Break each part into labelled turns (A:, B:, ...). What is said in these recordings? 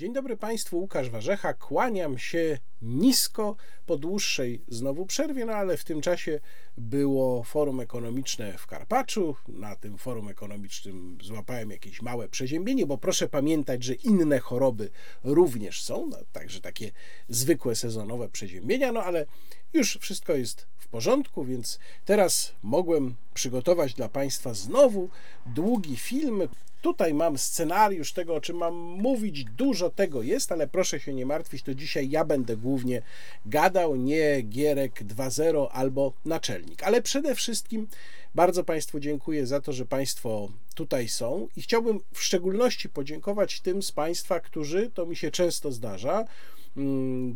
A: Dzień dobry Państwu, Łukasz Warzecha. Kłaniam się nisko po dłuższej znowu przerwie, no ale w tym czasie było forum ekonomiczne w Karpaczu. Na tym forum ekonomicznym złapałem jakieś małe przeziębienie, bo proszę pamiętać, że inne choroby również są, no, także takie zwykłe sezonowe przeziębienia, no ale już wszystko jest w porządku, więc teraz mogłem przygotować dla Państwa znowu długi film. Tutaj mam scenariusz tego, o czym mam mówić. Dużo tego jest, ale proszę się nie martwić, to dzisiaj ja będę głównie gadał, nie Gierek 2.0 albo naczelnik. Ale przede wszystkim bardzo Państwu dziękuję za to, że Państwo tutaj są i chciałbym w szczególności podziękować tym z Państwa, którzy, to mi się często zdarza,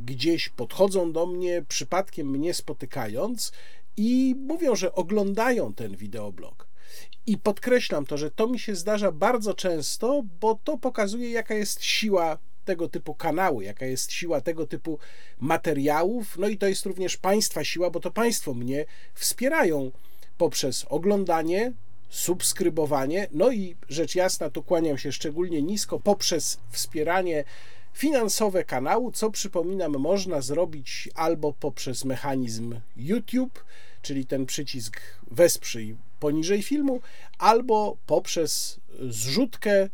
A: gdzieś podchodzą do mnie, przypadkiem mnie spotykając i mówią, że oglądają ten wideoblog. I podkreślam to, że to mi się zdarza bardzo często, bo to pokazuje, jaka jest siła tego typu kanału, jaka jest siła tego typu materiałów. No i to jest również Państwa siła, bo to Państwo mnie wspierają poprzez oglądanie, subskrybowanie, no i rzecz jasna, tu kłaniam się szczególnie nisko, poprzez wspieranie finansowe kanału, co przypominam, można zrobić albo poprzez mechanizm YouTube, czyli ten przycisk wesprzyj poniżej filmu, albo poprzez zrzutkę,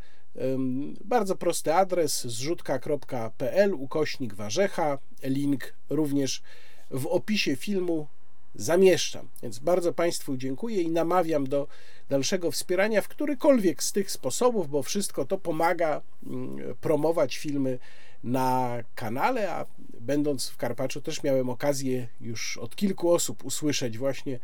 A: bardzo prosty adres zrzutka.pl ukośnik warzecha, link również w opisie filmu zamieszczam. Więc bardzo Państwu dziękuję i namawiam do dalszego wspierania w którykolwiek z tych sposobów, bo wszystko to pomaga mm, promować filmy na kanale, a będąc w Karpaczu też miałem okazję już od kilku osób usłyszeć właśnie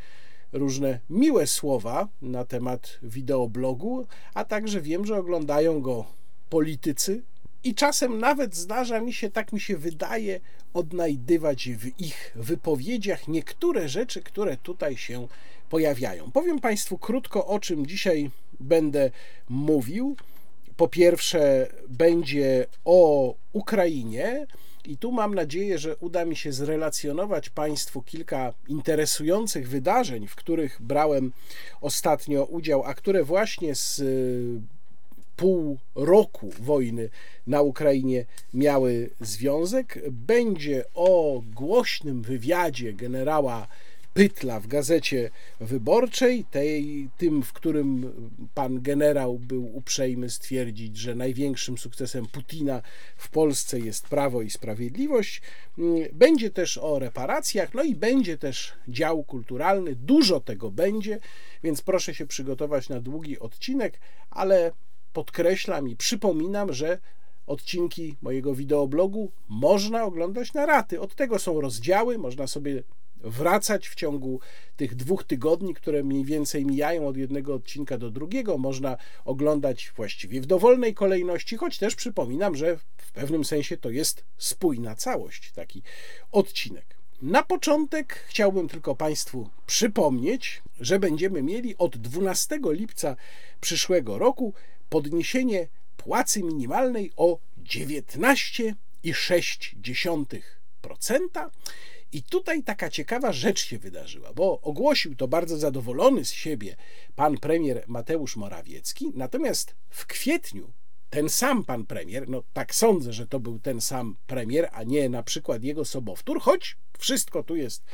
A: różne miłe słowa na temat wideoblogu, a także wiem, że oglądają go politycy i czasem nawet zdarza mi się, tak mi się wydaje, odnajdywać w ich wypowiedziach niektóre rzeczy, które tutaj się pojawiają. Powiem Państwu krótko, o czym dzisiaj będę mówił. Po pierwsze, będzie o Ukrainie, i tu mam nadzieję, że uda mi się zrelacjonować Państwu kilka interesujących wydarzeń, w których brałem ostatnio udział, a które właśnie z pół roku wojny na Ukrainie miały związek. Będzie o głośnym wywiadzie generała Pytla w gazecie wyborczej, tej, tym, w którym pan generał był uprzejmy stwierdzić, że największym sukcesem Putina w Polsce jest prawo i sprawiedliwość. Będzie też o reparacjach, no i będzie też dział kulturalny. Dużo tego będzie, więc proszę się przygotować na długi odcinek, ale podkreślam i przypominam, że odcinki mojego wideoblogu można oglądać na raty. Od tego są rozdziały, można sobie wracać w ciągu tych dwóch tygodni, które mniej więcej mijają od jednego odcinka do drugiego. Można oglądać właściwie w dowolnej kolejności, choć też przypominam, że w pewnym sensie to jest spójna całość, taki odcinek. Na początek chciałbym tylko Państwu przypomnieć, że będziemy mieli od 12 lipca przyszłego roku podniesienie płacy minimalnej o 19,6%. I tutaj taka ciekawa rzecz się wydarzyła, bo ogłosił to bardzo zadowolony z siebie pan premier Mateusz Morawiecki, natomiast w kwietniu ten sam pan premier, no tak sądzę, że to był ten sam premier, a nie na przykład jego sobowtór, choć wszystko tu jest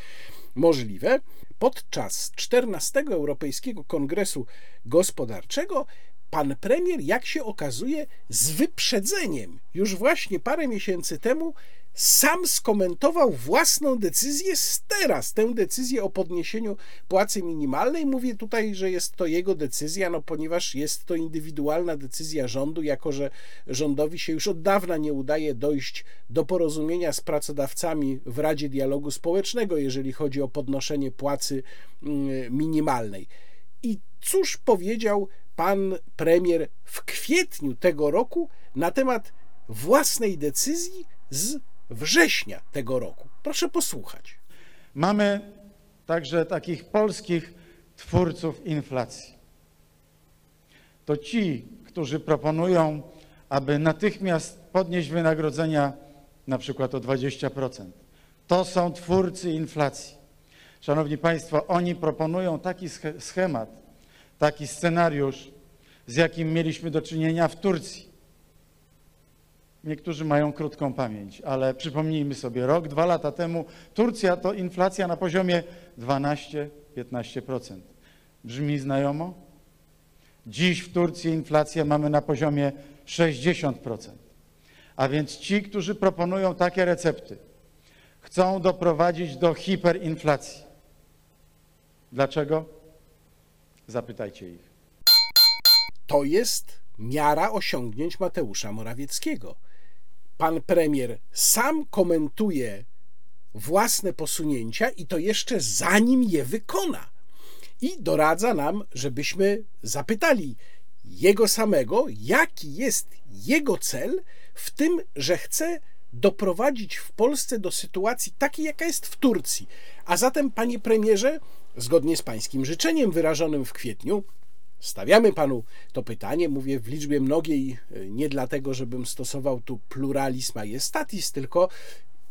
A: możliwe, podczas 14 Europejskiego Kongresu Gospodarczego pan premier, jak się okazuje, z wyprzedzeniem, już właśnie parę miesięcy temu, sam skomentował własną decyzję z teraz, tę decyzję o podniesieniu płacy minimalnej. Mówię tutaj, że jest to jego decyzja, no ponieważ jest to indywidualna decyzja rządu, jako że rządowi się już od dawna nie udaje dojść do porozumienia z pracodawcami w Radzie Dialogu Społecznego, jeżeli chodzi o podnoszenie płacy mm, minimalnej. I cóż powiedział pan premier w kwietniu tego roku na temat własnej decyzji z września tego roku. Proszę posłuchać.
B: Mamy także takich polskich twórców inflacji. To ci, którzy proponują, aby natychmiast podnieść wynagrodzenia na przykład o 20%. To są twórcy inflacji. Szanowni Państwo, oni proponują taki schemat, taki scenariusz, z jakim mieliśmy do czynienia w Turcji. Niektórzy mają krótką pamięć, ale przypomnijmy sobie, rok, dwa lata temu Turcja to inflacja na poziomie 12-15%. Brzmi znajomo? Dziś w Turcji inflację mamy na poziomie 60%. A więc ci, którzy proponują takie recepty, chcą doprowadzić do hiperinflacji. Dlaczego? Zapytajcie ich.
A: To jest miara osiągnięć Mateusza Morawieckiego. Pan premier sam komentuje własne posunięcia i to jeszcze zanim je wykona. I doradza nam, żebyśmy zapytali jego samego, jaki jest jego cel w tym, że chce doprowadzić w Polsce do sytuacji takiej, jaka jest w Turcji. A zatem, panie premierze, zgodnie z pańskim życzeniem wyrażonym w kwietniu, stawiamy panu to pytanie, mówię w liczbie mnogiej, nie dlatego, żebym stosował tu pluralizm majestatis, tylko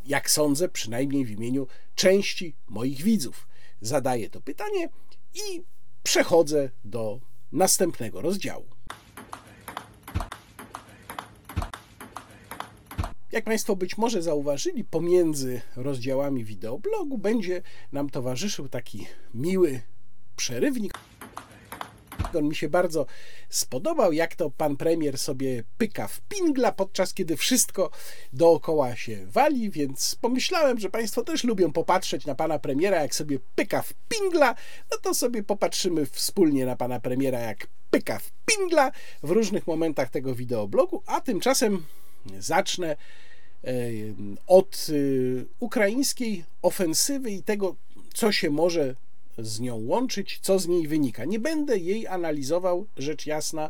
A: jak sądzę, przynajmniej w imieniu części moich widzów. Zadaję to pytanie i przechodzę do następnego rozdziału. Jak Państwo być może zauważyli, pomiędzy rozdziałami wideoblogu będzie nam towarzyszył taki miły przerywnik. On mi się bardzo spodobał, jak to pan premier sobie pyka w pingla, podczas kiedy wszystko dookoła się wali, więc pomyślałem, że państwo też lubią popatrzeć na pana premiera, jak sobie pyka w pingla, no to sobie popatrzymy wspólnie na pana premiera, jak pyka w pingla w różnych momentach tego wideoblogu, a tymczasem zacznę e, od e, ukraińskiej ofensywy i tego, co się może z nią łączyć, co z niej wynika. Nie będę jej analizował, rzecz jasna,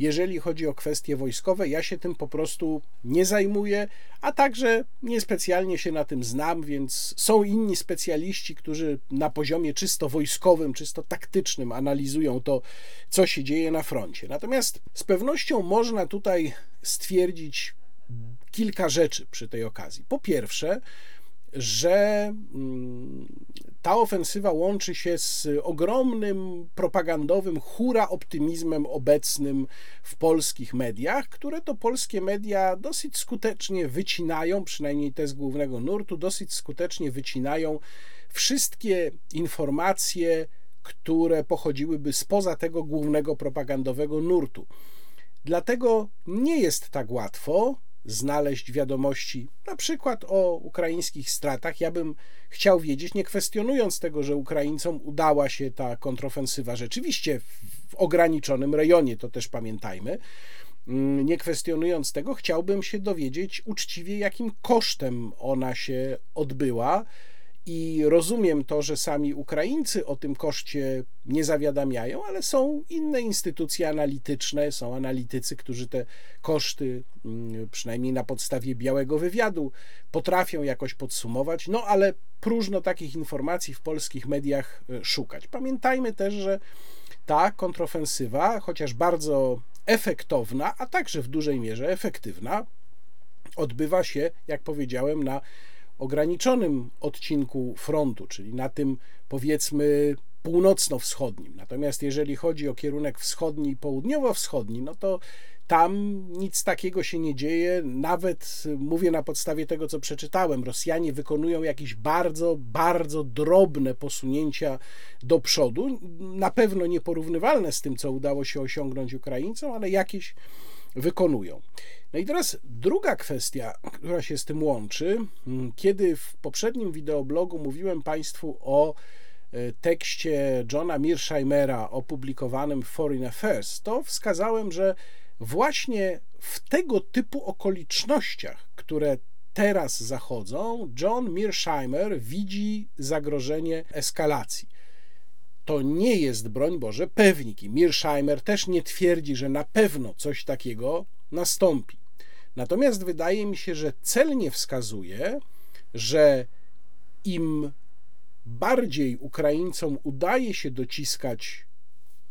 A: jeżeli chodzi o kwestie wojskowe. Ja się tym po prostu nie zajmuję, a także niespecjalnie się na tym znam, więc są inni specjaliści, którzy na poziomie czysto wojskowym, czysto taktycznym analizują to, co się dzieje na froncie. Natomiast z pewnością można tutaj stwierdzić kilka rzeczy przy tej okazji. Po pierwsze, że mm, ta ofensywa łączy się z ogromnym propagandowym hura optymizmem obecnym w polskich mediach, które to polskie media dosyć skutecznie wycinają, przynajmniej te z głównego nurtu, dosyć skutecznie wycinają wszystkie informacje, które pochodziłyby spoza tego głównego propagandowego nurtu. Dlatego nie jest tak łatwo znaleźć wiadomości, na przykład o ukraińskich stratach. Ja bym chciał wiedzieć, nie kwestionując tego, że Ukraińcom udała się ta kontrofensywa rzeczywiście w ograniczonym rejonie, to też pamiętajmy. Mm, nie kwestionując tego, chciałbym się dowiedzieć uczciwie, jakim kosztem ona się odbyła i rozumiem to, że sami Ukraińcy o tym koszcie nie zawiadamiają, ale są inne instytucje analityczne, są analitycy, którzy te koszty, mm, przynajmniej na podstawie białego wywiadu, potrafią jakoś podsumować. No ale próżno takich informacji w polskich mediach e, szukać. Pamiętajmy też, że ta kontrofensywa, chociaż bardzo efektowna, a także w dużej mierze efektywna, odbywa się, jak powiedziałem, na ograniczonym odcinku frontu, czyli na tym powiedzmy północno-wschodnim. Natomiast jeżeli chodzi o kierunek wschodni i południowo-wschodni, no to tam nic takiego się nie dzieje. Nawet mówię na podstawie tego, co przeczytałem. Rosjanie wykonują jakieś bardzo, bardzo drobne posunięcia do przodu. Na pewno nieporównywalne z tym, co udało się osiągnąć Ukraińcom, ale jakieś wykonują. No i teraz druga kwestia, która się z tym łączy. Kiedy w poprzednim wideoblogu mówiłem Państwu o e, tekście Johna Mearsheimera opublikowanym w Foreign Affairs, to wskazałem, że właśnie w tego typu okolicznościach, które teraz zachodzą, John Mearsheimer widzi zagrożenie eskalacji. To nie jest, broń Boże, pewnik. I Mearsheimer też nie twierdzi, że na pewno coś takiego nastąpi. Natomiast wydaje mi się, że celnie wskazuje, że im bardziej Ukraińcom udaje się dociskać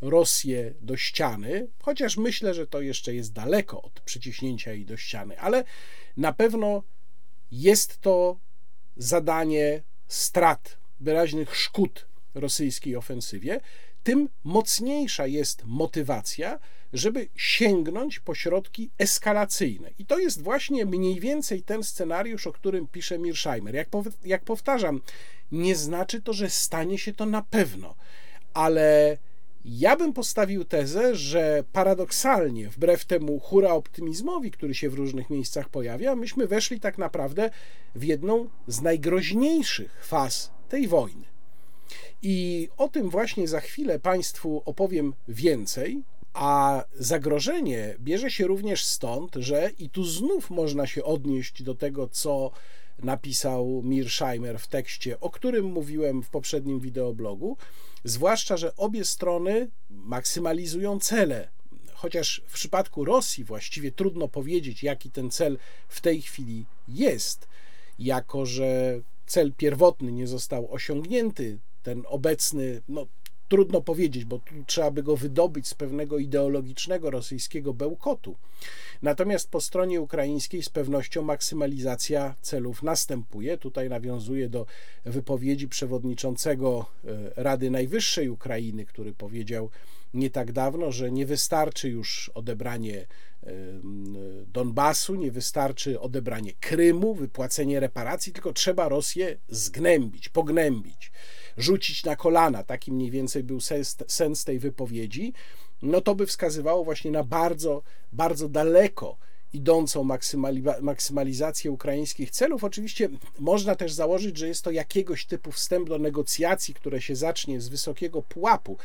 A: Rosję do ściany, chociaż myślę, że to jeszcze jest daleko od przyciśnięcia jej do ściany, ale na pewno jest to zadanie strat, wyraźnych szkód rosyjskiej ofensywie, tym mocniejsza jest motywacja, żeby sięgnąć po środki eskalacyjne. I to jest właśnie mniej więcej ten scenariusz, o którym pisze Mirsheimer. Jak, jak powtarzam, nie znaczy to, że stanie się to na pewno, ale ja bym postawił tezę, że paradoksalnie, wbrew temu hura optymizmowi, który się w różnych miejscach pojawia, myśmy weszli tak naprawdę w jedną z najgroźniejszych faz tej wojny. I o tym właśnie za chwilę Państwu opowiem więcej. A zagrożenie bierze się również stąd, że i tu znów można się odnieść do tego, co napisał Mirsheimer w tekście, o którym mówiłem w poprzednim wideoblogu, zwłaszcza, że obie strony maksymalizują cele. Chociaż w przypadku Rosji właściwie trudno powiedzieć, jaki ten cel w tej chwili jest, jako że cel pierwotny nie został osiągnięty, ten obecny, no trudno powiedzieć, bo tu trzeba by go wydobyć z pewnego ideologicznego rosyjskiego bełkotu. Natomiast po stronie ukraińskiej z pewnością maksymalizacja celów następuje. Tutaj nawiązuje do wypowiedzi przewodniczącego e, Rady Najwyższej Ukrainy, który powiedział nie tak dawno, że nie wystarczy już odebranie e, Donbasu, nie wystarczy odebranie Krymu, wypłacenie reparacji, tylko trzeba Rosję zgnębić, pognębić rzucić na kolana, taki mniej więcej był sens, sens tej wypowiedzi, no to by wskazywało właśnie na bardzo, bardzo daleko idącą maksymalizację ukraińskich celów. Oczywiście można też założyć, że jest to jakiegoś typu wstęp do negocjacji, które się zacznie z wysokiego pułapu,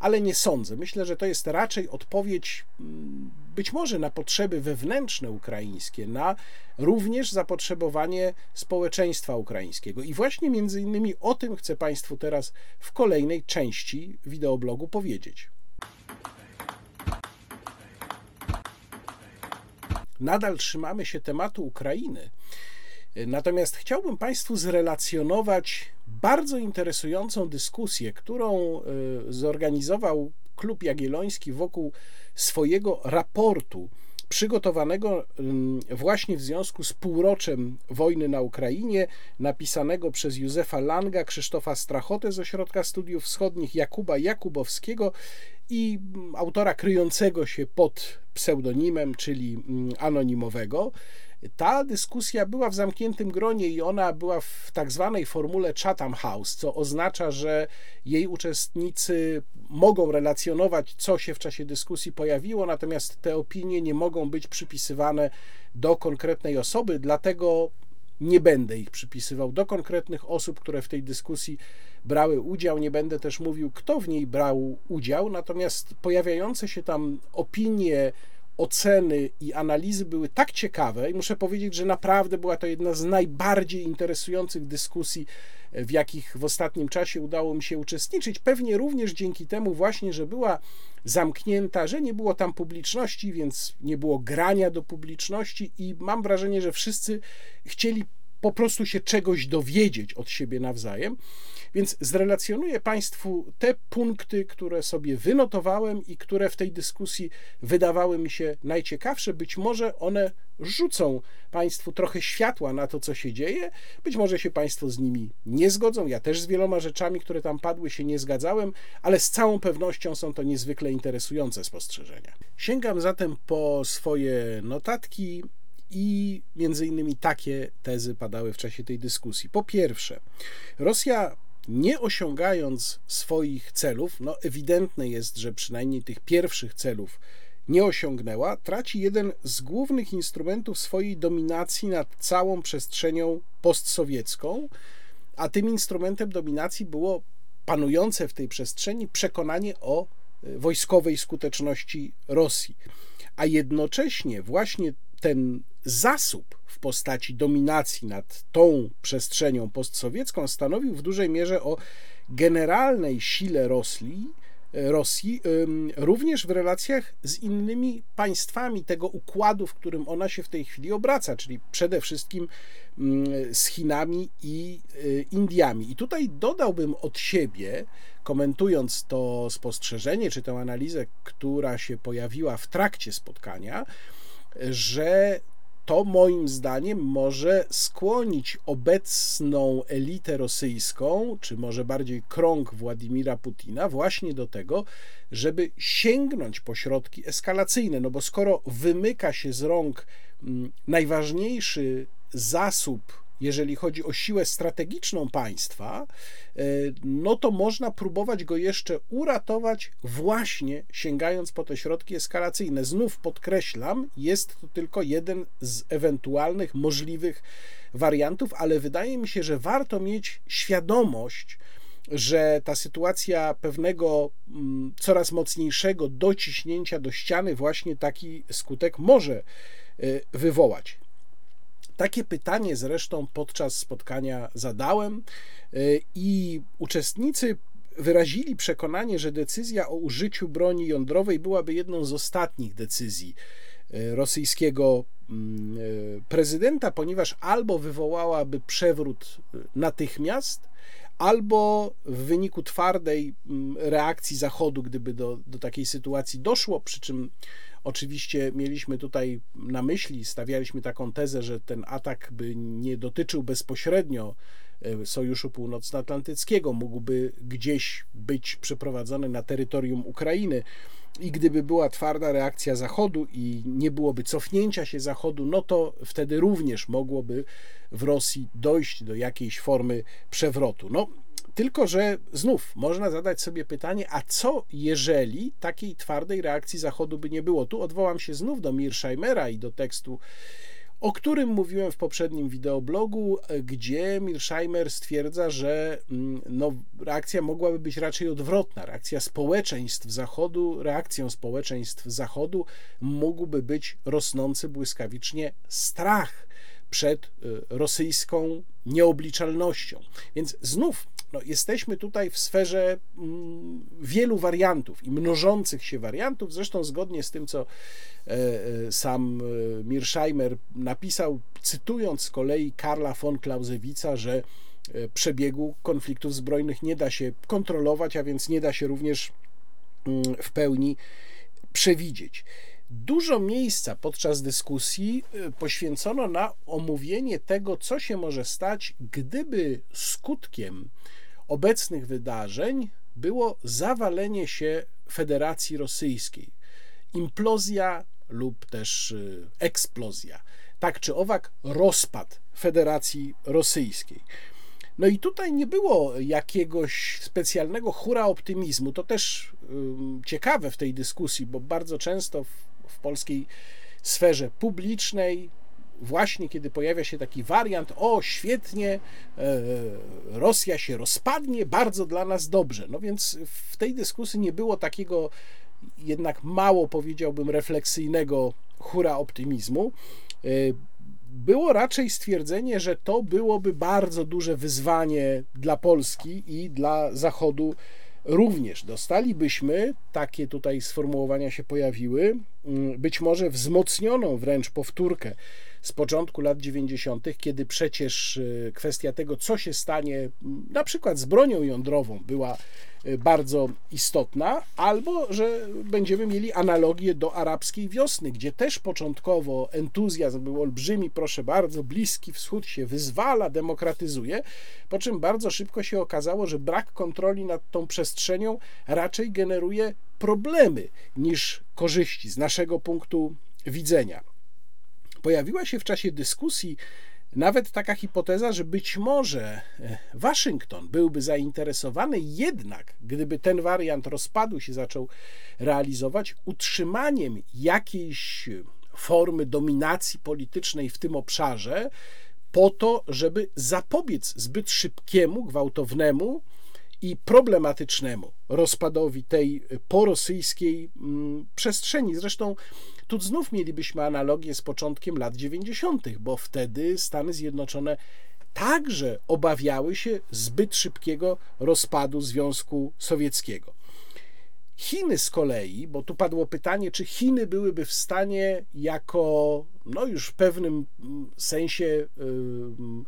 A: ale nie sądzę. Myślę, że to jest raczej odpowiedź mm, być może na potrzeby wewnętrzne ukraińskie, na również zapotrzebowanie społeczeństwa ukraińskiego. I właśnie między innymi o tym chcę Państwu teraz w kolejnej części wideoblogu powiedzieć. nadal trzymamy się tematu Ukrainy. Natomiast chciałbym Państwu zrelacjonować bardzo interesującą dyskusję, którą e, zorganizował Klub Jagielloński wokół swojego raportu przygotowanego mm, właśnie w związku z półroczem wojny na Ukrainie, napisanego przez Józefa Langa, Krzysztofa Strachotę z Ośrodka Studiów Wschodnich, Jakuba Jakubowskiego i mm, autora kryjącego się pod pseudonimem, czyli mm, anonimowego. Ta dyskusja była w zamkniętym gronie i ona była w tak zwanej formule Chatham House, co oznacza, że jej uczestnicy mogą relacjonować, co się w czasie dyskusji pojawiło, natomiast te opinie nie mogą być przypisywane do konkretnej osoby, dlatego nie będę ich przypisywał do konkretnych osób, które w tej dyskusji brały udział. Nie będę też mówił, kto w niej brał udział, natomiast pojawiające się tam opinie, oceny i analizy były tak ciekawe i muszę powiedzieć, że naprawdę była to jedna z najbardziej interesujących dyskusji, w jakich w ostatnim czasie udało mi się uczestniczyć. Pewnie również dzięki temu właśnie, że była zamknięta, że nie było tam publiczności, więc nie było grania do publiczności i mam wrażenie, że wszyscy chcieli po prostu się czegoś dowiedzieć od siebie nawzajem. Więc zrelacjonuję Państwu te punkty, które sobie wynotowałem i które w tej dyskusji wydawały mi się najciekawsze. Być może one rzucą Państwu trochę światła na to, co się dzieje. Być może się Państwo z nimi nie zgodzą. Ja też z wieloma rzeczami, które tam padły, się nie zgadzałem, ale z całą pewnością są to niezwykle interesujące spostrzeżenia. Sięgam zatem po swoje notatki i między innymi takie tezy padały w czasie tej dyskusji. Po pierwsze, Rosja nie osiągając swoich celów, no ewidentne jest, że przynajmniej tych pierwszych celów nie osiągnęła, traci jeden z głównych instrumentów swojej dominacji nad całą przestrzenią postsowiecką, a tym instrumentem dominacji było panujące w tej przestrzeni przekonanie o e, wojskowej skuteczności Rosji. A jednocześnie właśnie ten zasób postaci dominacji nad tą przestrzenią postsowiecką stanowił w dużej mierze o generalnej sile Rosji, Rosji, również w relacjach z innymi państwami tego układu, w którym ona się w tej chwili obraca, czyli przede wszystkim z Chinami i y, Indiami. I tutaj dodałbym od siebie, komentując to spostrzeżenie czy tę analizę, która się pojawiła w trakcie spotkania, że to moim zdaniem może skłonić obecną elitę rosyjską, czy może bardziej krąg Władimira Putina, właśnie do tego, żeby sięgnąć po środki eskalacyjne. No bo skoro wymyka się z rąk mm, najważniejszy zasób jeżeli chodzi o siłę strategiczną państwa, e, no to można próbować go jeszcze uratować, właśnie sięgając po te środki eskalacyjne. Znów podkreślam, jest to tylko jeden z ewentualnych możliwych wariantów, ale wydaje mi się, że warto mieć świadomość, że ta sytuacja pewnego mm, coraz mocniejszego dociśnięcia do ściany właśnie taki skutek może e, wywołać. Takie pytanie zresztą podczas spotkania zadałem y, i uczestnicy wyrazili przekonanie, że decyzja o użyciu broni jądrowej byłaby jedną z ostatnich decyzji y, rosyjskiego mm, y, prezydenta, ponieważ albo wywołałaby przewrót natychmiast, albo w wyniku twardej mm, reakcji Zachodu, gdyby do, do takiej sytuacji doszło, przy czym Oczywiście mieliśmy tutaj na myśli, stawialiśmy taką tezę, że ten atak by nie dotyczył bezpośrednio e, Sojuszu Północnoatlantyckiego, mógłby gdzieś być przeprowadzony na terytorium Ukrainy. I gdyby była twarda reakcja Zachodu i nie byłoby cofnięcia się Zachodu, no to wtedy również mogłoby w Rosji dojść do jakiejś formy przewrotu. No, tylko, że znów można zadać sobie pytanie, a co jeżeli takiej twardej reakcji Zachodu by nie było? Tu odwołam się znów do Mearshheimera i do tekstu, o którym mówiłem w poprzednim wideoblogu, gdzie Mearsheimer stwierdza, że mm, no, reakcja mogłaby być raczej odwrotna. Reakcja społeczeństw Zachodu, reakcją społeczeństw Zachodu mógłby być rosnący błyskawicznie strach przed y, rosyjską nieobliczalnością. Więc znów no, jesteśmy tutaj w sferze mm, wielu wariantów i mnożących się wariantów, zresztą zgodnie z tym, co e, e, sam e, Mirsheimer napisał, cytując z kolei Karla von Clausewitza, że przebiegu konfliktów zbrojnych nie da się kontrolować, a więc nie da się również mm, w pełni przewidzieć. Dużo miejsca podczas dyskusji poświęcono na omówienie tego, co się może stać, gdyby skutkiem obecnych wydarzeń było zawalenie się Federacji Rosyjskiej. Implozja lub też y, eksplozja. Tak czy owak, rozpad Federacji Rosyjskiej. No i tutaj nie było jakiegoś specjalnego hura optymizmu. To też ciekawe w tej dyskusji, bo bardzo często w, w polskiej sferze publicznej właśnie kiedy pojawia się taki wariant, o świetnie, e, Rosja się rozpadnie, bardzo dla nas dobrze. No więc w tej dyskusji nie było takiego jednak mało powiedziałbym refleksyjnego hura optymizmu. E, było raczej stwierdzenie, że to byłoby bardzo duże wyzwanie dla Polski i dla Zachodu również. Dostalibyśmy, takie tutaj sformułowania się pojawiły, mm, być może wzmocnioną wręcz powtórkę z początku lat 90., kiedy przecież e, kwestia tego, co się stanie na przykład z bronią jądrową, była e, bardzo istotna, albo że będziemy mieli analogię do arabskiej wiosny, gdzie też początkowo entuzjazm był olbrzymi, proszę bardzo, Bliski Wschód się wyzwala, demokratyzuje, po czym bardzo szybko się okazało, że brak kontroli nad tą przestrzenią raczej generuje problemy niż korzyści z naszego punktu widzenia. Pojawiła się w czasie dyskusji nawet taka hipoteza, że być może e, Waszyngton byłby zainteresowany jednak, gdyby ten wariant rozpadu się zaczął realizować, utrzymaniem jakiejś formy dominacji politycznej w tym obszarze, po to, żeby zapobiec zbyt szybkiemu, gwałtownemu i problematycznemu rozpadowi tej porosyjskiej mm, przestrzeni. Zresztą tu znów mielibyśmy analogię z początkiem lat 90., bo wtedy Stany Zjednoczone także obawiały się zbyt szybkiego rozpadu Związku Sowieckiego. Chiny z kolei, bo tu padło pytanie, czy Chiny byłyby w stanie jako, no już w pewnym mm, sensie, yy,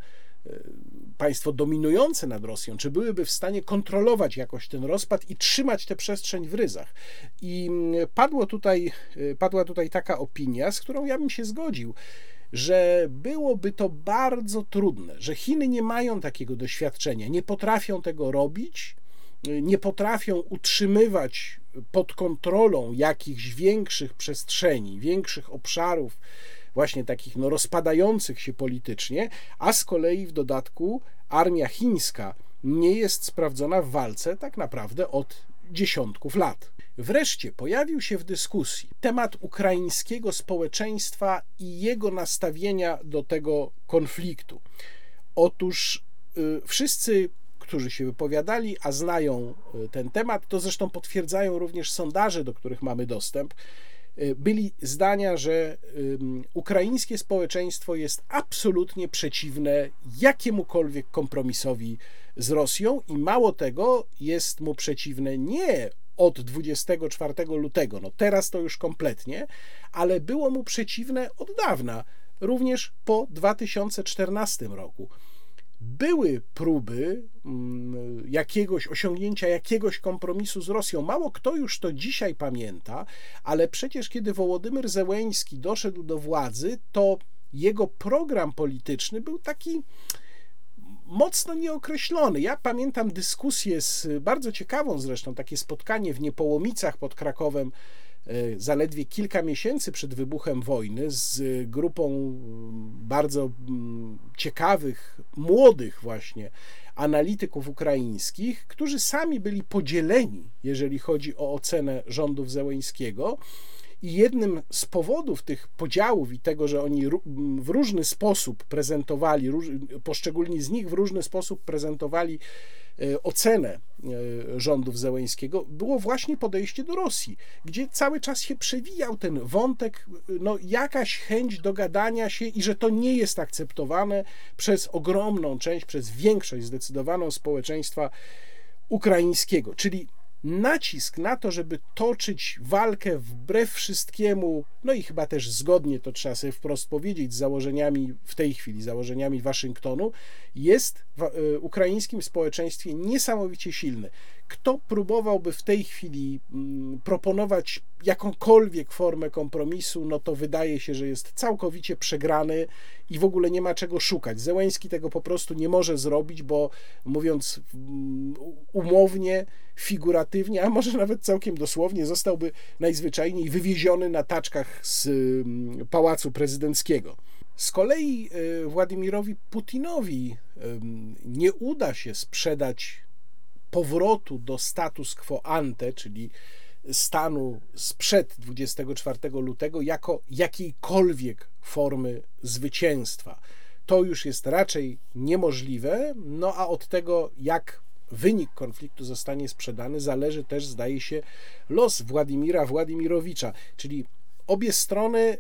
A: państwo dominujące nad Rosją, czy byłyby w stanie kontrolować jakoś ten rozpad i trzymać tę przestrzeń w ryzach. I mm, padło tutaj, y, padła tutaj taka opinia, z którą ja bym się zgodził, że byłoby to bardzo trudne, że Chiny nie mają takiego doświadczenia, nie potrafią tego robić, nie potrafią utrzymywać pod kontrolą jakichś większych przestrzeni, większych obszarów, właśnie takich no, rozpadających się politycznie, a z kolei w dodatku armia chińska nie jest sprawdzona w walce tak naprawdę od dziesiątków lat. Wreszcie pojawił się w dyskusji temat ukraińskiego społeczeństwa i jego nastawienia do tego konfliktu. Otóż y, wszyscy, którzy się wypowiadali, a znają y, ten temat, to zresztą potwierdzają również sondaże, do których mamy dostęp, byli zdania, że ukraińskie społeczeństwo jest absolutnie przeciwne jakiemukolwiek kompromisowi z Rosją i mało tego, jest mu przeciwne nie od 24 lutego, no teraz to już kompletnie, ale było mu przeciwne od dawna, również po 2014 roku. Były próby mm, jakiegoś osiągnięcia jakiegoś kompromisu z Rosją. Mało kto już to dzisiaj pamięta, ale przecież kiedy Wołodymyr Zełeński doszedł do władzy, to jego program polityczny był taki mocno nieokreślony. Ja pamiętam dyskusję z bardzo ciekawą zresztą, takie spotkanie w Niepołomicach pod Krakowem zaledwie kilka miesięcy przed wybuchem wojny z grupą mm, bardzo ciekawych, młodych właśnie analityków ukraińskich, którzy sami byli podzieleni, jeżeli chodzi o ocenę rządów Zełeńskiego i jednym z powodów tych podziałów i tego, że oni w różny sposób prezentowali, poszczególni z nich w różny sposób prezentowali e, ocenę e, rządów Zełęńskiego, było właśnie podejście do Rosji, gdzie cały czas się przewijał ten wątek, no jakaś chęć dogadania się i że to nie jest akceptowane przez ogromną część, przez większość zdecydowaną społeczeństwa ukraińskiego. Czyli nacisk na to, żeby toczyć walkę wbrew wszystkiemu, no i chyba też zgodnie, to trzeba sobie wprost powiedzieć, z założeniami w tej chwili, założeniami Waszyngtonu, jest w e, ukraińskim społeczeństwie niesamowicie silny. Kto próbowałby w tej chwili mm, proponować jakąkolwiek formę kompromisu, no to wydaje się, że jest całkowicie przegrany i w ogóle nie ma czego szukać. Zełęński tego po prostu nie może zrobić, bo mówiąc mm, umownie, figuratywnie, a może nawet całkiem dosłownie, zostałby najzwyczajniej wywieziony na taczkach z mm, pałacu prezydenckiego. Z kolei e, Władimirowi Putinowi nie uda się sprzedać powrotu do status quo ante, czyli stanu sprzed 24 lutego, jako jakiejkolwiek formy zwycięstwa. To już jest raczej niemożliwe, no a od tego, jak wynik konfliktu zostanie sprzedany, zależy też, zdaje się, los Władimira Władimirowicza, czyli obie strony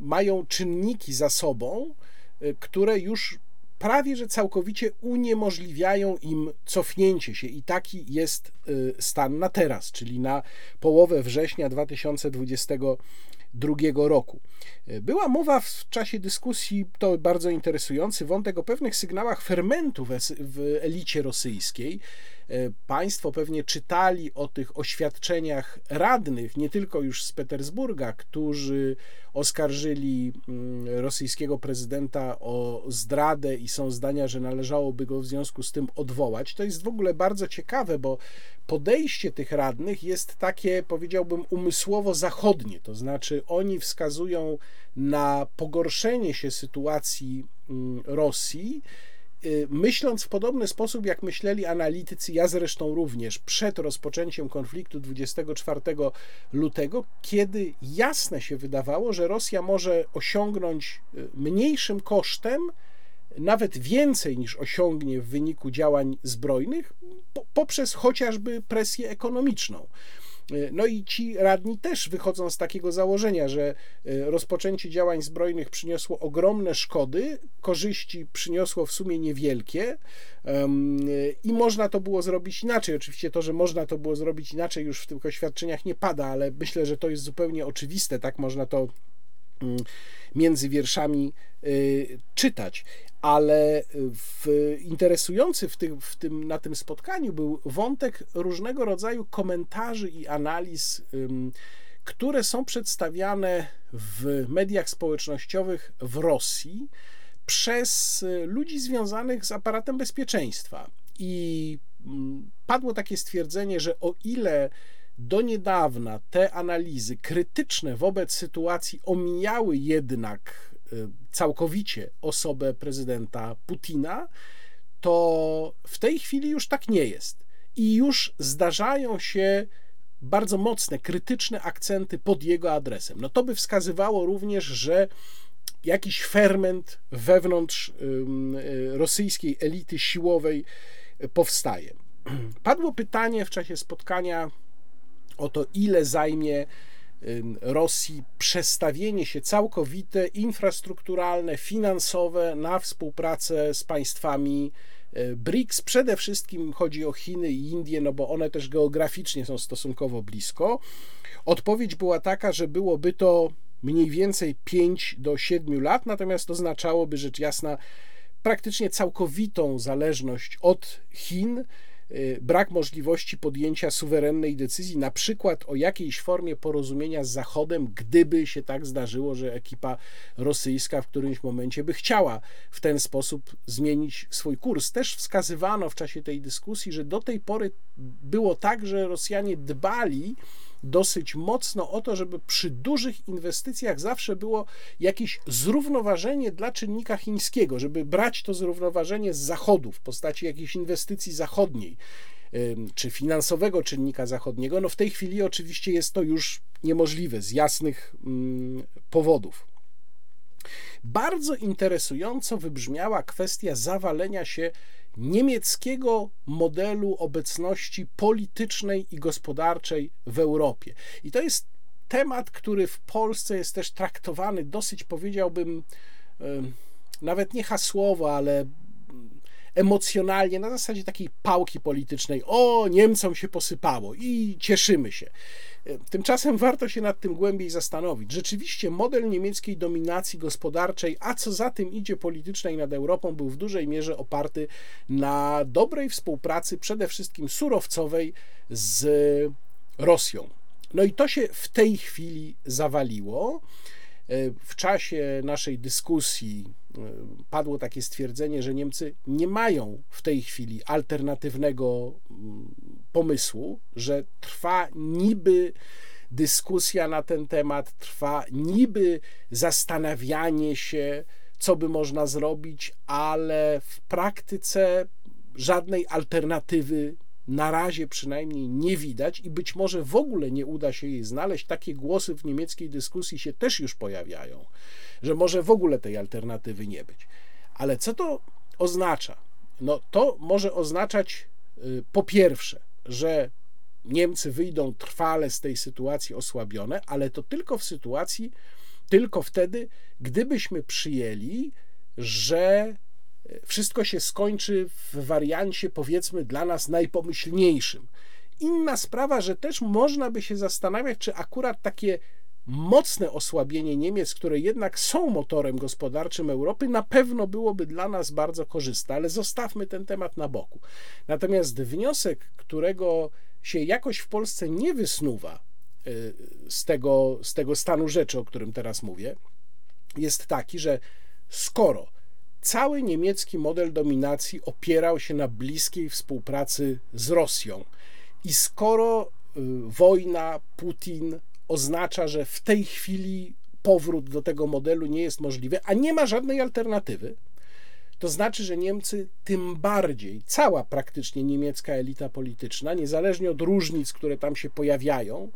A: mają czynniki za sobą, y, które już prawie że całkowicie uniemożliwiają im cofnięcie się i taki jest y, stan na teraz, czyli na połowę września 2022 roku. Y, była mowa w czasie dyskusji, to bardzo interesujący wątek, o pewnych sygnałach fermentu w elicie rosyjskiej, państwo pewnie czytali o tych oświadczeniach radnych, nie tylko już z Petersburga, którzy oskarżyli mm, rosyjskiego prezydenta o zdradę i są zdania, że należałoby go w związku z tym odwołać. To jest w ogóle bardzo ciekawe, bo podejście tych radnych jest takie, powiedziałbym, umysłowo zachodnie, to znaczy oni wskazują na pogorszenie się sytuacji mm, Rosji myśląc w podobny sposób, jak myśleli analitycy, ja zresztą również, przed rozpoczęciem konfliktu 24 lutego, kiedy jasne się wydawało, że Rosja może osiągnąć y, mniejszym kosztem, nawet więcej niż osiągnie w wyniku działań zbrojnych, poprzez chociażby presję ekonomiczną. No i ci radni też wychodzą z takiego założenia, że e, rozpoczęcie działań zbrojnych przyniosło ogromne szkody, korzyści przyniosło w sumie niewielkie i można to było zrobić inaczej. Oczywiście to, że można to było zrobić inaczej już w tych oświadczeniach nie pada, ale myślę, że to jest zupełnie oczywiste, tak można to mm, między wierszami y, czytać ale w, interesujący w tym, w tym, na tym spotkaniu był wątek różnego rodzaju komentarzy i analiz które są przedstawiane w mediach społecznościowych w Rosji przez ludzi związanych z aparatem bezpieczeństwa. I padło takie stwierdzenie, że o ile do niedawna te analizy krytyczne wobec sytuacji omijały jednak y, całkowicie osobę prezydenta Putina, to w tej chwili już tak nie jest. I już zdarzają się bardzo mocne, krytyczne akcenty pod jego adresem. No to by wskazywało również, że jakiś ferment wewnątrz y, rosyjskiej elity siłowej powstaje. Padło pytanie w czasie spotkania o to, ile zajmie Rosji przestawienie się całkowite, infrastrukturalne, finansowe na współpracę z państwami e, BRICS. Przede wszystkim chodzi o Chiny i Indie, no bo one też geograficznie są stosunkowo blisko. Odpowiedź była taka, że byłoby to mniej więcej 5 do 7 lat, natomiast oznaczałoby rzecz jasna praktycznie całkowitą zależność od Chin brak możliwości podjęcia suwerennej decyzji, na przykład o jakiejś formie porozumienia z Zachodem, gdyby się tak zdarzyło, że ekipa rosyjska w którymś momencie by chciała w ten sposób zmienić swój kurs. Też wskazywano w czasie tej dyskusji, że do tej pory było tak, że Rosjanie dbali dosyć mocno o to, żeby przy dużych inwestycjach zawsze było jakieś zrównoważenie dla czynnika chińskiego, żeby brać to zrównoważenie z zachodu w postaci jakiejś inwestycji zachodniej czy finansowego czynnika zachodniego. No w tej chwili oczywiście jest to już niemożliwe z jasnych powodów. Bardzo interesująco wybrzmiała kwestia zawalenia się niemieckiego modelu obecności politycznej i gospodarczej w Europie. I to jest temat, który w Polsce jest też traktowany dosyć, powiedziałbym, nawet nie hasłowo, ale emocjonalnie, na zasadzie takiej pałki politycznej. O, Niemcom się posypało i cieszymy się. Tymczasem warto się nad tym głębiej zastanowić. Rzeczywiście model niemieckiej dominacji gospodarczej, a co za tym idzie politycznej nad Europą, był w dużej mierze oparty na dobrej współpracy, przede wszystkim surowcowej z Rosją. No i to się w tej chwili zawaliło. W czasie naszej dyskusji e, padło takie stwierdzenie, że Niemcy nie mają w tej chwili alternatywnego mm, pomysłu, że trwa niby dyskusja na ten temat, trwa niby zastanawianie się, co by można zrobić, ale w praktyce żadnej alternatywy na razie przynajmniej nie widać i być może w ogóle nie uda się jej znaleźć. Takie głosy w niemieckiej dyskusji się też już pojawiają, że może w ogóle tej alternatywy nie być. Ale co to oznacza? No to może oznaczać y, po pierwsze, że Niemcy wyjdą trwale z tej sytuacji osłabione, ale to tylko w sytuacji, tylko wtedy, gdybyśmy przyjęli, że wszystko się skończy w wariancie, powiedzmy, dla nas najpomyślniejszym. Inna sprawa, że też można by się zastanawiać, czy akurat takie mocne osłabienie Niemiec, które jednak są motorem gospodarczym Europy, na pewno byłoby dla nas bardzo korzystne, ale zostawmy ten temat na boku. Natomiast wniosek, którego się jakoś w Polsce nie wysnuwa y, z tego, z tego stanu rzeczy, o którym teraz mówię, jest taki, że skoro cały niemiecki model dominacji opierał się na bliskiej współpracy z Rosją. I skoro y, wojna, Putin oznacza, że w tej chwili powrót do tego modelu nie jest możliwy, a nie ma żadnej alternatywy, to znaczy, że Niemcy tym bardziej, cała praktycznie niemiecka elita polityczna, niezależnie od różnic, które tam się pojawiają,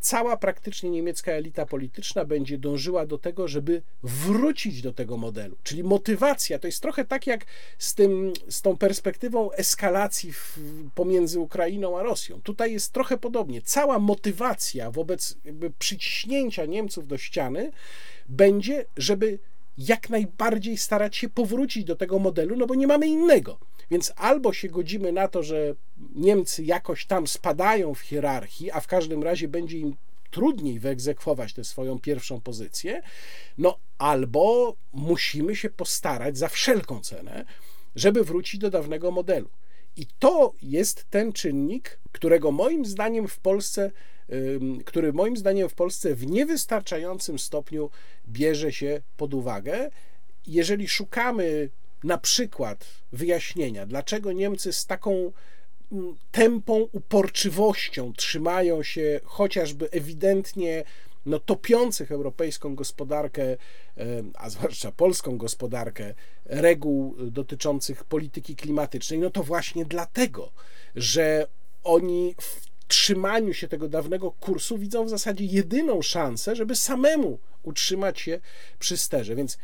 A: cała praktycznie niemiecka elita polityczna będzie dążyła do tego, żeby wrócić do tego modelu. Czyli motywacja to jest trochę tak jak z, tym, z tą perspektywą eskalacji w, pomiędzy Ukrainą a Rosją. Tutaj jest trochę podobnie. Cała motywacja wobec przyciśnięcia Niemców do ściany będzie, żeby jak najbardziej starać się powrócić do tego modelu, no bo nie mamy innego. Więc albo się godzimy na to, że Niemcy jakoś tam spadają w hierarchii, a w każdym razie będzie im trudniej wyegzekwować tę swoją pierwszą pozycję, no albo musimy się postarać za wszelką cenę, żeby wrócić do dawnego modelu. I to jest ten czynnik, którego moim zdaniem w Polsce, który moim zdaniem w Polsce w niewystarczającym stopniu bierze się pod uwagę. Jeżeli szukamy na przykład wyjaśnienia, dlaczego Niemcy z taką tępą uporczywością trzymają się chociażby ewidentnie no, topiących europejską gospodarkę, a zwłaszcza polską gospodarkę, reguł dotyczących polityki klimatycznej, no to właśnie dlatego, że oni w trzymaniu się tego dawnego kursu widzą w zasadzie jedyną szansę, żeby samemu utrzymać się przy sterze. Więc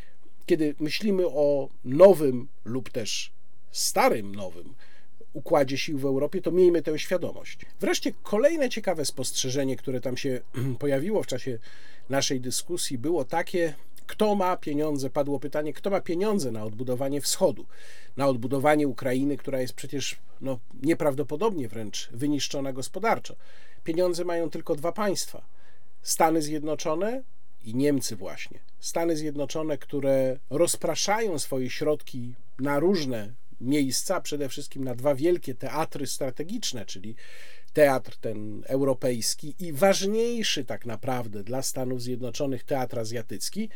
A: kiedy myślimy o nowym lub też starym nowym układzie sił w Europie, to miejmy tę świadomość. Wreszcie kolejne ciekawe spostrzeżenie, które tam się pojawiło w czasie naszej dyskusji, było takie, kto ma pieniądze, padło pytanie, kto ma pieniądze na odbudowanie wschodu, na odbudowanie Ukrainy, która jest przecież no, nieprawdopodobnie wręcz wyniszczona gospodarczo. Pieniądze mają tylko dwa państwa: Stany Zjednoczone i Niemcy, właśnie. Stany Zjednoczone, które rozpraszają swoje środki na różne miejsca, przede wszystkim na dwa wielkie teatry strategiczne, czyli teatr ten europejski i ważniejszy tak naprawdę dla Stanów Zjednoczonych teatr azjatycki,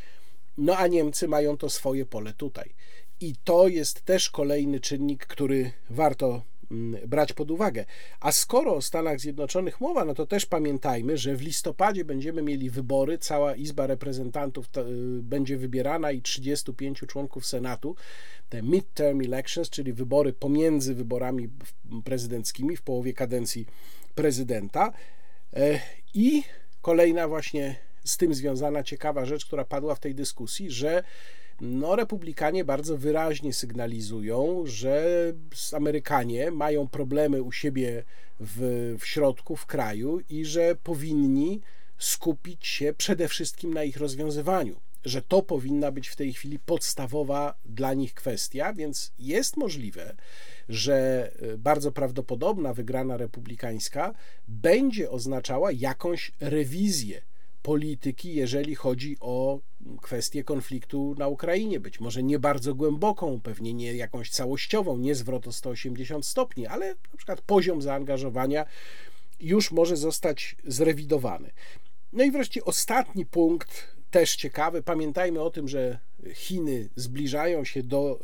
A: no a Niemcy mają to swoje pole tutaj. I to jest też kolejny czynnik, który warto brać pod uwagę. A skoro o Stanach Zjednoczonych mowa, no to też pamiętajmy, że w listopadzie będziemy mieli wybory, cała Izba Reprezentantów y, będzie wybierana i 35 członków Senatu, te midterm elections, czyli wybory pomiędzy wyborami prezydenckimi w połowie kadencji prezydenta. E, I kolejna właśnie z tym związana ciekawa rzecz, która padła w tej dyskusji, że no, republikanie bardzo wyraźnie sygnalizują, że Amerykanie mają problemy u siebie w, w środku, w kraju i że powinni skupić się przede wszystkim na ich rozwiązywaniu. Że to powinna być w tej chwili podstawowa dla nich kwestia, więc jest możliwe, że e, bardzo prawdopodobna wygrana republikańska będzie oznaczała jakąś rewizję polityki, jeżeli chodzi o kwestię konfliktu na Ukrainie. Być może nie bardzo głęboką, pewnie nie jakąś całościową, nie zwrot o 180 stopni, ale na przykład poziom zaangażowania już może zostać zrewidowany. No i wreszcie ostatni punkt, też ciekawy. Pamiętajmy o tym, że Chiny zbliżają się do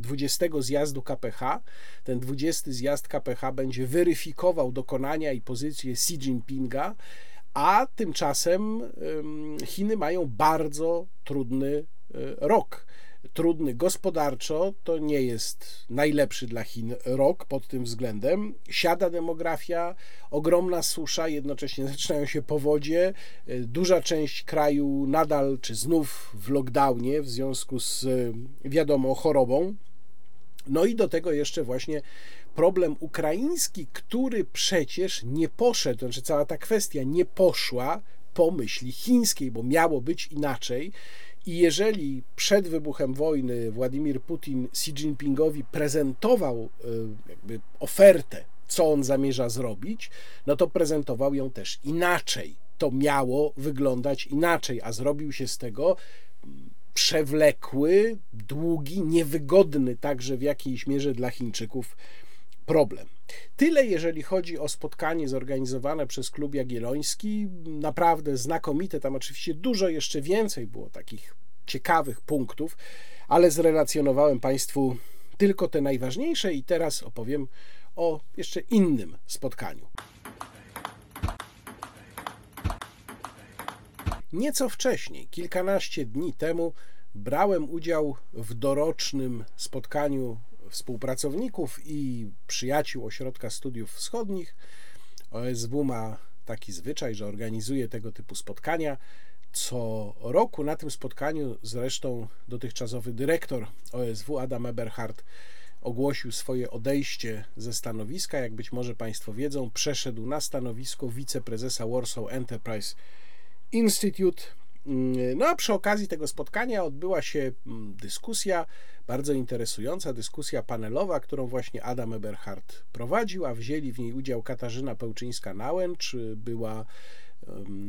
A: 20 zjazdu KPH. Ten 20 zjazd KPH będzie weryfikował dokonania i pozycję Xi Jinpinga a tymczasem Chiny mają bardzo trudny e, rok. Trudny gospodarczo, to nie jest najlepszy dla Chin rok pod tym względem. Siada demografia, ogromna susza, jednocześnie zaczynają się powodzie. E, duża część kraju nadal, czy znów w lockdownie w związku z wiadomo chorobą. No i do tego jeszcze właśnie problem ukraiński, który przecież nie poszedł, znaczy cała ta kwestia nie poszła po myśli chińskiej, bo miało być inaczej. I jeżeli przed wybuchem wojny Władimir Putin Xi Jinpingowi prezentował e, jakby ofertę, co on zamierza zrobić, no to prezentował ją też inaczej. To miało wyglądać inaczej, a zrobił się z tego przewlekły, długi, niewygodny także w jakiejś mierze dla Chińczyków problem. Tyle, jeżeli chodzi o spotkanie zorganizowane przez Klub Jagielloński. Naprawdę znakomite. Tam oczywiście dużo jeszcze więcej było takich ciekawych punktów, ale zrelacjonowałem Państwu tylko te najważniejsze i teraz opowiem o jeszcze innym spotkaniu. Nieco wcześniej, kilkanaście dni temu, brałem udział w dorocznym spotkaniu współpracowników i przyjaciół Ośrodka Studiów Wschodnich. OSW ma taki zwyczaj, że organizuje tego typu spotkania. Co roku na tym spotkaniu zresztą dotychczasowy dyrektor OSW Adam Eberhard ogłosił swoje odejście ze stanowiska. Jak być może Państwo wiedzą, przeszedł na stanowisko wiceprezesa Warsaw Enterprise Institute. No a przy okazji tego spotkania odbyła się mm, dyskusja, bardzo interesująca dyskusja panelowa, którą właśnie Adam Eberhard prowadził, a wzięli w niej udział Katarzyna Pełczyńska-Nałęcz, była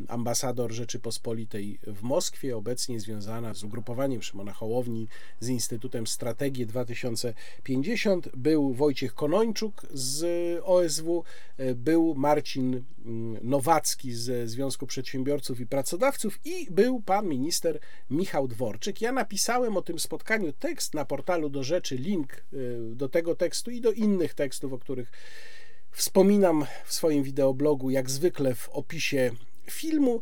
A: ambasador Rzeczypospolitej w Moskwie, obecnie związana z ugrupowaniem Szymona Hołowni z Instytutem Strategii 2050. Był Wojciech Konończuk z OSW, e, był Marcin mm, Nowacki ze Związku Przedsiębiorców i Pracodawców i był pan minister Michał Dworczyk. Ja napisałem o tym spotkaniu tekst na portalu do rzeczy, link e, do tego tekstu i do innych tekstów, o których Wspominam w swoim wideoblogu, jak zwykle w opisie filmu,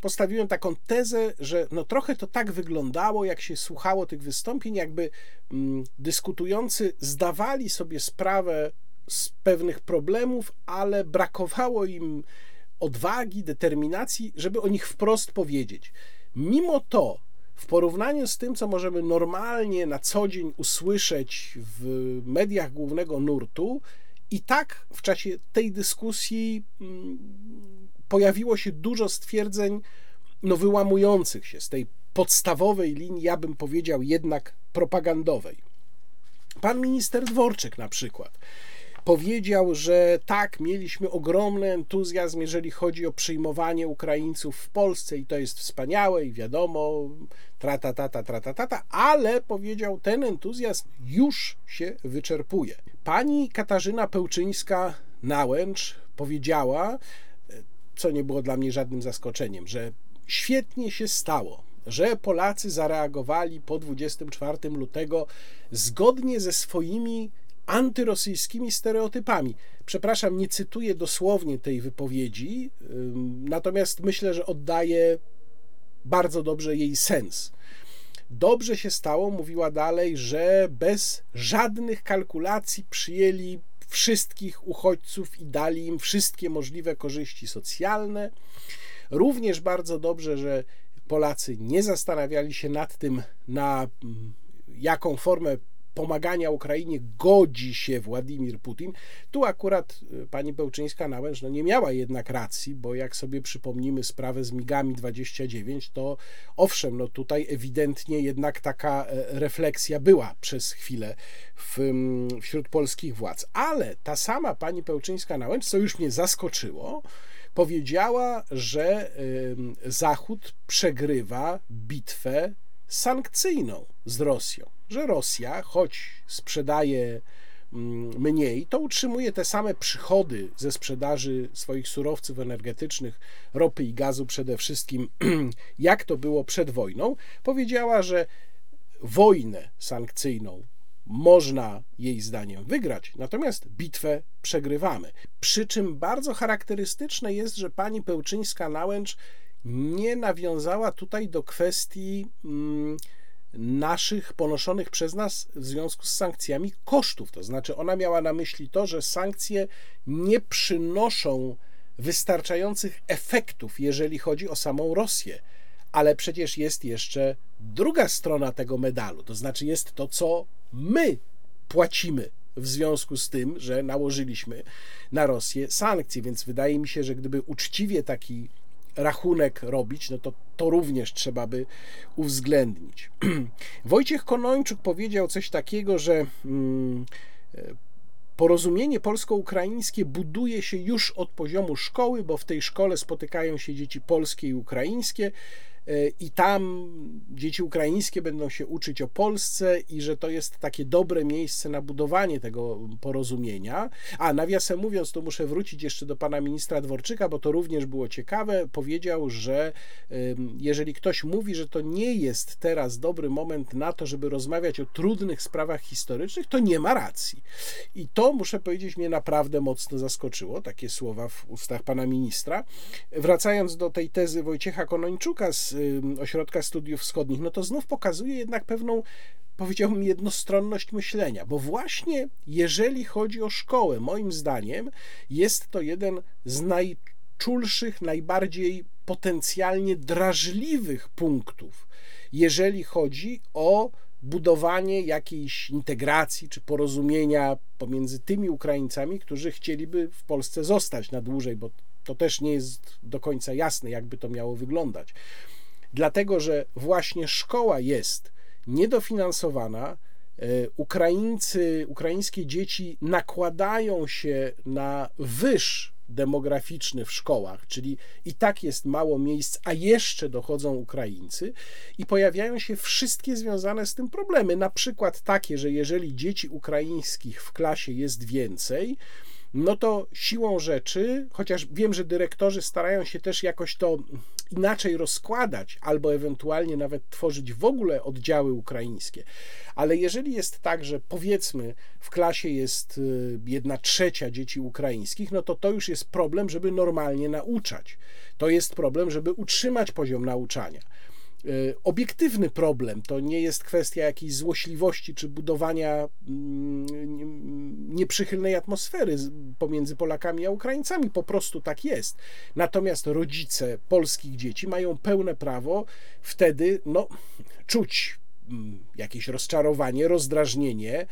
A: postawiłem taką tezę, że no trochę to tak wyglądało, jak się słuchało tych wystąpień, jakby mm, dyskutujący zdawali sobie sprawę z pewnych problemów, ale brakowało im odwagi, determinacji, żeby o nich wprost powiedzieć. Mimo to, w porównaniu z tym, co możemy normalnie na co dzień usłyszeć w mediach głównego nurtu, i tak w czasie tej dyskusji mm, pojawiło się dużo stwierdzeń no, wyłamujących się z tej podstawowej linii, ja bym powiedział jednak propagandowej. Pan minister Dworczyk na przykład powiedział, że tak, mieliśmy ogromny entuzjazm, jeżeli chodzi o przyjmowanie Ukraińców w Polsce i to jest wspaniałe i wiadomo, trata, tata, trata, tata, ale powiedział, ten entuzjazm już się wyczerpuje. Pani Katarzyna Pełczyńska-Nałęcz powiedziała, co nie było dla mnie żadnym zaskoczeniem, że świetnie się stało, że Polacy zareagowali po 24 lutego zgodnie ze swoimi antyrosyjskimi stereotypami. Przepraszam, nie cytuję dosłownie tej wypowiedzi, natomiast myślę, że oddaje bardzo dobrze jej sens. Dobrze się stało, mówiła dalej, że bez żadnych kalkulacji przyjęli wszystkich uchodźców i dali im wszystkie możliwe korzyści socjalne. Również bardzo dobrze, że Polacy nie zastanawiali się nad tym, na jaką formę pomagania Ukrainie godzi się Władimir Putin. Tu akurat y, pani Bełczyńska-Nałęcz no nie miała jednak racji, bo jak sobie przypomnimy sprawę z migami 29, to owszem, no tutaj ewidentnie jednak taka e, refleksja była przez chwilę w, wśród polskich władz. Ale ta sama pani Bełczyńska-Nałęcz, co już mnie zaskoczyło, powiedziała, że Zachód przegrywa bitwę sankcyjną z Rosją że Rosja, choć sprzedaje mm, mniej, to utrzymuje te same przychody ze sprzedaży swoich surowców energetycznych, ropy i gazu przede wszystkim, jak to było przed wojną. Powiedziała, że wojnę sankcyjną można jej zdaniem wygrać, natomiast bitwę przegrywamy. Przy czym bardzo charakterystyczne jest, że pani Pełczyńska-Nałęcz nie nawiązała tutaj do kwestii. Hmm, naszych ponoszonych przez nas w związku z sankcjami kosztów. To znaczy, ona miała na myśli to, że sankcje nie przynoszą wystarczających efektów, jeżeli chodzi o samą Rosję. Ale przecież jest jeszcze druga strona tego medalu, to znaczy jest to, co my płacimy w związku z tym, że nałożyliśmy na Rosję sankcje. Więc wydaje mi się, że gdyby uczciwie taki rachunek robić, no to to również trzeba by uwzględnić. Wojciech Konończuk powiedział coś takiego, że mm, Porozumienie polsko-ukraińskie buduje się już od poziomu szkoły, bo w tej szkole spotykają się dzieci polskie i ukraińskie. E, i tam dzieci ukraińskie będą się uczyć o Polsce i że to jest takie dobre miejsce na budowanie tego porozumienia. A nawiasem mówiąc, to muszę wrócić jeszcze do pana ministra Dworczyka, bo to również było ciekawe. Powiedział, że jeżeli ktoś mówi, że to nie jest teraz dobry moment na to, żeby rozmawiać o trudnych sprawach historycznych, to nie ma racji. I to muszę powiedzieć, mnie naprawdę mocno zaskoczyło, takie słowa w ustach pana ministra. Wracając do tej tezy Wojciecha Konończuka z Ośrodka Studiów Wschodnich, no to znów pokazuje jednak pewną, powiedziałbym, jednostronność myślenia, bo właśnie jeżeli chodzi o szkołę, moim zdaniem, jest to jeden z najczulszych, najbardziej potencjalnie drażliwych punktów, jeżeli chodzi o budowanie jakiejś integracji czy porozumienia pomiędzy tymi Ukraińcami, którzy chcieliby w Polsce zostać na dłużej, bo to też nie jest do końca jasne, jakby to miało wyglądać dlatego że właśnie szkoła jest niedofinansowana. E, Ukraińcy, ukraińskie dzieci nakładają się na wyż demograficzny w szkołach, czyli i tak jest mało miejsc, a jeszcze dochodzą Ukraińcy i pojawiają się wszystkie związane z tym problemy. Na przykład takie, że jeżeli dzieci ukraińskich w klasie jest więcej, no to siłą rzeczy, chociaż wiem, że dyrektorzy starają się też jakoś to inaczej rozkładać, albo ewentualnie nawet tworzyć w ogóle oddziały ukraińskie, ale jeżeli jest tak, że powiedzmy w klasie jest y, jedna trzecia dzieci ukraińskich, no to to już jest problem, żeby normalnie nauczać. To jest problem, żeby utrzymać poziom nauczania. Y, obiektywny problem. To nie jest kwestia jakiejś złośliwości czy budowania mm, nieprzychylnej atmosfery pomiędzy Polakami a Ukraińcami. Po prostu tak jest. Natomiast rodzice polskich dzieci mają pełne prawo wtedy no, czuć mm, jakieś rozczarowanie, rozdrażnienie,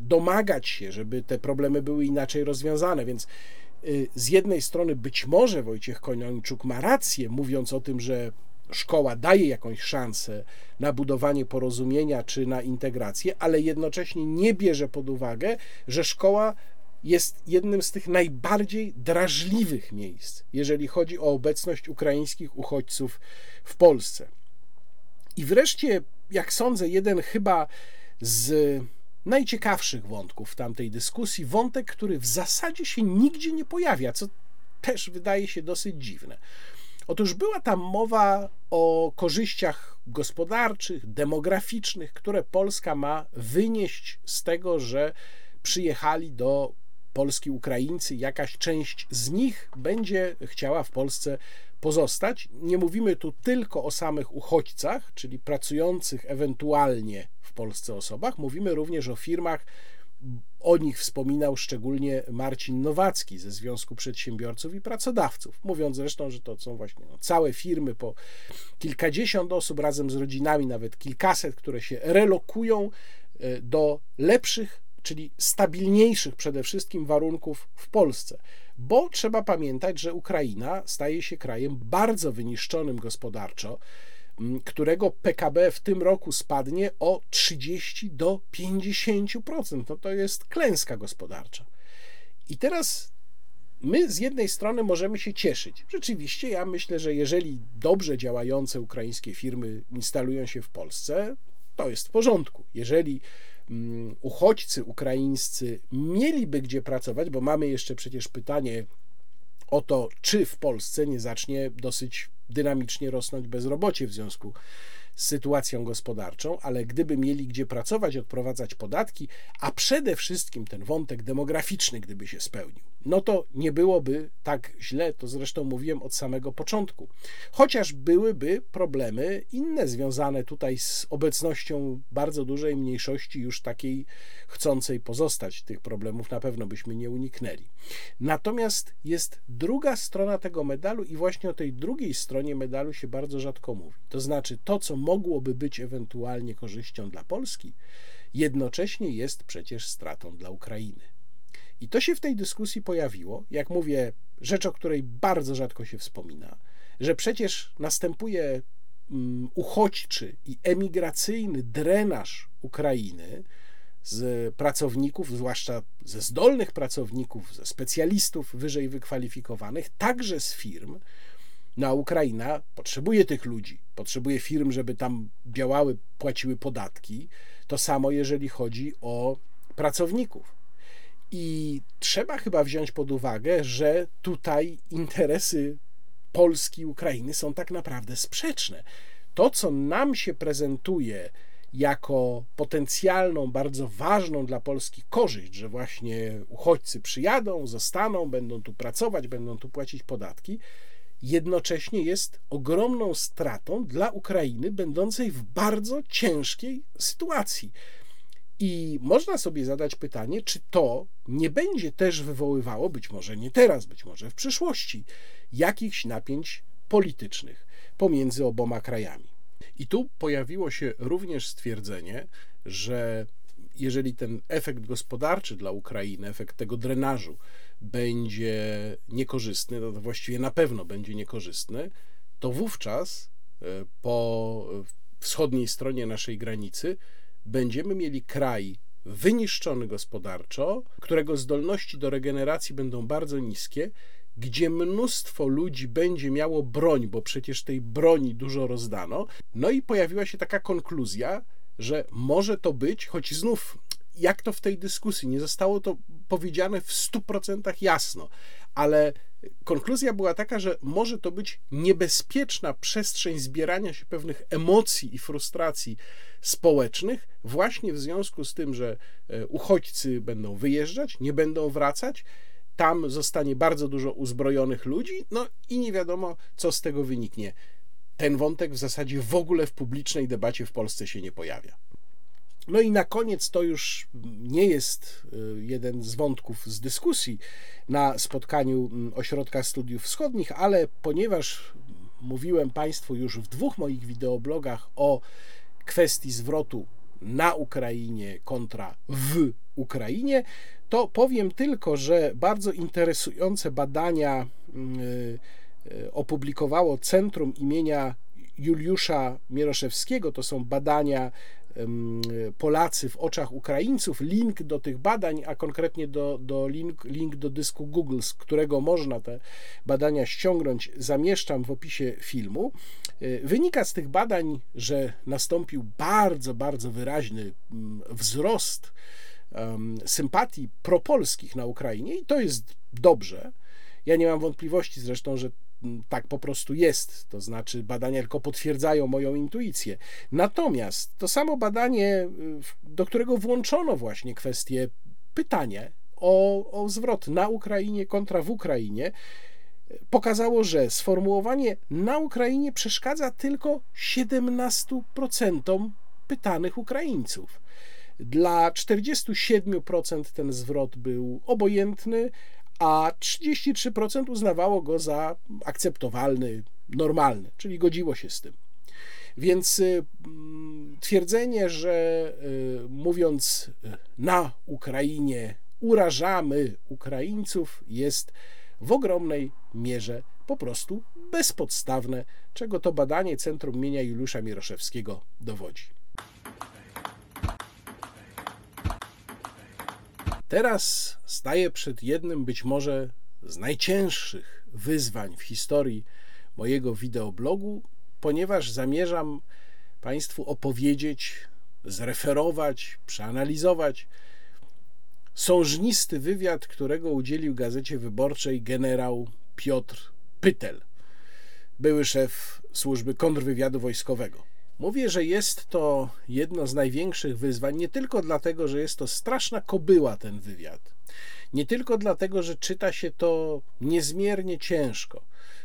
A: domagać się, żeby te problemy były inaczej rozwiązane. Więc y, z jednej strony być może Wojciech Koniończuk ma rację, mówiąc o tym, że szkoła daje jakąś szansę na budowanie porozumienia czy na integrację, ale jednocześnie nie bierze pod uwagę, że szkoła jest jednym z tych najbardziej drażliwych miejsc, jeżeli chodzi o obecność ukraińskich uchodźców w Polsce. I wreszcie, jak sądzę, jeden chyba z najciekawszych wątków w tamtej dyskusji, wątek, który w zasadzie się nigdzie nie pojawia, co też wydaje się dosyć dziwne. Otóż była tam mowa o korzyściach gospodarczych, demograficznych, które Polska ma wynieść z tego, że przyjechali do Polski Ukraińcy, jakaś część z nich będzie chciała w Polsce pozostać. Nie mówimy tu tylko o samych uchodźcach, czyli pracujących ewentualnie w Polsce osobach, mówimy również o firmach, o nich wspominał szczególnie Marcin Nowacki ze Związku Przedsiębiorców i Pracodawców, mówiąc zresztą, że to są właśnie no, całe firmy po kilkadziesiąt osób razem z rodzinami, nawet kilkaset, które się relokują e, do lepszych, czyli stabilniejszych przede wszystkim warunków w Polsce. Bo trzeba pamiętać, że Ukraina staje się krajem bardzo wyniszczonym gospodarczo którego PKB w tym roku spadnie o 30 do 50%. No to jest klęska gospodarcza. I teraz my z jednej strony możemy się cieszyć. Rzeczywiście, ja myślę, że jeżeli dobrze działające ukraińskie firmy instalują się w Polsce, to jest w porządku. Jeżeli uchodźcy ukraińscy mieliby gdzie pracować, bo mamy jeszcze przecież pytanie o to, czy w Polsce nie zacznie dosyć dynamicznie rosnąć bezrobocie w związku z sytuacją gospodarczą, ale gdyby mieli gdzie pracować, odprowadzać podatki, a przede wszystkim ten wątek demograficzny, gdyby się spełnił, no to nie byłoby tak źle, to zresztą mówiłem od samego początku. Chociaż byłyby problemy inne związane tutaj z obecnością bardzo dużej mniejszości, już takiej chcącej pozostać. Tych problemów na pewno byśmy nie uniknęli. Natomiast jest druga strona tego medalu, i właśnie o tej drugiej stronie medalu się bardzo rzadko mówi. To znaczy, to, co mogłoby być ewentualnie korzyścią dla Polski, jednocześnie jest przecież stratą dla Ukrainy. I to się w tej dyskusji pojawiło, jak mówię, rzecz, o której bardzo rzadko się wspomina, że przecież następuje mm, uchodźczy i emigracyjny drenaż Ukrainy z pracowników, zwłaszcza ze zdolnych pracowników, ze specjalistów wyżej wykwalifikowanych, także z firm. No a Ukraina potrzebuje tych ludzi, potrzebuje firm, żeby tam działały, płaciły podatki. To samo, jeżeli chodzi o pracowników. I trzeba chyba wziąć pod uwagę, że tutaj interesy Polski i Ukrainy są tak naprawdę sprzeczne. To, co nam się prezentuje jako potencjalną, bardzo ważną dla Polski korzyść, że właśnie uchodźcy przyjadą, zostaną, będą tu pracować, będą tu płacić podatki, jednocześnie jest ogromną stratą dla Ukrainy, będącej w bardzo ciężkiej sytuacji. I można sobie zadać pytanie, czy to nie będzie też wywoływało, być może nie teraz, być może w przyszłości, jakichś napięć politycznych pomiędzy oboma krajami. I tu pojawiło się również stwierdzenie, że jeżeli ten efekt gospodarczy dla Ukrainy, efekt tego drenażu będzie niekorzystny, no to właściwie na pewno będzie niekorzystny, to wówczas e, po wschodniej stronie naszej granicy będziemy mieli kraj wyniszczony gospodarczo, którego zdolności do regeneracji będą bardzo niskie, gdzie mnóstwo ludzi będzie miało broń, bo przecież tej broni dużo rozdano. No i pojawiła się taka konkluzja, że może to być, choć znów jak to w tej dyskusji, nie zostało to powiedziane w 100% jasno, ale konkluzja była taka, że może to być niebezpieczna przestrzeń zbierania się pewnych emocji i frustracji społecznych, właśnie w związku z tym, że e, uchodźcy będą wyjeżdżać, nie będą wracać. Tam zostanie bardzo dużo uzbrojonych ludzi, no i nie wiadomo, co z tego wyniknie. Ten wątek w zasadzie w ogóle w publicznej debacie w Polsce się nie pojawia. No i na koniec to już nie jest y, jeden z wątków z dyskusji na spotkaniu mm, Ośrodka Studiów Wschodnich, ale ponieważ mówiłem Państwu już w dwóch moich wideoblogach o kwestii zwrotu na Ukrainie kontra w Ukrainie, to powiem tylko, że bardzo interesujące badania mm, y, y, opublikowało Centrum imienia Juliusza Mieroszewskiego. To są badania Polacy w oczach Ukraińców. Link do tych badań, a konkretnie do, do link, link do dysku Google, z którego można te badania ściągnąć, zamieszczam w opisie filmu. E, wynika z tych badań, że nastąpił bardzo, bardzo wyraźny wzrost sympatii propolskich na Ukrainie i to jest dobrze. Ja nie mam wątpliwości zresztą, że tak po prostu jest, to znaczy badania tylko potwierdzają moją intuicję. Natomiast to samo badanie, do którego włączono właśnie kwestię pytanie o, o zwrot na Ukrainie kontra w Ukrainie, pokazało, że sformułowanie na Ukrainie przeszkadza tylko 17% pytanych Ukraińców. Dla 47% ten zwrot był obojętny, a 33% uznawało go za akceptowalny, normalny, czyli godziło się z tym. Więc y, mm, twierdzenie, że y, mówiąc y, na Ukrainie urażamy Ukraińców, jest w ogromnej mierze po prostu bezpodstawne, czego to badanie Centrum Mienia Juliusza Mieroszewskiego dowodzi. Teraz staję przed jednym być może z najcięższych wyzwań w historii mojego wideoblogu, ponieważ zamierzam Państwu opowiedzieć, zreferować, przeanalizować sążnisty wywiad, którego udzielił Gazecie Wyborczej generał Piotr Pytel, były szef służby kontrwywiadu wojskowego. Mówię, że jest to jedno z największych wyzwań, nie tylko dlatego, że jest to straszna kobyła ten wywiad, nie tylko dlatego, że czyta się to niezmiernie ciężko.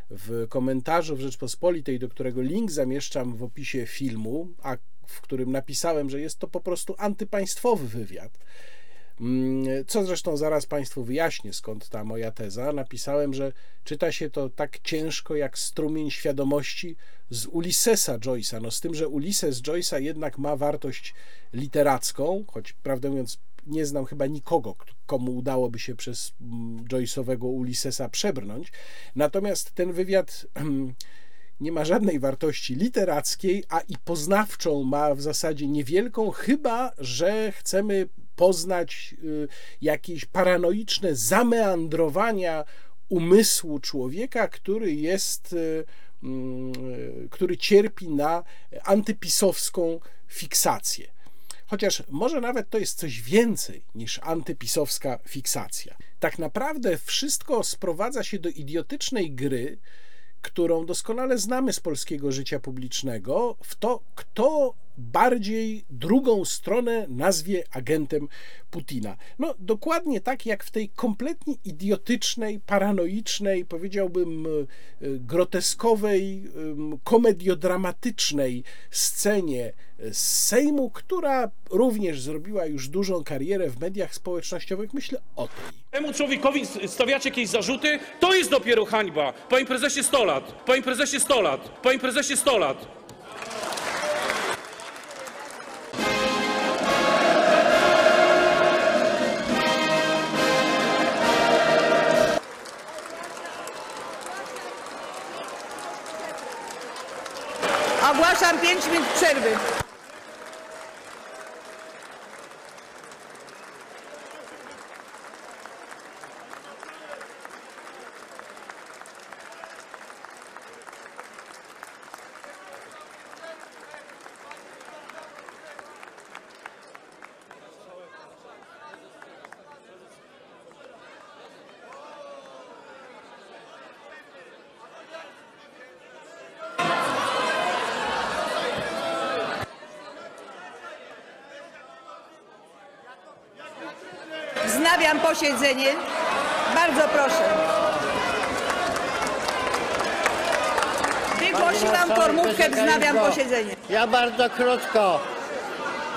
A: W komentarzu w Rzeczpospolitej, do którego link zamieszczam w opisie filmu, a w którym napisałem, że jest to po prostu antypaństwowy wywiad, Mm, co zresztą zaraz Państwu wyjaśnię, skąd ta moja teza. Napisałem, że czyta się to tak ciężko jak strumień świadomości z Ulyssesa Joyce'a. No z tym, że Ulysses Joyce'a jednak ma wartość literacką, choć prawdę mówiąc nie znam chyba nikogo, komu udałoby się przez mm, Joyce'owego Ulyssesa przebrnąć. Natomiast ten wywiad nie ma żadnej wartości literackiej, a i poznawczą ma w zasadzie niewielką, chyba że chcemy poznać y, jakieś paranoiczne zameandrowania umysłu człowieka, który jest, y, który cierpi na antypisowską fiksację. Chociaż może nawet to jest coś więcej niż antypisowska fiksacja. Tak naprawdę wszystko sprowadza się do idiotycznej gry, którą doskonale znamy z polskiego życia publicznego, w to, kto bardziej drugą stronę nazwie agentem Putina. No, dokładnie tak jak w tej kompletnie idiotycznej, paranoicznej, powiedziałbym e, groteskowej, komediodramatycznej scenie z Sejmu, która również zrobiła już dużą karierę w mediach społecznościowych. Myślę o tej.
C: Temu człowiekowi stawiacie jakieś zarzuty? To jest dopiero hańba. Panie prezesie 100 lat. Panie prezesie 100 lat. Panie prezesie 100 lat.
D: 5 minut przerwy. Wznawiam posiedzenie. Bardzo proszę. Wygłosiłam formułkę, wznawiam posiedzenie.
E: Ja bardzo krótko.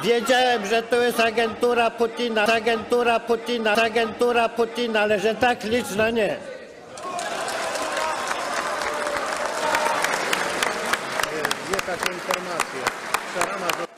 E: Wiedziałem, że to jest agentura Putina, agentura Putina, agentura Putina, ale że tak liczna nie.
A: Dwie takie informacje. Szarama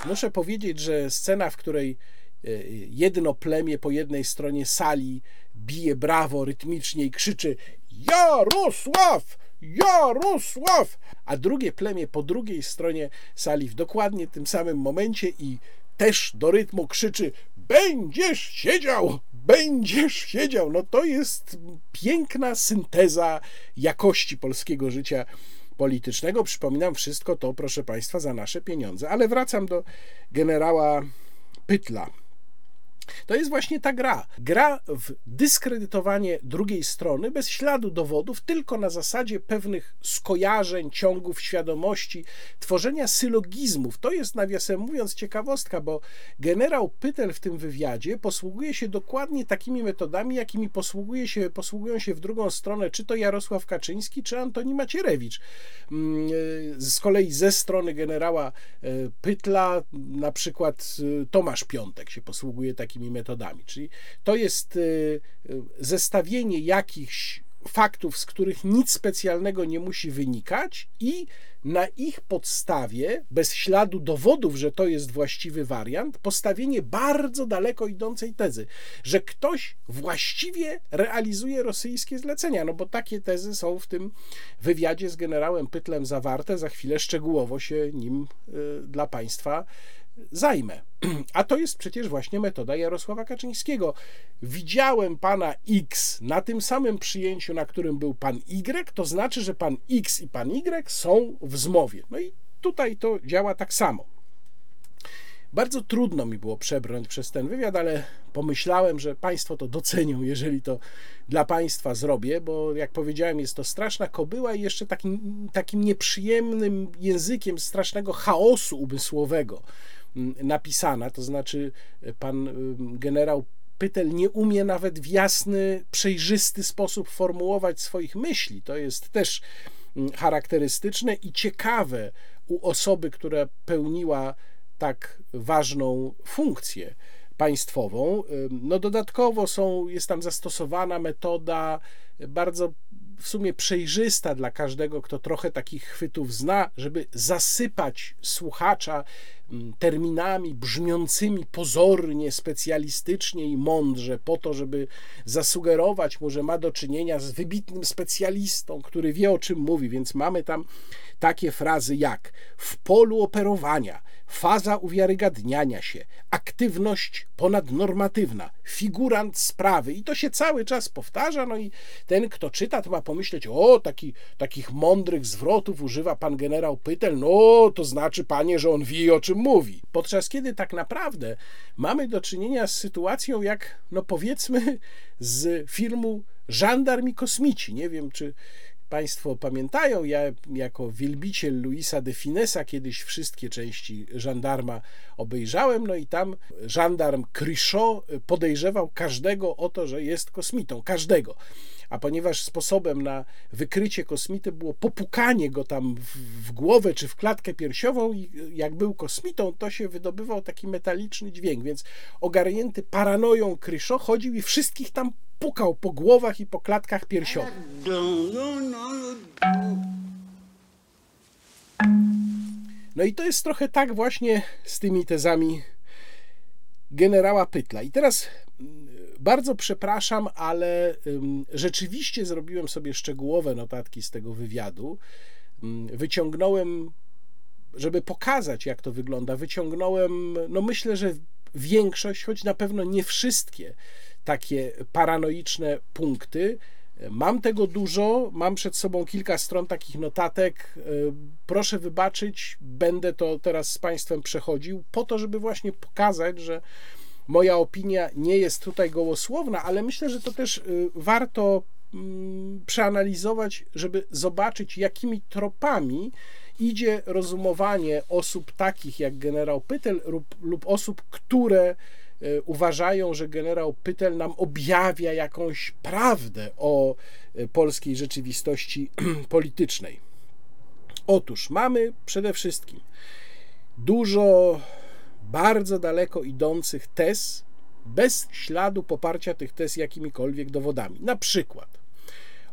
A: Tak, muszę powiedzieć, że scena, w której e, jedno plemię po jednej stronie sali bije brawo rytmicznie i krzyczy Jarosław! Jarosław! A drugie plemię po drugiej stronie sali w dokładnie tym samym momencie i też do rytmu krzyczy Będziesz siedział! Będziesz siedział! No to jest piękna synteza jakości polskiego życia politycznego. Przypominam, wszystko to, proszę Państwa, za nasze pieniądze. Ale wracam do generała Pytla. To jest właśnie ta gra. Gra w dyskredytowanie drugiej strony bez śladu dowodów, tylko na zasadzie pewnych skojarzeń, ciągów świadomości, tworzenia sylogizmów. To jest, nawiasem mówiąc, ciekawostka, bo generał Pytel w tym wywiadzie posługuje się dokładnie takimi metodami, jakimi posługuje się, posługują się w drugą stronę, czy to Jarosław Kaczyński, czy Antoni Macierewicz. Mm, Z kolei ze strony generała e, Pytla, na przykład e, Tomasz Piątek się posługuje takimi metodami. Czyli to jest y, y, zestawienie jakichś faktów, z których nic specjalnego nie musi wynikać, i na ich podstawie, bez śladu dowodów, że to jest właściwy wariant, postawienie bardzo daleko idącej tezy, że ktoś właściwie realizuje rosyjskie zlecenia. No bo takie tezy są w tym wywiadzie z generałem Pytlem zawarte. Za chwilę szczegółowo się nim y, dla Państwa zajmę. A to jest przecież właśnie metoda Jarosława Kaczyńskiego. Widziałem pana X na tym samym przyjęciu, na którym był pan Y, to znaczy, że pan X i pan Y są w zmowie. No i tutaj to działa tak samo. Bardzo trudno mi było przebrnąć przez ten wywiad, ale pomyślałem, że Państwo to docenią, jeżeli to dla Państwa zrobię, bo jak powiedziałem, jest to straszna kobyła i jeszcze takim, takim nieprzyjemnym językiem strasznego chaosu umysłowego napisana, to znaczy pan generał Pytel nie umie nawet w jasny, przejrzysty sposób formułować swoich myśli. To jest też charakterystyczne i ciekawe u osoby, która pełniła tak ważną funkcję państwową. No dodatkowo są, jest tam zastosowana metoda bardzo w sumie przejrzysta dla każdego, kto trochę takich chwytów zna, żeby zasypać słuchacza mm, terminami brzmiącymi pozornie, specjalistycznie i mądrze, po to, żeby zasugerować mu, że ma do czynienia z wybitnym specjalistą, który wie o czym mówi. Więc mamy tam takie frazy jak w polu operowania, faza uwiarygadniania się, aktywność ponadnormatywna, figurant sprawy i to się cały czas powtarza, no i ten, kto czyta, to ma pomyśleć, o, taki, takich mądrych zwrotów używa pan generał Pytel, no, to znaczy, panie, że on wie, o czym mówi. Podczas kiedy tak naprawdę mamy do czynienia z sytuacją jak, no powiedzmy, z filmu Żandarm i kosmici. Nie wiem, czy Państwo pamiętają, ja jako wielbiciel Luisa de Finesa kiedyś wszystkie części żandarma obejrzałem, no i tam żandarm Crichot podejrzewał każdego o to, że jest kosmitą, każdego. A ponieważ sposobem na wykrycie kosmity było popukanie go tam w, głowę czy w klatkę piersiową, i jak był kosmitą, to się wydobywał taki metaliczny dźwięk, więc ogarnięty paranoją Crichot chodził i wszystkich tam pukał po głowach i po klatkach piersiowych. No i to jest trochę tak właśnie z tymi tezami generała Pytla. I teraz mm, bardzo przepraszam, ale rzeczywiście zrobiłem sobie szczegółowe notatki z tego wywiadu. Mm, wyciągnąłem, żeby pokazać, jak to wygląda, wyciągnąłem, no myślę, że większość, choć na pewno nie wszystkie takie paranoiczne punkty. Mam tego dużo, mam przed sobą kilka stron takich notatek. Proszę wybaczyć, będę to teraz z Państwem przechodził, po to, żeby właśnie pokazać, że moja opinia nie jest tutaj gołosłowna, ale myślę, że to też y, warto mm, przeanalizować, żeby zobaczyć, jakimi tropami idzie rozumowanie osób takich jak generał Pytel lub, lub osób, które uważają, że generał Pytel nam objawia jakąś prawdę o y, polskiej rzeczywistości politycznej. Otóż mamy przede wszystkim dużo bardzo daleko idących tez, bez śladu poparcia tych tez jakimikolwiek dowodami. Na przykład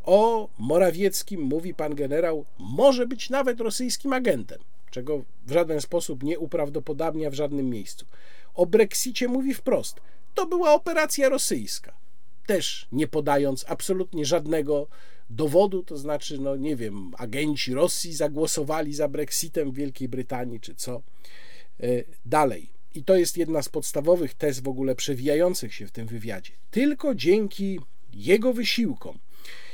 A: o Morawieckim mówi pan generał, może być nawet rosyjskim agentem, czego w żaden sposób nie uprawdopodobnia w żadnym miejscu. O Brexicie mówi wprost, to była operacja rosyjska, też nie podając absolutnie żadnego dowodu, to znaczy, no nie wiem, agenci Rosji zagłosowali za Brexitem w Wielkiej Brytanii czy co. E, dalej. I to jest jedna z podstawowych tez w ogóle przewijających się w tym wywiadzie. Tylko dzięki jego wysiłkom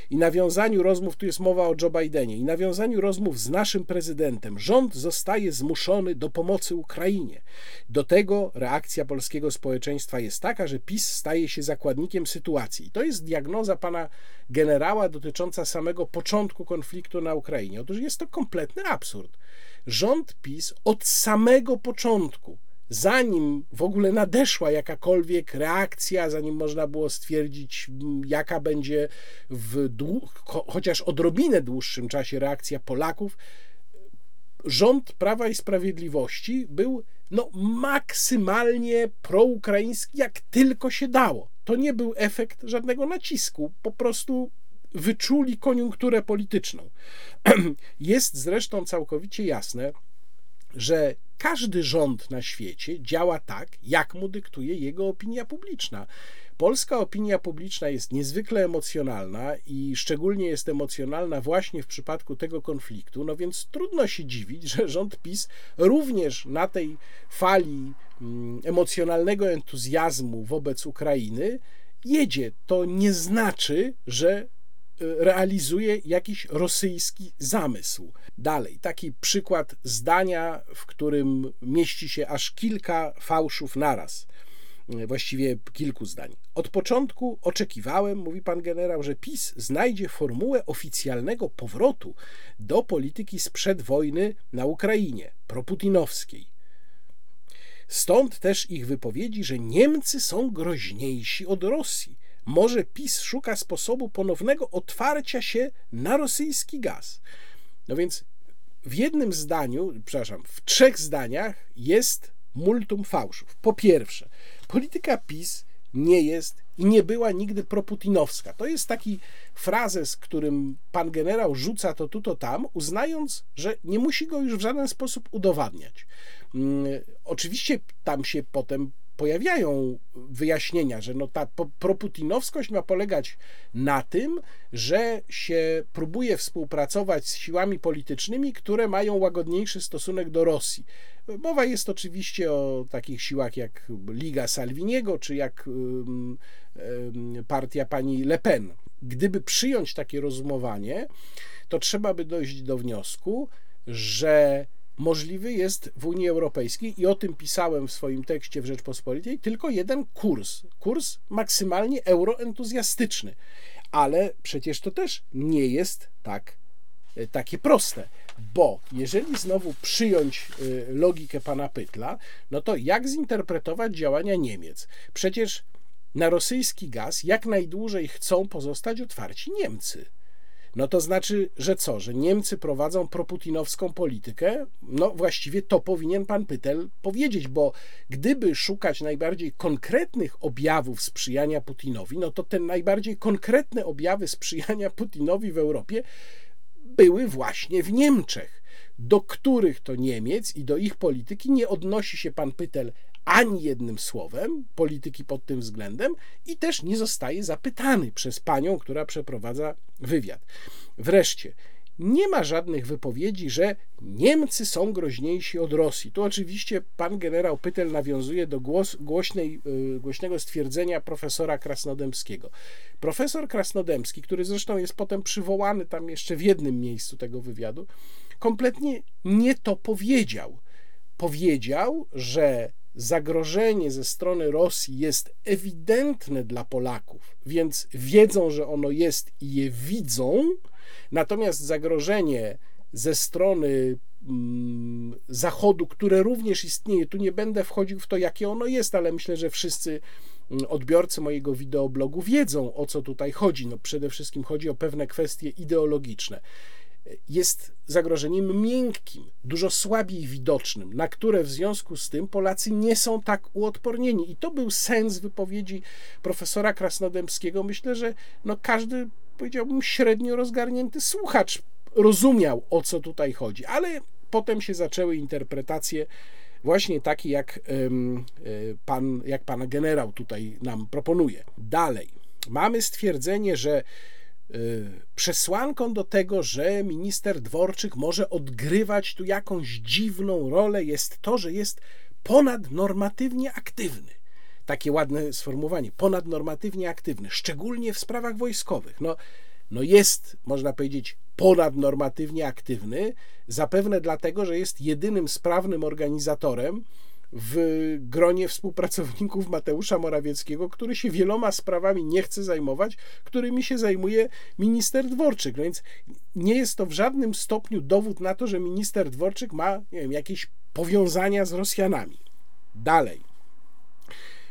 A: i nawiązaniu rozmów, tu jest mowa o Joe Bidenie, i nawiązaniu rozmów z naszym prezydentem, rząd zostaje zmuszony do pomocy Ukrainie. Do tego reakcja polskiego społeczeństwa jest taka, że PiS staje się zakładnikiem sytuacji. I to jest diagnoza pana generała dotycząca samego początku konfliktu na Ukrainie. Otóż jest to kompletny absurd. Rząd PiS od samego początku zanim w ogóle nadeszła jakakolwiek reakcja, zanim można było stwierdzić, jaka będzie w chociaż odrobinę dłuższym czasie reakcja Polaków, rząd Prawa i Sprawiedliwości był no, maksymalnie proukraiński, jak tylko się dało. To nie był efekt żadnego nacisku, po prostu wyczuli koniunkturę polityczną. Jest zresztą całkowicie jasne, że każdy rząd na świecie działa tak, jak mu dyktuje jego opinia publiczna. Polska opinia publiczna jest niezwykle emocjonalna i szczególnie jest emocjonalna właśnie w przypadku tego konfliktu, no więc trudno się dziwić, że rząd PiS również na tej fali mm, emocjonalnego entuzjazmu wobec Ukrainy jedzie. To nie znaczy, że realizuje jakiś rosyjski zamysł. Dalej, taki przykład zdania, w którym mieści się aż kilka fałszów naraz. Właściwie kilku zdań. Od początku oczekiwałem, mówi pan generał, że PiS znajdzie formułę oficjalnego powrotu do polityki sprzed wojny na Ukrainie, proputinowskiej. Stąd też ich wypowiedzi, że Niemcy są groźniejsi od Rosji może PiS szuka sposobu ponownego otwarcia się na rosyjski gaz. No więc w jednym zdaniu, przepraszam, w trzech zdaniach jest multum fałszów. Po pierwsze, polityka PiS nie jest i nie była nigdy proputinowska. To jest taki frazes, którym pan generał rzuca to tu, to tam, uznając, że nie musi go już w żaden sposób udowadniać. Hmm, oczywiście tam się potem pojawiają wyjaśnienia, że no ta proputinowskość ma polegać na tym, że się próbuje współpracować z siłami politycznymi, które mają łagodniejszy stosunek do Rosji. Mowa jest oczywiście o takich siłach jak Liga Salviniego, czy jak partia pani Le Pen. Gdyby przyjąć takie rozumowanie, to trzeba by dojść do wniosku, że możliwy jest w Unii Europejskiej i o tym pisałem w swoim tekście w Rzeczpospolitej, tylko jeden kurs. Kurs maksymalnie euroentuzjastyczny. Ale przecież to też nie jest tak e, takie proste, bo jeżeli znowu przyjąć e, logikę pana Pytla, no to jak zinterpretować działania Niemiec? Przecież na rosyjski gaz jak najdłużej chcą pozostać otwarci Niemcy. No to znaczy, że co, że Niemcy prowadzą proputinowską politykę? No właściwie to powinien pan Pytel powiedzieć, bo gdyby szukać najbardziej konkretnych objawów sprzyjania Putinowi, no to te najbardziej konkretne objawy sprzyjania Putinowi w Europie były właśnie w Niemczech, do których to Niemiec i do ich polityki nie odnosi się pan Pytel ani jednym słowem polityki pod tym względem i też nie zostaje zapytany przez panią, która przeprowadza wywiad. Wreszcie, nie ma żadnych wypowiedzi, że Niemcy są groźniejsi od Rosji. Tu oczywiście pan generał Pytel nawiązuje do głos, głośnej, yy, głośnego stwierdzenia profesora Krasnodębskiego. Profesor Krasnodębski, który zresztą jest potem przywołany tam jeszcze w jednym miejscu tego wywiadu, kompletnie nie to powiedział. Powiedział, że zagrożenie ze strony Rosji jest ewidentne dla Polaków, więc wiedzą, że ono jest i je widzą, natomiast zagrożenie ze strony mm, Zachodu, które również istnieje, tu nie będę wchodził w to, jakie ono jest, ale myślę, że wszyscy mm, odbiorcy mojego wideoblogu wiedzą, o co tutaj chodzi. No, przede wszystkim chodzi o pewne kwestie ideologiczne jest zagrożeniem miękkim, dużo słabiej widocznym, na które w związku z tym Polacy nie są tak uodpornieni. I to był sens wypowiedzi profesora Krasnodębskiego. Myślę, że no każdy, powiedziałbym, średnio rozgarnięty słuchacz rozumiał, o co tutaj chodzi, ale potem się zaczęły interpretacje właśnie takie, jak e, pan, jak pan generał tutaj nam proponuje. Dalej, mamy stwierdzenie, że przesłanką do tego, że minister Dworczyk może odgrywać tu jakąś dziwną rolę, jest to, że jest ponadnormatywnie aktywny. Takie ładne sformułowanie, ponadnormatywnie aktywny, szczególnie w sprawach wojskowych. No, no jest, można powiedzieć, ponadnormatywnie aktywny, zapewne dlatego, że jest jedynym sprawnym organizatorem w gronie współpracowników Mateusza Morawieckiego, który się wieloma sprawami nie chce zajmować, którymi się zajmuje minister Dworczyk. No więc nie jest to w żadnym stopniu dowód na to, że minister Dworczyk ma nie wiem, jakieś powiązania z Rosjanami. Dalej.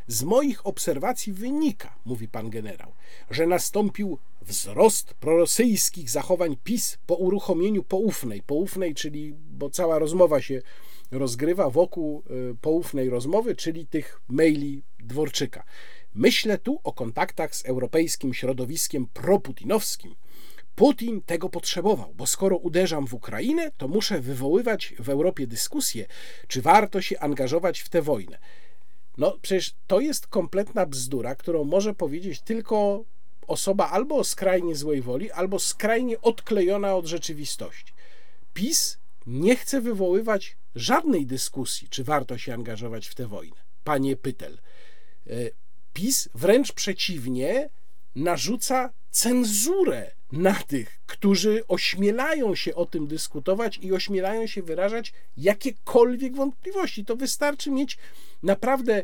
A: Z moich obserwacji wynika, mówi pan generał, że nastąpił wzrost prorosyjskich zachowań PiS po uruchomieniu poufnej. Poufnej, czyli, bo cała rozmowa się rozgrywa wokół y, poufnej rozmowy, czyli tych maili Dworczyka. Myślę tu o kontaktach z europejskim środowiskiem proputinowskim. Putin tego potrzebował, bo skoro uderzam w Ukrainę, to muszę wywoływać w Europie dyskusję, czy warto się angażować w tę wojnę. No przecież to jest kompletna bzdura, którą może powiedzieć tylko osoba albo o skrajnie złej woli, albo skrajnie odklejona od rzeczywistości. PiS nie chce wywoływać żadnej dyskusji, czy warto się angażować w tę wojnę. Panie Pytel, e, PiS wręcz przeciwnie narzuca cenzurę na tych, którzy ośmielają się o tym dyskutować i ośmielają się wyrażać jakiekolwiek wątpliwości. To wystarczy mieć naprawdę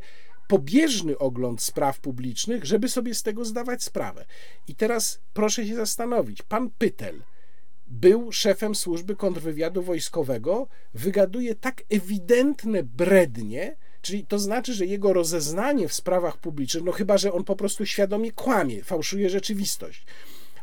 A: pobieżny ogląd spraw publicznych, żeby sobie z tego zdawać sprawę. I teraz proszę się zastanowić, pan Pytel był szefem służby kontrwywiadu wojskowego, wygaduje tak ewidentne brednie, czyli to znaczy, że jego rozeznanie w sprawach publicznych, no chyba, że on po prostu świadomie kłamie, fałszuje rzeczywistość.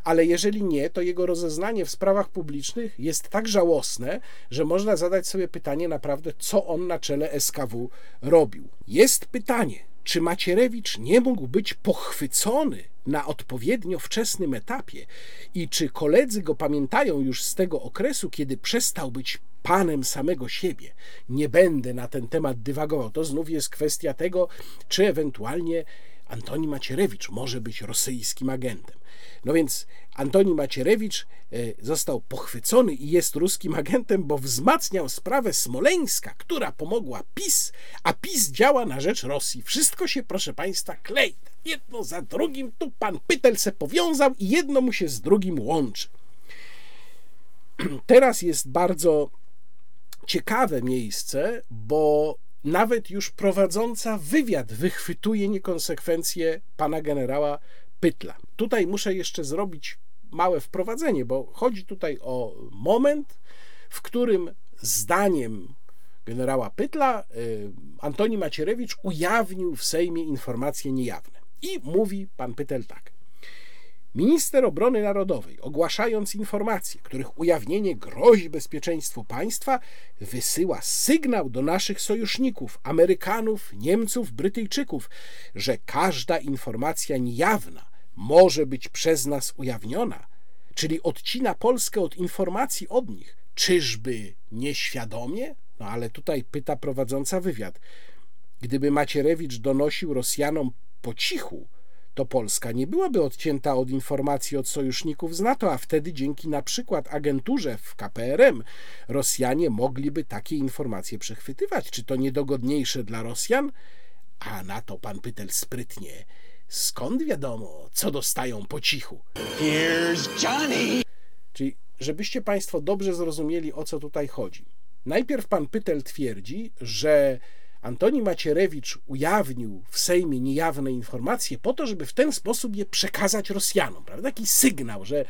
A: Ale jeżeli nie, to jego rozeznanie w sprawach publicznych jest tak żałosne, że można zadać sobie pytanie naprawdę, co on na czele SKW robił. Jest pytanie, czy Macierewicz nie mógł być pochwycony na odpowiednio wczesnym etapie i czy koledzy go pamiętają już z tego okresu, kiedy przestał być panem samego siebie. Nie będę na ten temat dywagował. To znów jest kwestia tego, czy ewentualnie Antoni Macierewicz może być rosyjskim agentem. No więc Antoni Macierewicz e, został pochwycony i jest ruskim agentem, bo wzmacniał sprawę Smoleńska, która pomogła PiS, a PiS działa na rzecz Rosji. Wszystko się, proszę Państwa, klei. Jedno za drugim, tu pan Pytel se powiązał i jedno mu się z drugim łączy. Teraz jest bardzo ciekawe miejsce, bo nawet już prowadząca wywiad wychwytuje niekonsekwencje pana generała Pytla. Tutaj muszę jeszcze zrobić małe wprowadzenie, bo chodzi tutaj o moment, w którym zdaniem generała Pytla y, Antoni Macierewicz ujawnił w Sejmie informacje niejawne. I mówi pan Pytel tak. Minister Obrony Narodowej, ogłaszając informacje, których ujawnienie grozi bezpieczeństwu państwa, wysyła sygnał do naszych sojuszników, Amerykanów, Niemców, Brytyjczyków, że każda informacja niejawna może być przez nas ujawniona, czyli odcina Polskę od informacji od nich. Czyżby nieświadomie? No ale tutaj pyta prowadząca wywiad. Gdyby Macierewicz donosił Rosjanom po cichu, to Polska nie byłaby odcięta od informacji od sojuszników z NATO, a wtedy dzięki na przykład agenturze w KPRM Rosjanie mogliby takie informacje przechwytywać. Czy to niedogodniejsze dla Rosjan? A na to pan Pytel sprytnie. Skąd wiadomo, co dostają po cichu?
F: Here's Johnny.
A: Czyli, żebyście Państwo dobrze zrozumieli, o co tutaj chodzi. Najpierw pan Pytel twierdzi, że Antoni Macierewicz ujawnił w Sejmie niejawne informacje po to, żeby w ten sposób je przekazać Rosjanom. Prawda? Taki sygnał, że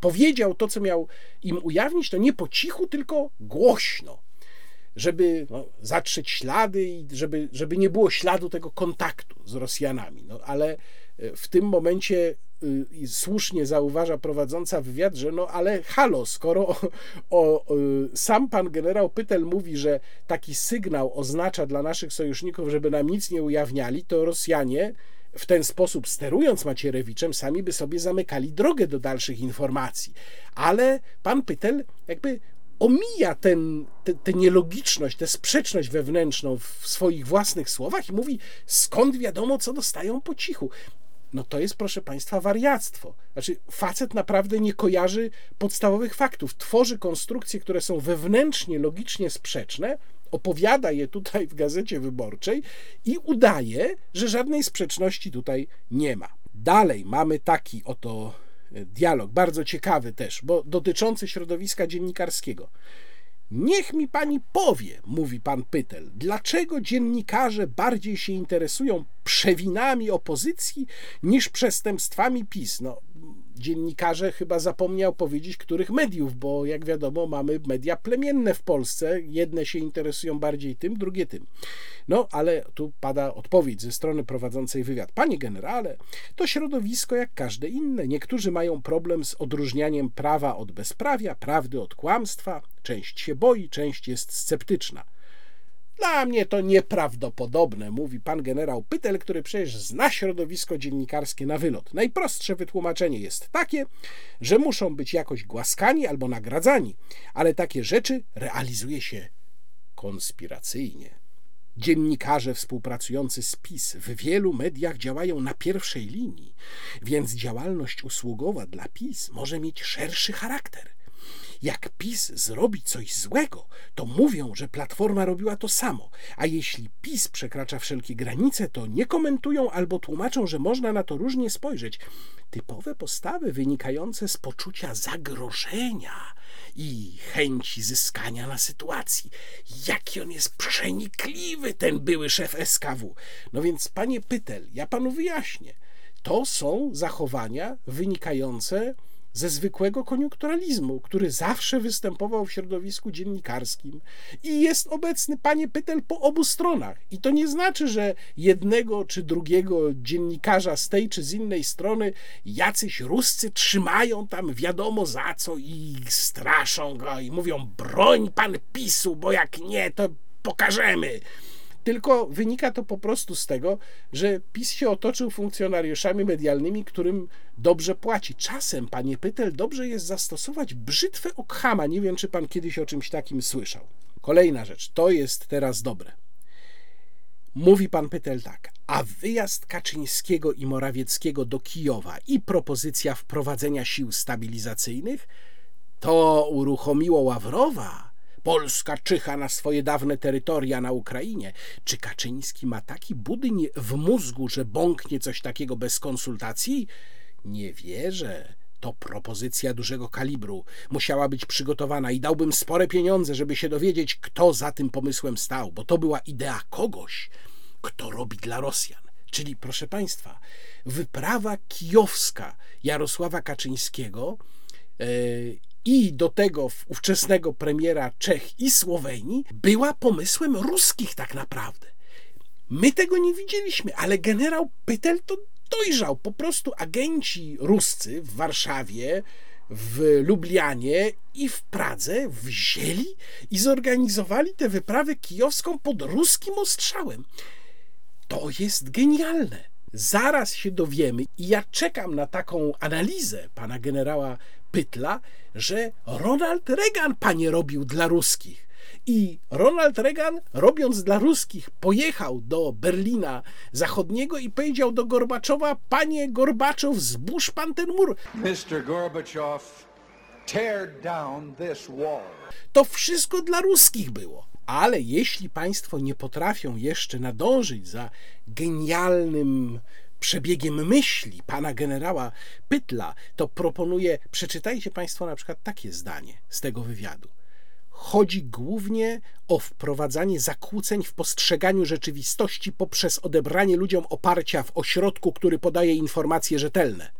A: powiedział to, co miał im ujawnić, to nie po cichu, tylko głośno żeby no, zatrzeć ślady i żeby, żeby nie było śladu tego kontaktu z Rosjanami. No, ale w tym momencie y, słusznie zauważa prowadząca wywiad, że no ale halo, skoro o, o, y, sam pan generał Pytel mówi, że taki sygnał oznacza dla naszych sojuszników, żeby nam nic nie ujawniali, to Rosjanie w ten sposób sterując Macierewiczem, sami by sobie zamykali drogę do dalszych informacji. Ale pan Pytel jakby omija ten, tę nielogiczność, tę sprzeczność wewnętrzną w swoich własnych słowach i mówi, skąd wiadomo, co dostają po cichu. No to jest, proszę Państwa, wariactwo. Znaczy, facet naprawdę nie kojarzy podstawowych faktów. Tworzy konstrukcje, które są wewnętrznie, logicznie sprzeczne, opowiada je tutaj w gazecie wyborczej i udaje, że żadnej sprzeczności tutaj nie ma. Dalej mamy taki oto dialog, bardzo ciekawy też, bo dotyczący środowiska dziennikarskiego. Niech mi pani powie, mówi pan Pytel, dlaczego dziennikarze bardziej się interesują przewinami opozycji niż przestępstwami PiS? No, dziennikarze chyba zapomniał powiedzieć, których mediów, bo jak wiadomo, mamy media plemienne w Polsce. Jedne się interesują bardziej tym, drugie tym. No, ale tu pada odpowiedź ze strony prowadzącej wywiad. Panie generale, to środowisko jak każde inne. Niektórzy mają problem z odróżnianiem prawa od bezprawia, prawdy od kłamstwa. Część się boi, część jest sceptyczna. Dla mnie to nieprawdopodobne, mówi pan generał Pytel, który przecież zna środowisko dziennikarskie na wylot. Najprostsze wytłumaczenie jest takie, że muszą być jakoś głaskani albo nagradzani, ale takie rzeczy realizuje się konspiracyjnie. Dziennikarze współpracujący z PiS w wielu mediach działają na pierwszej linii, więc działalność usługowa dla PiS może mieć szerszy charakter – jak PiS zrobi coś złego, to mówią, że Platforma robiła to samo, a jeśli PiS przekracza wszelkie granice, to nie komentują albo tłumaczą, że można na to różnie spojrzeć. Typowe postawy wynikające z poczucia zagrożenia i chęci zyskania na sytuacji. Jaki on jest przenikliwy, ten były szef SKW. No więc, panie Pytel, ja panu wyjaśnię. To są zachowania wynikające ze zwykłego koniunkturalizmu, który zawsze występował w środowisku dziennikarskim i jest obecny, panie Pytel, po obu stronach. I to nie znaczy, że jednego czy drugiego dziennikarza z tej czy z innej strony jacyś Ruscy trzymają tam wiadomo za co i straszą go i mówią broń pan PiSu, bo jak nie, to pokażemy tylko wynika to po prostu z tego, że PiS się otoczył funkcjonariuszami medialnymi, którym dobrze płaci. Czasem, panie Pytel, dobrze jest zastosować brzytwę Okhama. Nie wiem, czy pan kiedyś o czymś takim słyszał. Kolejna rzecz, to jest teraz dobre. Mówi pan Pytel tak, a wyjazd Kaczyńskiego i Morawieckiego do Kijowa i propozycja wprowadzenia sił stabilizacyjnych to uruchomiło Ławrowa Polska czyha na swoje dawne terytoria na Ukrainie. Czy Kaczyński ma taki budyń w mózgu, że bąknie coś takiego bez konsultacji? Nie wierzę. To propozycja dużego kalibru. Musiała być przygotowana i dałbym spore pieniądze, żeby się dowiedzieć, kto za tym pomysłem stał, bo to była idea kogoś, kto robi dla Rosjan. Czyli, proszę Państwa, wyprawa kijowska Jarosława Kaczyńskiego e, i do tego ówczesnego premiera Czech i Słowenii była pomysłem ruskich tak naprawdę. My tego nie widzieliśmy, ale generał Pytel to dojrzał. Po prostu agenci ruscy w Warszawie, w Lublianie i w Pradze wzięli i zorganizowali tę wyprawę kijowską pod ruskim ostrzałem. To jest genialne. Zaraz się dowiemy i ja czekam na taką analizę pana generała Pytla, że Ronald Reagan, panie, robił dla ruskich. I Ronald Reagan, robiąc dla ruskich, pojechał do Berlina Zachodniego i powiedział do Gorbaczowa: Panie Gorbaczow, zbóż pan ten mur.
G: Mr. Gorbachev, tear down this wall.
A: To wszystko dla ruskich było. Ale jeśli państwo nie potrafią jeszcze nadążyć za genialnym przebiegiem myśli pana generała Pytla, to proponuję, przeczytajcie państwo na przykład takie zdanie z tego wywiadu. Chodzi głównie o wprowadzanie zakłóceń w postrzeganiu rzeczywistości poprzez odebranie ludziom oparcia w ośrodku, który podaje informacje rzetelne.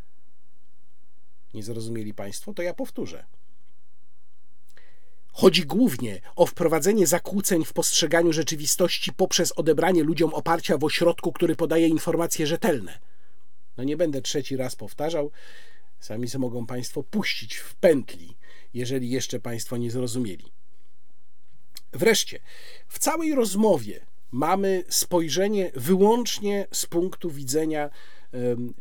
A: Nie zrozumieli państwo? To ja powtórzę. Chodzi głównie o wprowadzenie zakłóceń w postrzeganiu rzeczywistości poprzez odebranie ludziom oparcia w ośrodku, który podaje informacje rzetelne. No nie będę trzeci raz powtarzał, sami se mogą Państwo puścić w pętli, jeżeli jeszcze Państwo nie zrozumieli. Wreszcie, w całej rozmowie mamy spojrzenie wyłącznie z punktu widzenia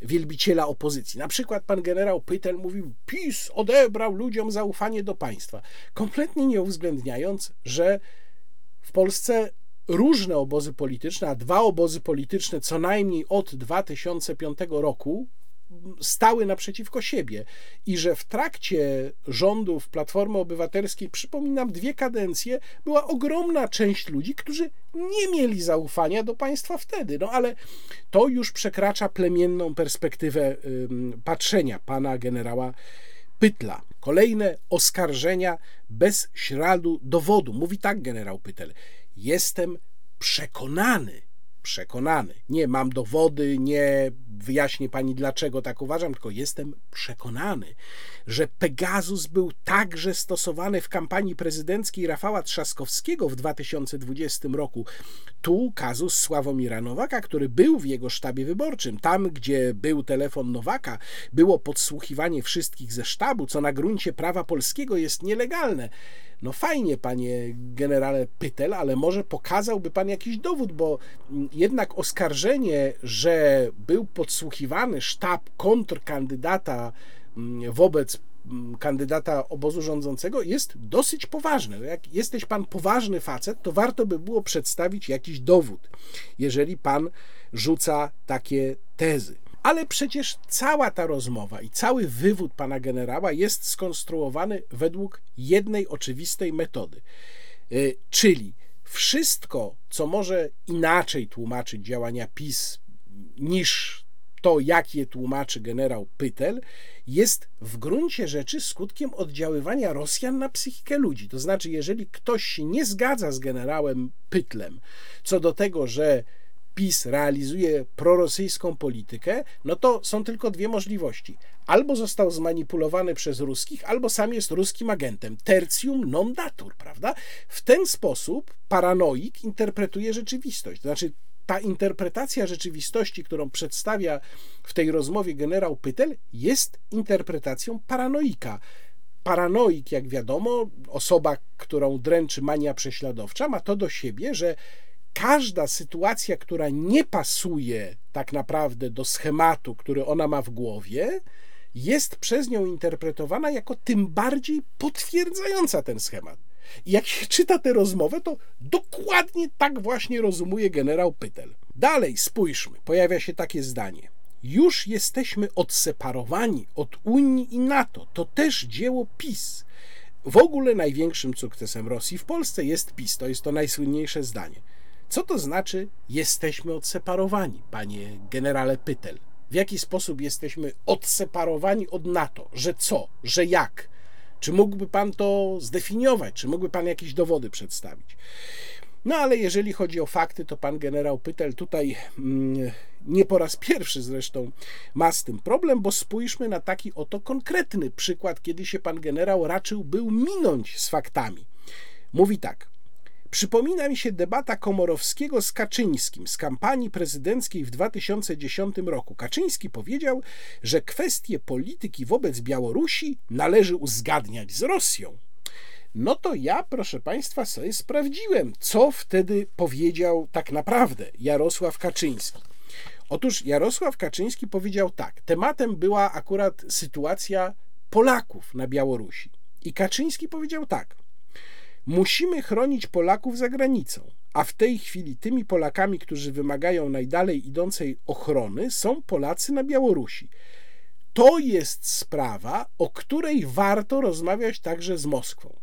A: wielbiciela opozycji. Na przykład pan generał Pytel mówił, PiS odebrał ludziom zaufanie do państwa, kompletnie nie uwzględniając, że w Polsce różne obozy polityczne, a dwa obozy polityczne co najmniej od 2005 roku stały naprzeciwko siebie i że w trakcie rządów Platformy Obywatelskiej, przypominam, dwie kadencje, była ogromna część ludzi, którzy nie mieli zaufania do państwa wtedy. No ale to już przekracza plemienną perspektywę patrzenia pana generała Pytla. Kolejne oskarżenia bez śladu dowodu. Mówi tak generał Pytel. Jestem przekonany, przekonany. Nie mam dowody, nie wyjaśnię pani dlaczego tak uważam, tylko jestem przekonany, że Pegasus był także stosowany w kampanii prezydenckiej Rafała Trzaskowskiego w 2020 roku. Tu kazus Sławomira Nowaka, który był w jego sztabie wyborczym. Tam, gdzie był telefon Nowaka, było podsłuchiwanie wszystkich ze sztabu, co na gruncie prawa polskiego jest nielegalne. No fajnie, panie generale Pytel, ale może pokazałby pan jakiś dowód, bo jednak oskarżenie, że był podsłuchiwany sztab kontrkandydata mm, wobec mm, kandydata obozu rządzącego jest dosyć poważne. Jak jesteś pan poważny facet, to warto by było przedstawić jakiś dowód, jeżeli pan rzuca takie tezy. Ale przecież cała ta rozmowa i cały wywód pana generała jest skonstruowany według jednej oczywistej metody. Y, czyli wszystko, co może inaczej tłumaczyć działania PiS niż to, jak je tłumaczy generał Pytel, jest w gruncie rzeczy skutkiem oddziaływania Rosjan na psychikę ludzi. To znaczy, jeżeli ktoś się nie zgadza z generałem Pytlem co do tego, że PiS realizuje prorosyjską politykę, no to są tylko dwie możliwości. Albo został zmanipulowany przez ruskich, albo sam jest ruskim agentem. Tertium non datur, prawda? W ten sposób paranoik interpretuje rzeczywistość. To znaczy, ta interpretacja rzeczywistości, którą przedstawia w tej rozmowie generał Pytel, jest interpretacją paranoika. Paranoik, jak wiadomo, osoba, którą dręczy mania prześladowcza, ma to do siebie, że każda sytuacja, która nie pasuje tak naprawdę do schematu, który ona ma w głowie, jest przez nią interpretowana jako tym bardziej potwierdzająca ten schemat. I jak się czyta tę rozmowę, to dokładnie tak właśnie rozumuje generał Pytel. Dalej spójrzmy, pojawia się takie zdanie. Już jesteśmy odseparowani od Unii i NATO. To też dzieło PiS. W ogóle największym sukcesem Rosji w Polsce jest PiS. To jest to najsłynniejsze zdanie. Co to znaczy jesteśmy odseparowani, panie generale Pytel? W jaki sposób jesteśmy odseparowani od NATO? Że co? Że jak? Czy mógłby pan to zdefiniować? Czy mógłby pan jakieś dowody przedstawić? No ale jeżeli chodzi o fakty, to pan generał Pytel tutaj mm, nie po raz pierwszy zresztą ma z tym problem, bo spójrzmy na taki oto konkretny przykład, kiedy się pan generał raczył był minąć z faktami. Mówi tak. Przypomina mi się debata Komorowskiego z Kaczyńskim z kampanii prezydenckiej w 2010 roku. Kaczyński powiedział, że kwestie polityki wobec Białorusi należy uzgadniać z Rosją. No to ja, proszę Państwa, sobie sprawdziłem, co wtedy powiedział tak naprawdę Jarosław Kaczyński. Otóż Jarosław Kaczyński powiedział tak: tematem była akurat sytuacja Polaków na Białorusi. I Kaczyński powiedział tak: Musimy chronić Polaków za granicą, a w tej chwili tymi Polakami, którzy wymagają najdalej idącej ochrony, są Polacy na Białorusi. To jest sprawa, o której warto rozmawiać także z Moskwą.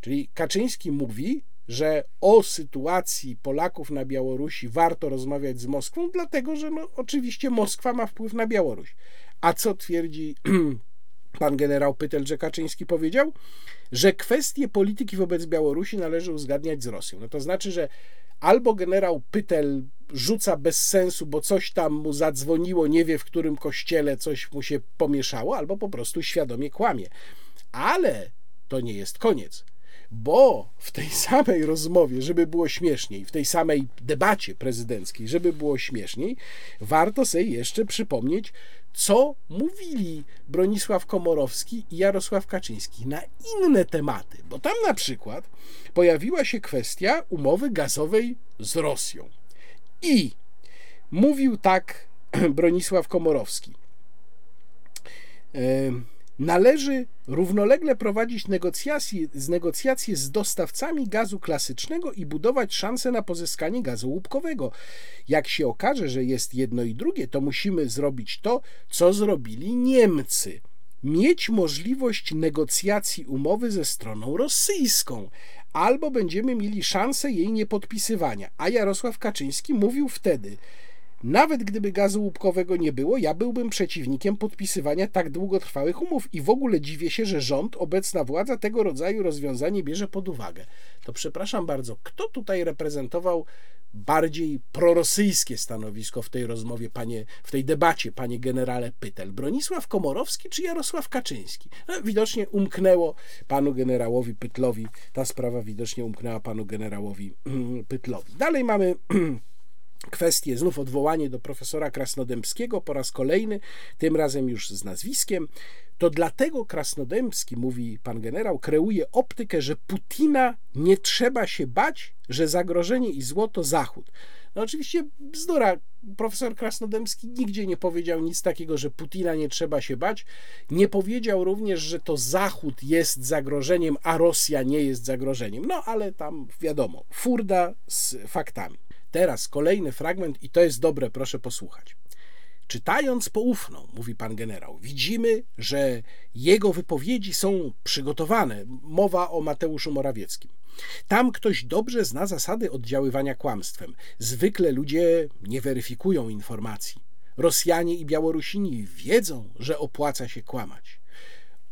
A: Czyli Kaczyński mówi, że o sytuacji Polaków na Białorusi warto rozmawiać z Moskwą, dlatego że no, oczywiście Moskwa ma wpływ na Białoruś. A co twierdzi pan generał Pytel, że Kaczyński powiedział? Że kwestie polityki wobec Białorusi należy uzgadniać z Rosją. No to znaczy, że albo generał Pytel rzuca bez sensu, bo coś tam mu zadzwoniło, nie wie w którym kościele coś mu się pomieszało, albo po prostu świadomie kłamie. Ale to nie jest koniec bo w tej samej rozmowie, żeby było śmieszniej, w tej samej debacie prezydenckiej, żeby było śmieszniej, warto sobie jeszcze przypomnieć, co mówili Bronisław Komorowski i Jarosław Kaczyński na inne tematy, bo tam na przykład pojawiła się kwestia umowy gazowej z Rosją. I mówił tak Bronisław Komorowski. Należy równolegle prowadzić negocjacje, z negocjacje z dostawcami gazu klasycznego i budować szanse na pozyskanie gazu łupkowego. Jak się okaże, że jest jedno i drugie, to musimy zrobić to, co zrobili Niemcy. Mieć możliwość negocjacji umowy ze stroną rosyjską, albo będziemy mieli szansę jej niepodpisywania. A Jarosław Kaczyński mówił wtedy, nawet gdyby gazu łupkowego nie było, ja byłbym przeciwnikiem podpisywania tak długotrwałych umów i w ogóle dziwię się, że rząd, obecna władza tego rodzaju rozwiązanie bierze pod uwagę. To przepraszam bardzo, kto tutaj reprezentował bardziej prorosyjskie stanowisko w tej rozmowie, panie, w tej debacie, panie generale Pytel? Bronisław Komorowski czy Jarosław Kaczyński? No, widocznie umknęło panu generałowi Pytlowi, ta sprawa widocznie umknęła panu generałowi Pytlowi. Dalej mamy kwestię, znów odwołanie do profesora Krasnodębskiego po raz kolejny, tym razem już z nazwiskiem. To dlatego Krasnodębski, mówi pan generał, kreuje optykę, że Putina nie trzeba się bać, że zagrożenie i zło to Zachód. No oczywiście bzdura. Profesor Krasnodębski nigdzie nie powiedział nic takiego, że Putina nie trzeba się bać. Nie powiedział również, że to Zachód jest zagrożeniem, a Rosja nie jest zagrożeniem. No ale tam wiadomo, furda z faktami. Teraz kolejny fragment i to jest dobre, proszę posłuchać. Czytając poufną, mówi pan generał, widzimy, że jego wypowiedzi są przygotowane. Mowa o Mateuszu Morawieckim. Tam ktoś dobrze zna zasady oddziaływania kłamstwem. Zwykle ludzie nie weryfikują informacji. Rosjanie i Białorusini wiedzą, że opłaca się kłamać.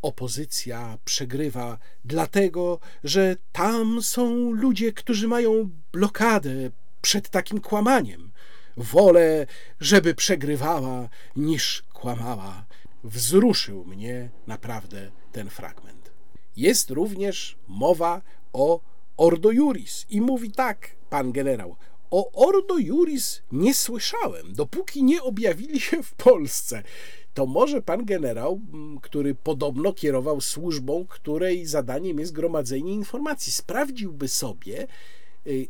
A: Opozycja przegrywa dlatego, że tam są ludzie, którzy mają blokadę przed takim kłamaniem. Wolę, żeby przegrywała, niż kłamała. Wzruszył mnie naprawdę ten fragment. Jest również mowa o Ordo Juris i mówi tak pan generał. O Ordo Juris nie słyszałem, dopóki nie objawili się w Polsce. To może pan generał, który podobno kierował służbą, której zadaniem jest gromadzenie informacji, sprawdziłby sobie,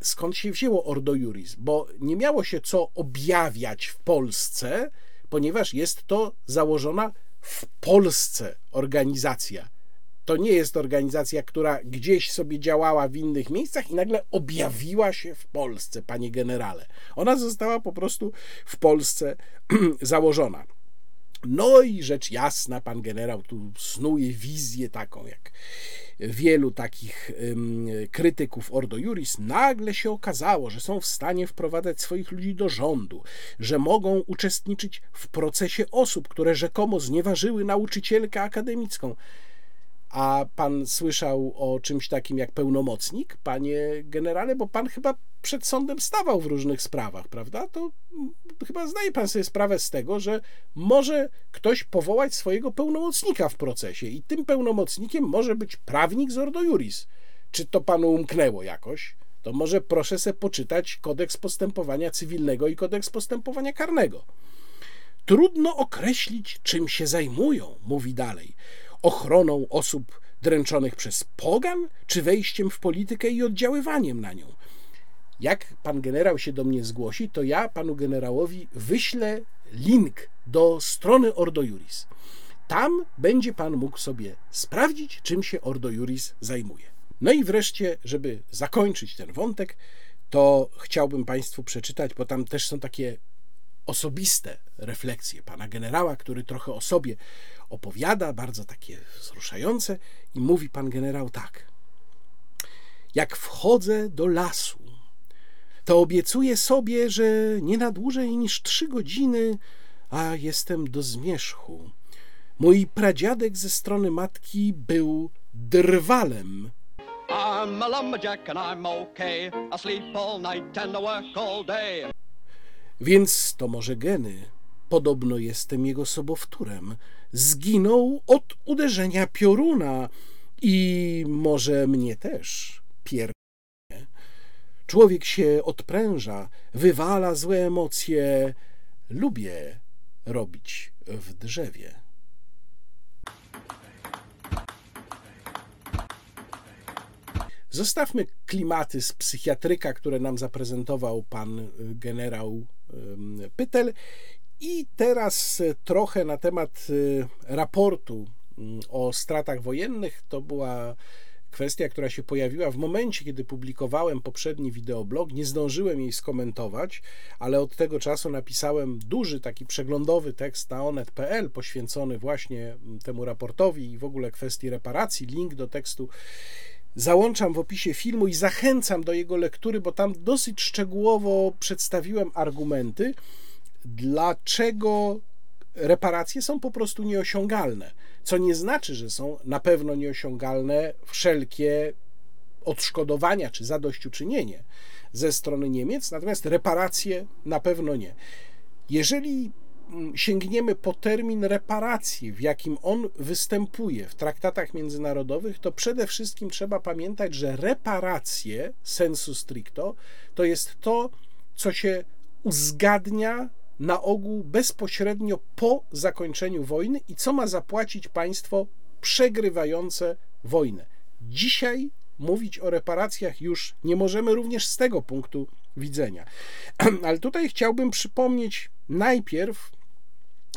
A: skąd się wzięło Ordo Juris, bo nie miało się co objawiać w Polsce, ponieważ jest to założona w Polsce organizacja. To nie jest organizacja, która gdzieś sobie działała w innych miejscach i nagle objawiła się w Polsce, panie generale. Ona została po prostu w Polsce założona. No i rzecz jasna, pan generał tu snuje wizję taką, jak wielu takich krytyków Ordo Juris, nagle się okazało, że są w stanie wprowadzać swoich ludzi do rządu, że mogą uczestniczyć w procesie osób, które rzekomo znieważyły nauczycielkę akademicką. A pan słyszał o czymś takim jak pełnomocnik, panie generale, bo pan chyba przed sądem stawał w różnych sprawach, prawda? To chyba zdaje pan sobie sprawę z tego, że może ktoś powołać swojego pełnomocnika w procesie i tym pełnomocnikiem może być prawnik z Ordo Juris. Czy to panu umknęło jakoś? To może proszę sobie poczytać kodeks postępowania cywilnego i kodeks postępowania karnego. Trudno określić, czym się zajmują, mówi dalej ochroną osób dręczonych przez pogan, czy wejściem w politykę i oddziaływaniem na nią. Jak pan generał się do mnie zgłosi, to ja panu generałowi wyślę link do strony Ordo Juris. Tam będzie pan mógł sobie sprawdzić, czym się Ordo Juris zajmuje. No i wreszcie, żeby zakończyć ten wątek, to chciałbym Państwu przeczytać, bo tam też są takie osobiste refleksje pana generała, który trochę o sobie opowiada, bardzo takie wzruszające, i mówi pan generał tak. Jak wchodzę do lasu, to obiecuję sobie, że nie na dłużej niż trzy godziny, a jestem do zmierzchu. Mój pradziadek ze strony matki był drwalem.
H: I'm a lumberjack and I'm okay. I sleep all night and I work all day.
A: Więc to może geny. Podobno jestem jego sobowtórem. Zginął od uderzenia pioruna i może mnie też pier... Człowiek się odpręża, wywala złe emocje. Lubię robić w drzewie. Zostawmy klimaty z psychiatryka, które nam zaprezentował pan y, generał Pytel. I teraz trochę na temat y, raportu mm, o stratach wojennych. To była kwestia, która się pojawiła w momencie, kiedy publikowałem poprzedni wideoblog. Nie zdążyłem jej skomentować, ale od tego czasu napisałem duży taki przeglądowy tekst na onet.pl poświęcony właśnie mm, temu raportowi i w ogóle kwestii reparacji. Link do tekstu załączam w opisie filmu i zachęcam do jego lektury, bo tam dosyć szczegółowo przedstawiłem argumenty, dlaczego reparacje są po prostu nieosiągalne. Co nie znaczy, że są na pewno nieosiągalne wszelkie odszkodowania czy zadośćuczynienie ze strony Niemiec, natomiast reparacje na pewno nie. Jeżeli Mm, sięgniemy po termin reparacji, w jakim on występuje w traktatach międzynarodowych, to przede wszystkim trzeba pamiętać, że reparacje sensu stricto to jest to, co się uzgadnia na ogół bezpośrednio po zakończeniu wojny i co ma zapłacić państwo przegrywające wojnę. Dzisiaj mówić o reparacjach już nie możemy również z tego punktu widzenia. Ale tutaj chciałbym przypomnieć najpierw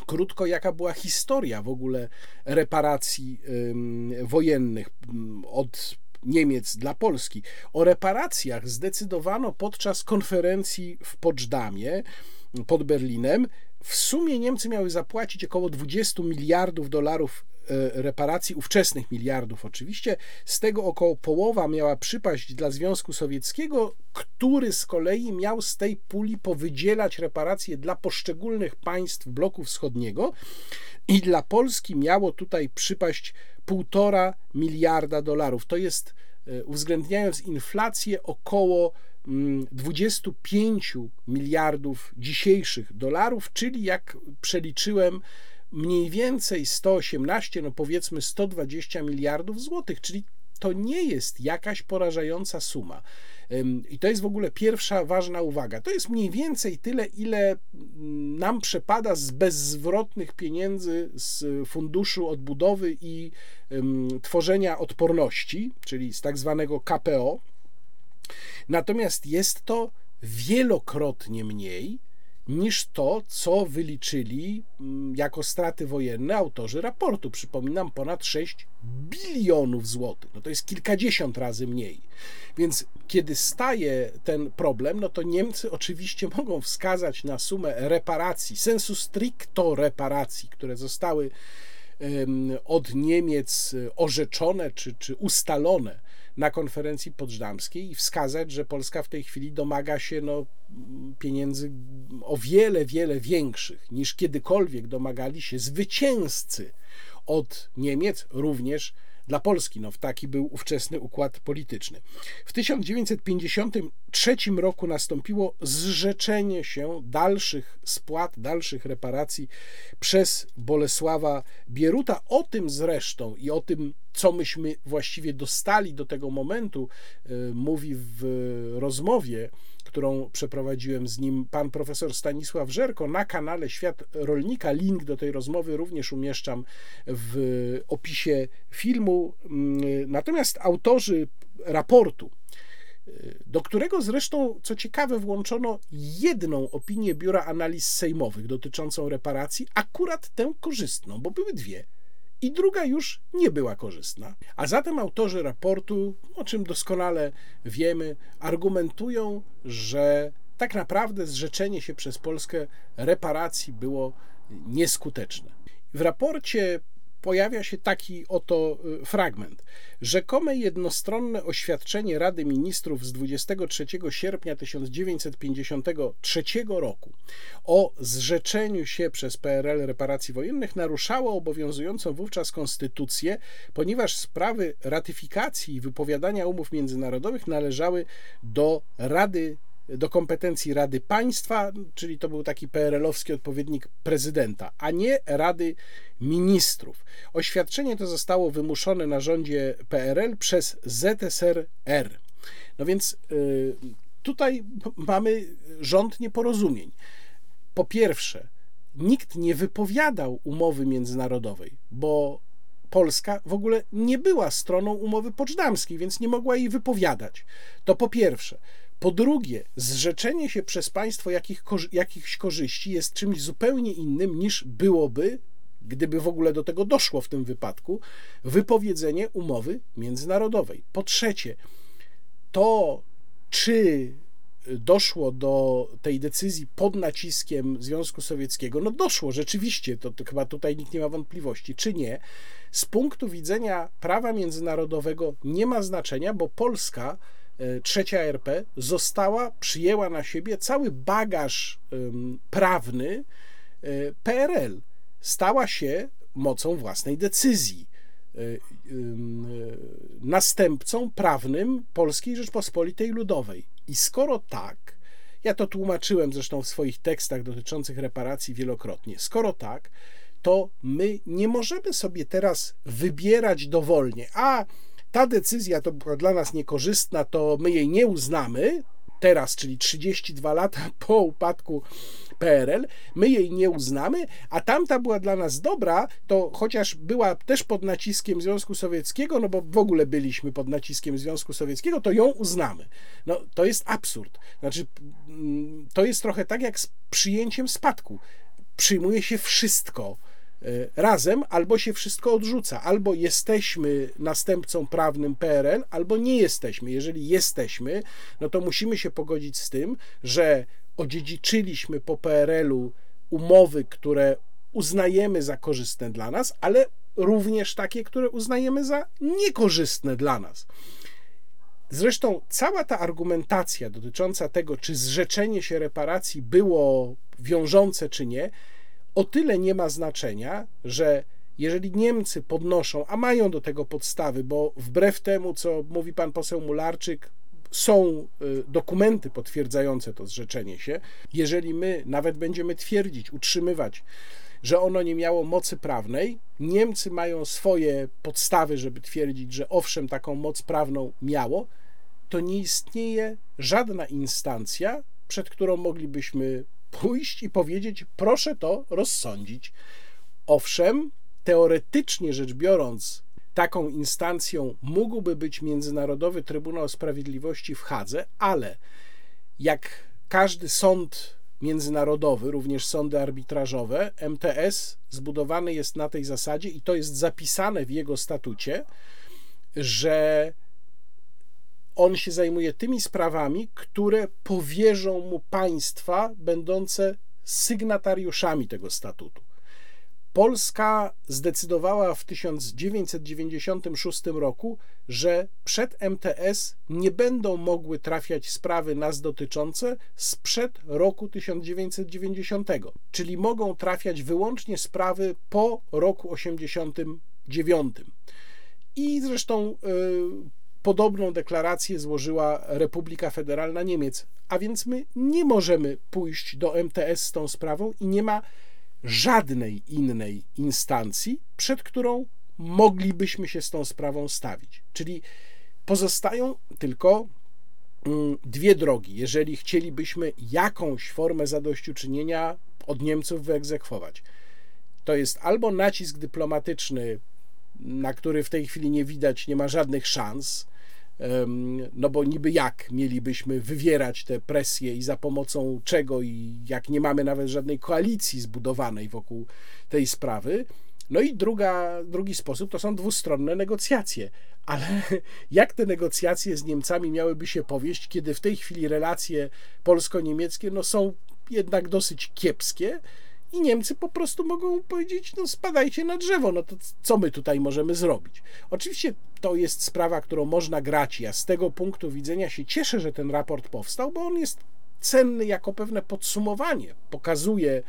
A: krótko, jaka była historia w ogóle reparacji wojennych od Niemiec dla Polski. O reparacjach zdecydowano podczas konferencji w Poczdamie pod Berlinem. W sumie Niemcy miały zapłacić około 20 miliardów dolarów E, reparacji, ówczesnych miliardów oczywiście, z tego około połowa miała przypaść dla Związku Sowieckiego, który z kolei miał z tej puli powydzielać reparacje dla poszczególnych państw bloku wschodniego i dla Polski miało tutaj przypaść półtora miliarda dolarów. To jest, e, uwzględniając inflację, około 25 mm, miliardów dzisiejszych dolarów, czyli jak przeliczyłem, mniej więcej 118, no powiedzmy 120 miliardów złotych, czyli to nie jest jakaś porażająca suma. I to jest w ogóle pierwsza ważna uwaga. To jest mniej więcej tyle, ile nam przepada z bezzwrotnych pieniędzy z Funduszu Odbudowy i Tworzenia Odporności, czyli z tak zwanego KPO. Natomiast jest to wielokrotnie mniej niż to, co wyliczyli mm, jako straty wojenne autorzy raportu. Przypominam, ponad 6 bilionów złotych. No to jest kilkadziesiąt razy mniej. Więc kiedy staje ten problem, no to Niemcy oczywiście mogą wskazać na sumę reparacji, sensu stricto reparacji, które zostały od Niemiec orzeczone czy, czy ustalone na konferencji podszdamskiej i wskazać, że Polska w tej chwili domaga się no, pieniędzy o wiele, wiele większych niż kiedykolwiek domagali się zwycięzcy od Niemiec, również dla Polski. No, taki był ówczesny układ polityczny. W 1953 roku nastąpiło zrzeczenie się dalszych spłat, dalszych reparacji przez Bolesława Bieruta. O tym zresztą i o tym, co myśmy właściwie dostali do tego momentu, y, mówi w rozmowie którą przeprowadziłem z nim pan profesor Stanisław Żerko na kanale Świat Rolnika. Link do tej rozmowy również umieszczam w opisie filmu. Natomiast autorzy raportu, do którego zresztą, co ciekawe, włączono jedną opinię Biura Analiz Sejmowych dotyczącą reparacji, akurat tę korzystną, bo były dwie i druga już nie była korzystna. A zatem autorzy raportu, o czym doskonale wiemy, argumentują, że tak naprawdę zrzeczenie się przez Polskę reparacji było nieskuteczne. W raporcie pojawia się taki oto y, fragment. Rzekome jednostronne oświadczenie Rady Ministrów z 23 sierpnia 1953 roku o zrzeczeniu się przez PRL reparacji wojennych naruszało obowiązującą wówczas konstytucję, ponieważ sprawy ratyfikacji i wypowiadania umów międzynarodowych należały do Rady do kompetencji Rady Państwa, czyli to był taki PRL-owski odpowiednik prezydenta, a nie Rady Ministrów. Oświadczenie to zostało wymuszone na rządzie PRL przez ZSRR. No więc y, tutaj mamy rząd nieporozumień. Po pierwsze, nikt nie wypowiadał umowy międzynarodowej, bo Polska w ogóle nie była stroną umowy poczdamskiej, więc nie mogła jej wypowiadać. To po pierwsze. Po drugie, zrzeczenie się przez państwo jakich, jakichś korzyści jest czymś zupełnie innym niż byłoby, gdyby w ogóle do tego doszło w tym wypadku, wypowiedzenie umowy międzynarodowej. Po trzecie, to czy doszło do tej decyzji pod naciskiem Związku Sowieckiego, no doszło rzeczywiście, to, to, chyba tutaj nikt nie ma wątpliwości, czy nie, z punktu widzenia prawa międzynarodowego nie ma znaczenia, bo Polska trzecia RP została, przyjęła na siebie cały bagaż prawny e, PRL. Stała się mocą własnej decyzji e, następcą prawnym Polskiej Rzeczpospolitej Ludowej. I skoro tak, ja to tłumaczyłem zresztą w swoich tekstach dotyczących reparacji wielokrotnie, skoro tak, to my nie możemy sobie teraz wybierać dowolnie, a ta decyzja to była dla nas niekorzystna, to my jej nie uznamy, teraz, czyli 32 lata po upadku PRL, my jej nie uznamy, a tamta była dla nas dobra, to chociaż była też pod naciskiem Związku Sowieckiego, no bo w ogóle byliśmy pod naciskiem Związku Sowieckiego, to ją uznamy. No to jest absurd. Znaczy, mm, to jest trochę tak jak z przyjęciem spadku. Przyjmuje się wszystko razem, albo się wszystko odrzuca. Albo jesteśmy następcą prawnym PRL, albo nie jesteśmy. Jeżeli jesteśmy, no to musimy się pogodzić z tym, że odziedziczyliśmy po PRL-u umowy, które uznajemy za korzystne dla nas, ale również takie, które uznajemy za niekorzystne dla nas. Zresztą cała ta argumentacja dotycząca tego, czy zrzeczenie się reparacji było wiążące, czy nie, o tyle nie ma znaczenia, że jeżeli Niemcy podnoszą, a mają do tego podstawy, bo wbrew temu, co mówi pan poseł Mularczyk, są y, dokumenty potwierdzające to zrzeczenie się. Jeżeli my nawet będziemy twierdzić, utrzymywać, że ono nie miało mocy prawnej, Niemcy mają swoje podstawy, żeby twierdzić, że owszem, taką moc prawną miało, to nie istnieje żadna instancja, przed którą moglibyśmy pójść i powiedzieć: proszę to rozsądzić. Owszem, teoretycznie rzecz biorąc, taką instancją mógłby być Międzynarodowy Trybunał Sprawiedliwości w Hadze, ale jak każdy sąd międzynarodowy, również sądy arbitrażowe, MTS zbudowany jest na tej zasadzie i to jest zapisane w jego statucie, że on się zajmuje tymi sprawami, które powierzą mu państwa będące sygnatariuszami tego statutu. Polska zdecydowała w 1996 roku, że przed MTS nie będą mogły trafiać sprawy nas dotyczące sprzed roku 1990, czyli mogą trafiać wyłącznie sprawy po roku 89. I zresztą y, Podobną deklarację złożyła Republika Federalna Niemiec, a więc my nie możemy pójść do MTS z tą sprawą i nie ma żadnej innej instancji, przed którą moglibyśmy się z tą sprawą stawić. Czyli pozostają tylko mm, dwie drogi, jeżeli chcielibyśmy jakąś formę zadośćuczynienia od Niemców wyegzekwować. To jest albo nacisk dyplomatyczny na który w tej chwili nie widać, nie ma żadnych szans. No bo niby jak mielibyśmy wywierać te presje i za pomocą czego, i jak nie mamy nawet żadnej koalicji zbudowanej wokół tej sprawy, No i druga, drugi sposób to są dwustronne negocjacje. Ale jak te negocjacje z Niemcami miałyby się powieść, kiedy w tej chwili relacje polsko-niemieckie no, są jednak dosyć kiepskie i Niemcy po prostu mogą powiedzieć, no spadajcie na drzewo, no to co my tutaj możemy zrobić? Oczywiście to jest sprawa, którą można grać. Ja z tego punktu widzenia się cieszę, że ten raport powstał, bo on jest cenny jako pewne podsumowanie. Pokazuje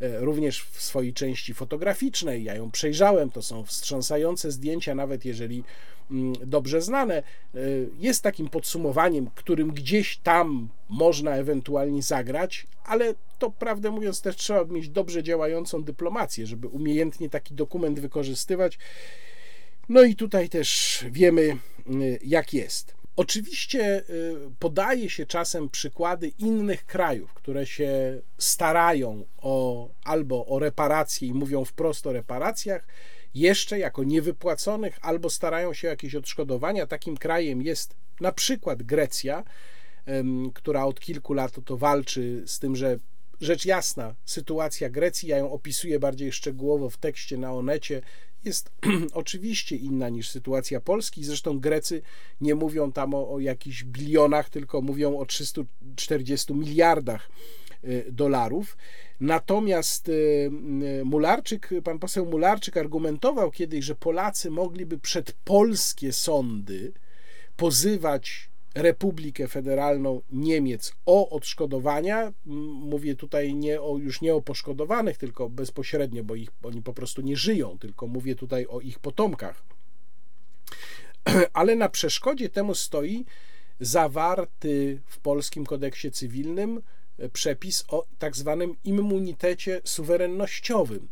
A: e, również w swojej części fotograficznej, ja ją przejrzałem, to są wstrząsające zdjęcia, nawet jeżeli dobrze znane, e, jest takim podsumowaniem, którym gdzieś tam można ewentualnie zagrać, ale to prawdę mówiąc też trzeba mieć dobrze działającą dyplomację, żeby umiejętnie taki dokument wykorzystywać. No i tutaj też wiemy, y, jak jest. Oczywiście y, podaje się czasem przykłady innych krajów, które się starają o albo o reparacje i mówią wprost o reparacjach, jeszcze jako niewypłaconych, albo starają się o jakieś odszkodowania. Takim krajem jest na przykład Grecja, która od kilku lat to walczy z tym, że rzecz jasna, sytuacja Grecji, ja ją opisuję bardziej szczegółowo w tekście na Onecie, jest oczywiście inna niż sytuacja Polski. Zresztą Grecy nie mówią tam o, o jakichś bilionach, tylko mówią o 340 miliardach dolarów. Natomiast y, y, Mularczyk, pan poseł Mularczyk argumentował kiedyś, że Polacy mogliby przed polskie sądy pozywać Republikę Federalną Niemiec o odszkodowania. Mówię tutaj nie o, już nie o poszkodowanych, tylko bezpośrednio, bo ich, oni po prostu nie żyją, tylko mówię tutaj o ich potomkach. Ale na przeszkodzie temu stoi zawarty w polskim kodeksie cywilnym przepis o tak zwanym immunitecie suwerennościowym.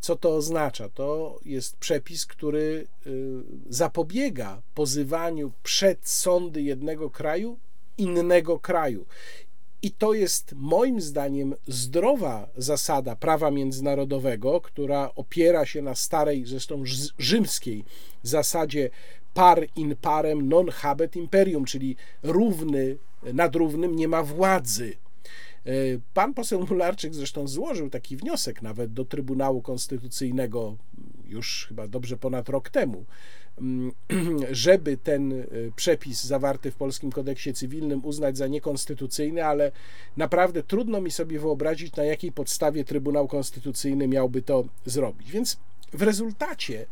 A: Co to oznacza? To jest przepis, który y, zapobiega pozywaniu przed sądy jednego kraju innego kraju. I to jest moim zdaniem zdrowa zasada prawa międzynarodowego, która opiera się na starej, zresztą rzymskiej zasadzie par in parem non habet imperium, czyli równy nad równym nie ma władzy. E, pan poseł Mularczyk zresztą złożył taki wniosek nawet do Trybunału Konstytucyjnego już chyba dobrze ponad rok temu, mm, żeby ten e, przepis zawarty w polskim kodeksie cywilnym uznać za niekonstytucyjny, ale naprawdę trudno mi sobie wyobrazić, na jakiej podstawie Trybunał Konstytucyjny miałby to zrobić. Więc w rezultacie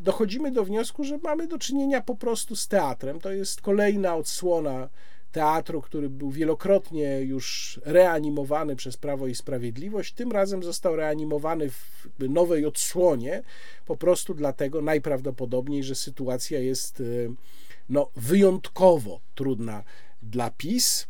A: dochodzimy do wniosku, że mamy do czynienia po prostu z teatrem. To jest kolejna odsłona teatru, który był wielokrotnie już reanimowany przez Prawo i Sprawiedliwość, tym razem został reanimowany w nowej odsłonie, po prostu dlatego najprawdopodobniej, że sytuacja jest y, no, wyjątkowo trudna dla PiS.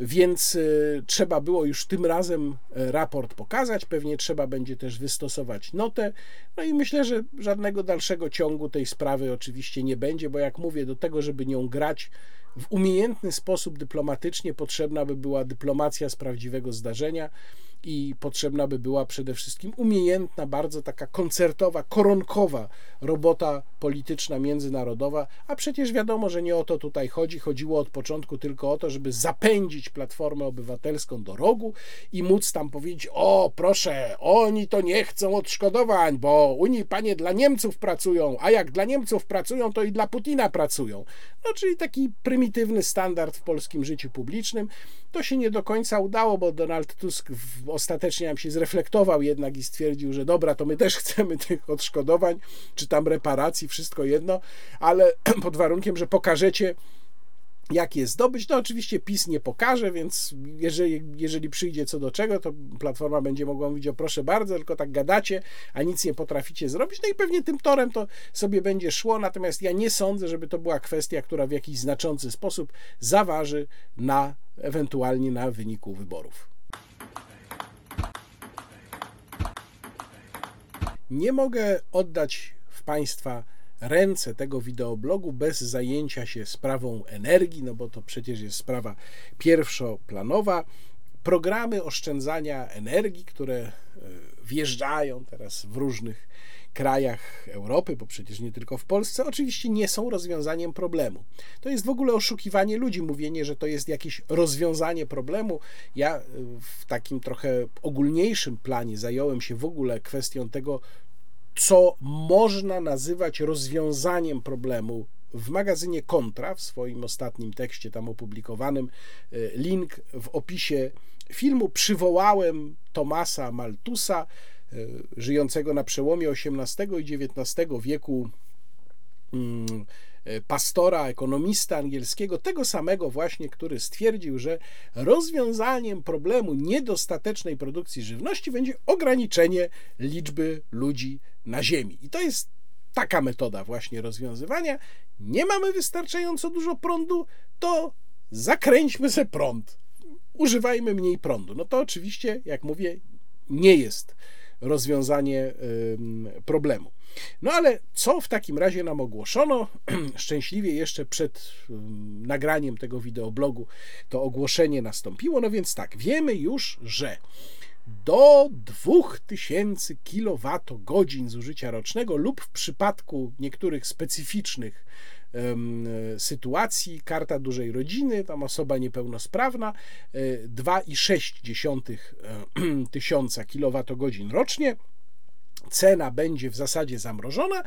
A: Więc y, trzeba było już tym razem y, raport pokazać, pewnie trzeba będzie też wystosować notę. No i myślę, że żadnego dalszego ciągu tej sprawy oczywiście nie będzie, bo jak mówię, do tego, żeby nią grać w umiejętny sposób dyplomatycznie, potrzebna by była dyplomacja z prawdziwego zdarzenia i potrzebna by była przede wszystkim umiejętna, bardzo taka koncertowa, koronkowa robota polityczna międzynarodowa, a przecież wiadomo, że nie o to tutaj chodzi. Chodziło od początku tylko o to, żeby zapędzić Platformę Obywatelską do rogu i móc tam powiedzieć: O, proszę, oni to nie chcą odszkodowań, bo Unii panie dla Niemców pracują, a jak dla Niemców pracują, to i dla Putina pracują. No, czyli taki prymitywny standard w polskim życiu publicznym. To się nie do końca udało, bo Donald Tusk ostatecznie nam się zreflektował jednak i stwierdził, że dobra, to my też chcemy tych odszkodowań, czy tam reparacji, wszystko jedno, ale pod warunkiem, że pokażecie, jak je zdobyć. No oczywiście PiS nie pokaże, więc jeżeli, jeżeli przyjdzie co do czego, to Platforma będzie mogła mówić o proszę bardzo, tylko tak gadacie, a nic nie potraficie zrobić. No i pewnie tym torem to sobie będzie szło, natomiast ja nie sądzę, żeby to była kwestia, która w jakiś znaczący sposób zaważy na ewentualnie na wyniku wyborów. Nie mogę oddać w Państwa ręce tego wideoblogu bez zajęcia się sprawą energii, no bo to przecież jest sprawa pierwszoplanowa. Programy oszczędzania energii, które e, wjeżdżają teraz w różnych krajach Europy, bo przecież nie tylko w Polsce, oczywiście nie są rozwiązaniem problemu. To jest w ogóle oszukiwanie ludzi, mówienie, że to jest jakieś rozwiązanie problemu. Ja y, w takim trochę ogólniejszym planie zająłem się w ogóle kwestią tego, co można nazywać rozwiązaniem problemu w magazynie Kontra, w swoim ostatnim tekście tam opublikowanym, y, link w opisie filmu, przywołałem Tomasa Maltusa, żyjącego na przełomie XVIII i XIX wieku mm, y, pastora, ekonomista angielskiego, tego samego właśnie, który stwierdził, że rozwiązaniem problemu niedostatecznej produkcji żywności będzie ograniczenie liczby ludzi na Ziemi. I to jest taka metoda właśnie rozwiązywania. Nie mamy wystarczająco dużo prądu, to zakręćmy se prąd. Używajmy mniej prądu. No to oczywiście, jak mówię, nie jest rozwiązanie problemu. No ale co w takim razie nam ogłoszono? Szczęśliwie jeszcze przed nagraniem tego wideoblogu to ogłoszenie nastąpiło. No więc tak, wiemy już, że do 2000 kWh zużycia rocznego lub w przypadku niektórych specyficznych sytuacji, karta dużej rodziny, tam osoba niepełnosprawna, 2,6 e, tysiąca kWh rocznie. Cena będzie w zasadzie zamrożona,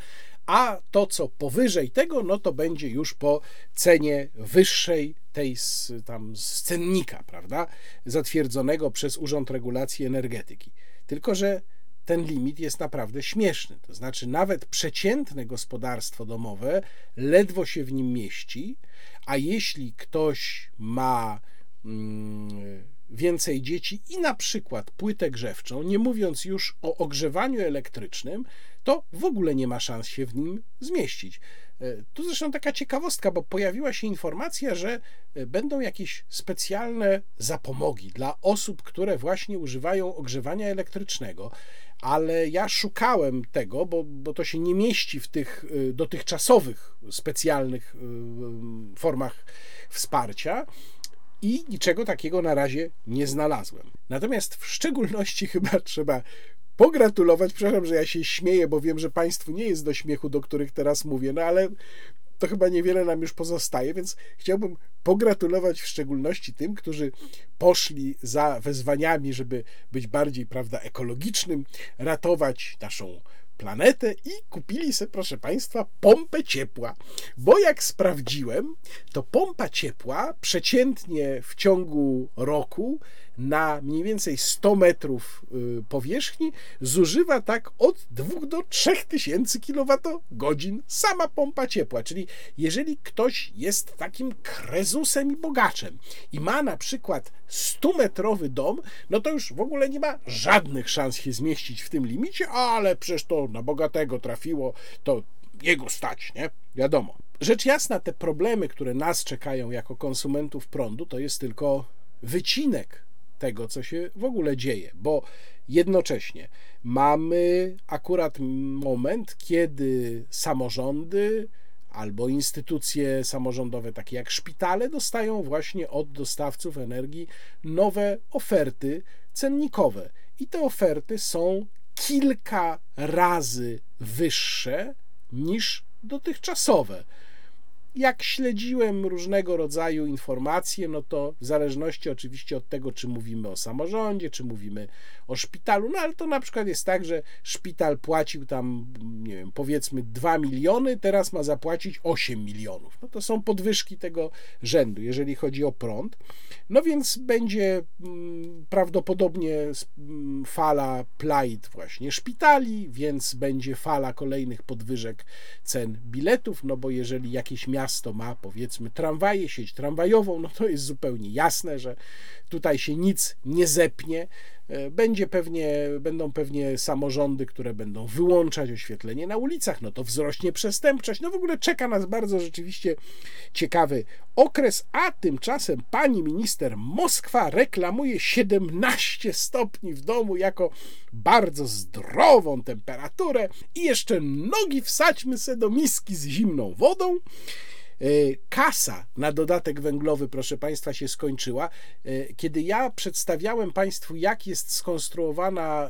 A: a to, co powyżej tego, no to będzie już po cenie wyższej tej z, tam z cennika, prawda, zatwierdzonego przez Urząd Regulacji Energetyki. Tylko, że ten limit jest naprawdę śmieszny. To znaczy, nawet przeciętne gospodarstwo domowe ledwo się w nim mieści, a jeśli ktoś ma mm, więcej dzieci i na przykład płytę grzewczą, nie mówiąc już o ogrzewaniu elektrycznym, to w ogóle nie ma szans się w nim zmieścić. E, tu zresztą taka ciekawostka, bo pojawiła się informacja, że e, będą jakieś specjalne zapomogi dla osób, które właśnie używają ogrzewania elektrycznego, ale ja szukałem tego, bo, bo to się nie mieści w tych e, dotychczasowych specjalnych formach wsparcia i niczego takiego na razie nie znalazłem. Natomiast w szczególności chyba trzeba pogratulować. Przepraszam, że ja się śmieję, bo wiem, że Państwu nie jest do śmiechu, do których teraz mówię, no ale to chyba niewiele nam już pozostaje, więc chciałbym pogratulować w szczególności tym, którzy poszli za wezwaniami, żeby być bardziej, prawda, ekologicznym, ratować naszą planetę i kupili sobie, proszę Państwa, pompę ciepła. Bo jak sprawdziłem, to pompa ciepła przeciętnie w ciągu roku na mniej więcej 100 metrów y, powierzchni zużywa tak od 2 do 3 tysięcy kWh sama pompa ciepła. Czyli jeżeli ktoś jest takim krezusem i bogaczem i ma na przykład 100-metrowy dom, no to już w ogóle nie ma żadnych szans się zmieścić w tym limicie, ale przecież to na bogatego trafiło, to jego stać, nie? Wiadomo. Rzecz jasna, te problemy, które nas czekają jako konsumentów prądu, to jest tylko wycinek tego, co się w ogóle dzieje, bo jednocześnie mamy akurat moment, kiedy samorządy albo instytucje samorządowe, takie jak szpitale, dostają właśnie od dostawców energii nowe oferty cennikowe. I te oferty są kilka razy wyższe niż dotychczasowe jak śledziłem różnego rodzaju informacje, no to w zależności oczywiście od tego, czy mówimy o samorządzie, czy mówimy o szpitalu, no ale to na przykład jest tak, że szpital płacił tam, nie wiem, powiedzmy 2 miliony, teraz ma zapłacić 8 milionów. No to są podwyżki tego rzędu, jeżeli chodzi o prąd. No więc będzie mm, prawdopodobnie mm, fala plight właśnie szpitali, więc będzie fala kolejnych podwyżek cen biletów, no bo jeżeli jakieś miasto ma powiedzmy tramwaje, sieć tramwajową, no to jest zupełnie jasne, że tutaj się nic nie zepnie. E, będzie pewnie, będą pewnie samorządy, które będą wyłączać oświetlenie na ulicach, no to wzrośnie przestępczość. No w ogóle czeka nas bardzo rzeczywiście ciekawy okres, a tymczasem pani minister Moskwa reklamuje 17 stopni w domu jako bardzo zdrową temperaturę i jeszcze nogi wsadźmy se do miski z zimną wodą. E, Kasa na dodatek węglowy, proszę Państwa, się skończyła. E, Kiedy ja przedstawiałem Państwu, jak jest skonstruowana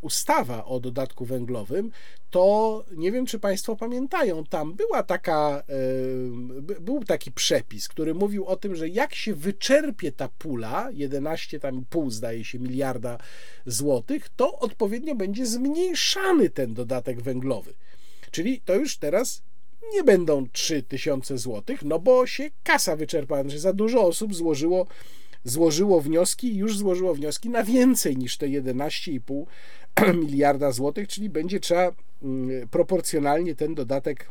A: ustawa o dodatku węglowym, to nie wiem, czy Państwo pamiętają, tam była taka, by- był taki przepis, który mówił o tym, że jak się wyczerpie ta pula, 11 tam pół zdaje się miliarda złotych, to odpowiednio będzie zmniejszany ten dodatek węglowy. Czyli to już teraz nie będą 3000 złotych, no bo się kasa wyczerpała, że za dużo osób złożyło, złożyło wnioski już złożyło wnioski na więcej niż te 11,5 miliarda złotych, czyli będzie trzeba mm, proporcjonalnie ten dodatek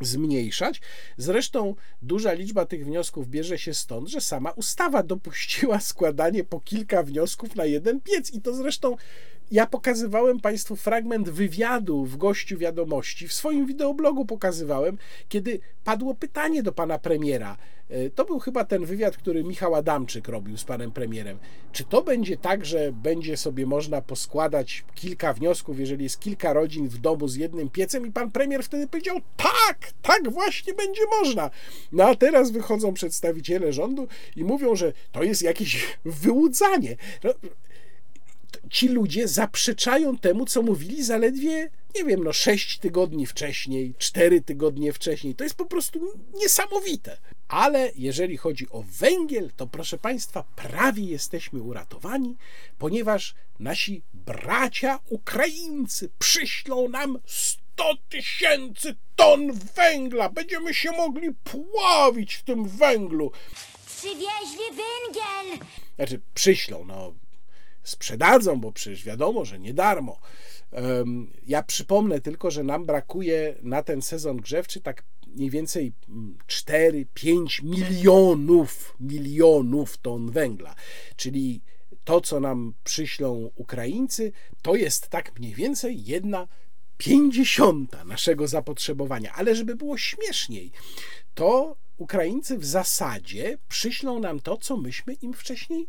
A: zmniejszać. Zresztą duża liczba tych wniosków bierze się stąd, że sama ustawa dopuściła składanie po kilka wniosków na jeden piec i to zresztą ja pokazywałem Państwu fragment wywiadu w gościu wiadomości, w swoim wideoblogu pokazywałem, kiedy padło pytanie do pana premiera. E, To był chyba ten wywiad, który Michał Adamczyk robił z panem premierem. Czy to będzie tak, że będzie sobie można poskładać kilka wniosków, jeżeli jest kilka rodzin w domu z jednym piecem? I pan premier wtedy powiedział: tak, tak właśnie będzie można. No a teraz wychodzą przedstawiciele rządu i mówią, że to jest jakieś wyłudzanie. No, ci ludzie zaprzeczają temu, co mówili zaledwie, nie wiem, no 6 tygodni wcześniej, 4 tygodnie wcześniej. To jest po prostu niesamowite. Ale jeżeli chodzi o węgiel, to proszę Państwa, prawie jesteśmy uratowani, ponieważ nasi bracia Ukraińcy przyślą nam 100 tysięcy ton węgla. Będziemy się mogli pławić w tym węglu.
I: Przywieźli węgiel!
A: Znaczy, przyślą, no sprzedadzą, bo przecież wiadomo, że nie darmo. Ja przypomnę tylko, że nam brakuje na ten sezon grzewczy tak mniej więcej 4-5 milionów, milionów ton węgla. Czyli to, co nam przyślą Ukraińcy, to jest tak mniej więcej jedna pięćdziesiąta naszego zapotrzebowania. Ale żeby było śmieszniej, to Ukraińcy w zasadzie przyślą nam to, co myśmy im wcześniej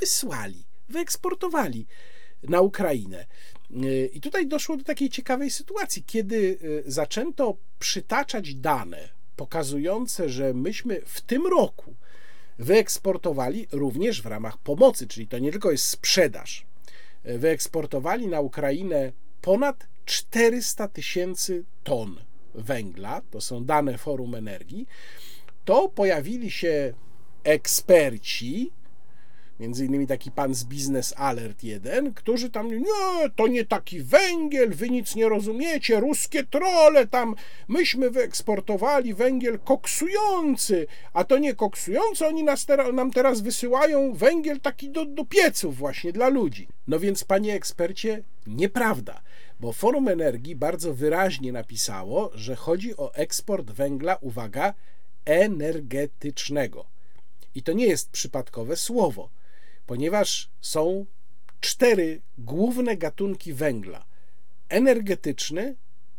A: wysłali, wyeksportowali na Ukrainę. Yy, I tutaj doszło do takiej ciekawej sytuacji, kiedy yy, zaczęto przytaczać dane pokazujące, że myśmy w tym roku wyeksportowali również w ramach pomocy, czyli to nie tylko jest sprzedaż, yy, wyeksportowali na Ukrainę ponad 400 tysięcy ton węgla, to są dane Forum Energii, to pojawili się eksperci, między innymi taki pan z Business Alert 1, którzy tam, nie, to nie taki węgiel, wy nic nie rozumiecie, ruskie trole tam, myśmy wyeksportowali węgiel koksujący, a to nie koksujący, oni nas nam teraz wysyłają węgiel taki do, do pieców właśnie dla ludzi. No więc, panie ekspercie, nieprawda, bo Forum Energii bardzo wyraźnie napisało, że chodzi o eksport węgla, uwaga, energetycznego. I to nie jest przypadkowe słowo, ponieważ są cztery główne gatunki węgla: energetyczny,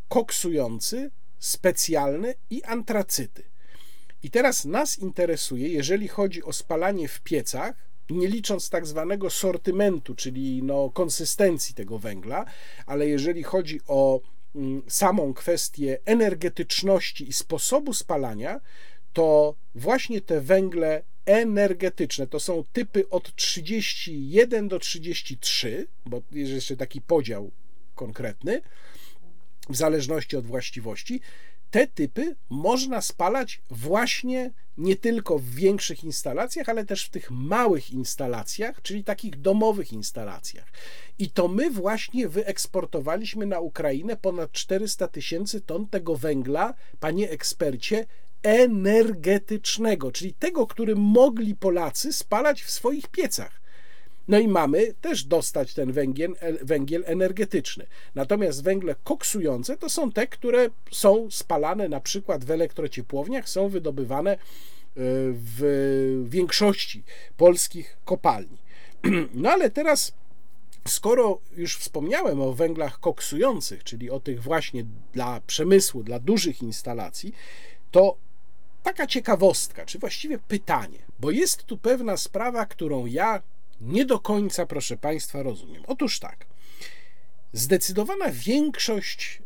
A: koksujący, specjalny i antracyty. I teraz nas interesuje, jeżeli chodzi o spalanie w piecach, nie licząc tak zwanego sortymentu, czyli no, konsystencji tego węgla, ale jeżeli chodzi o mm, samą kwestię energetyczności i sposobu spalania, to właśnie te węgle energetyczne to są typy od 31 do 33, bo jest jeszcze taki podział konkretny, w zależności od właściwości. Te typy można spalać właśnie nie tylko w większych instalacjach, ale też w tych małych instalacjach, czyli takich domowych instalacjach. I to my właśnie wyeksportowaliśmy na Ukrainę ponad 400 tysięcy ton tego węgla, panie ekspercie, energetycznego, czyli tego, który mogli Polacy spalać w swoich piecach. No i mamy też dostać ten węgiel, węgiel energetyczny. Natomiast węgle koksujące to są te, które są spalane na przykład w elektrociepłowniach, są wydobywane w większości polskich kopalni. No ale teraz skoro już wspomniałem o węglach koksujących, czyli o tych właśnie dla przemysłu, dla dużych instalacji, to taka ciekawostka, czy właściwie pytanie, bo jest tu pewna sprawa, którą ja nie do końca, proszę Państwa, rozumiem. Otóż tak, zdecydowana większość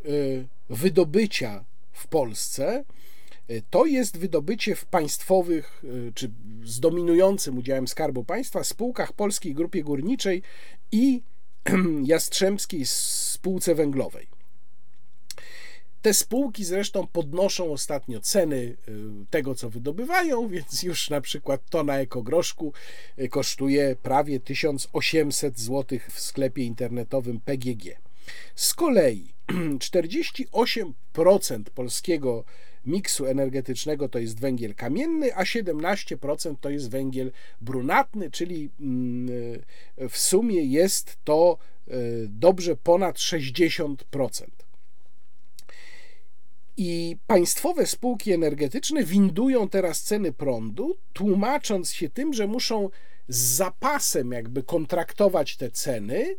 A: wydobycia w Polsce to jest wydobycie w państwowych, czy z dominującym udziałem Skarbu Państwa spółkach Polskiej Grupie Górniczej i Jastrzębskiej Spółce Węglowej. Te spółki zresztą podnoszą ostatnio ceny y, tego, co wydobywają, więc już na przykład tona ekogroszku y, kosztuje prawie 1800 zł w sklepie internetowym PGG. Z kolei 48% polskiego miksu energetycznego to jest węgiel kamienny, a 17% to jest węgiel brunatny, czyli mm, y, w sumie jest to dobrze ponad 60%. I państwowe spółki energetyczne windują teraz ceny prądu, tłumacząc się tym, że muszą z zapasem jakby kontraktować te ceny,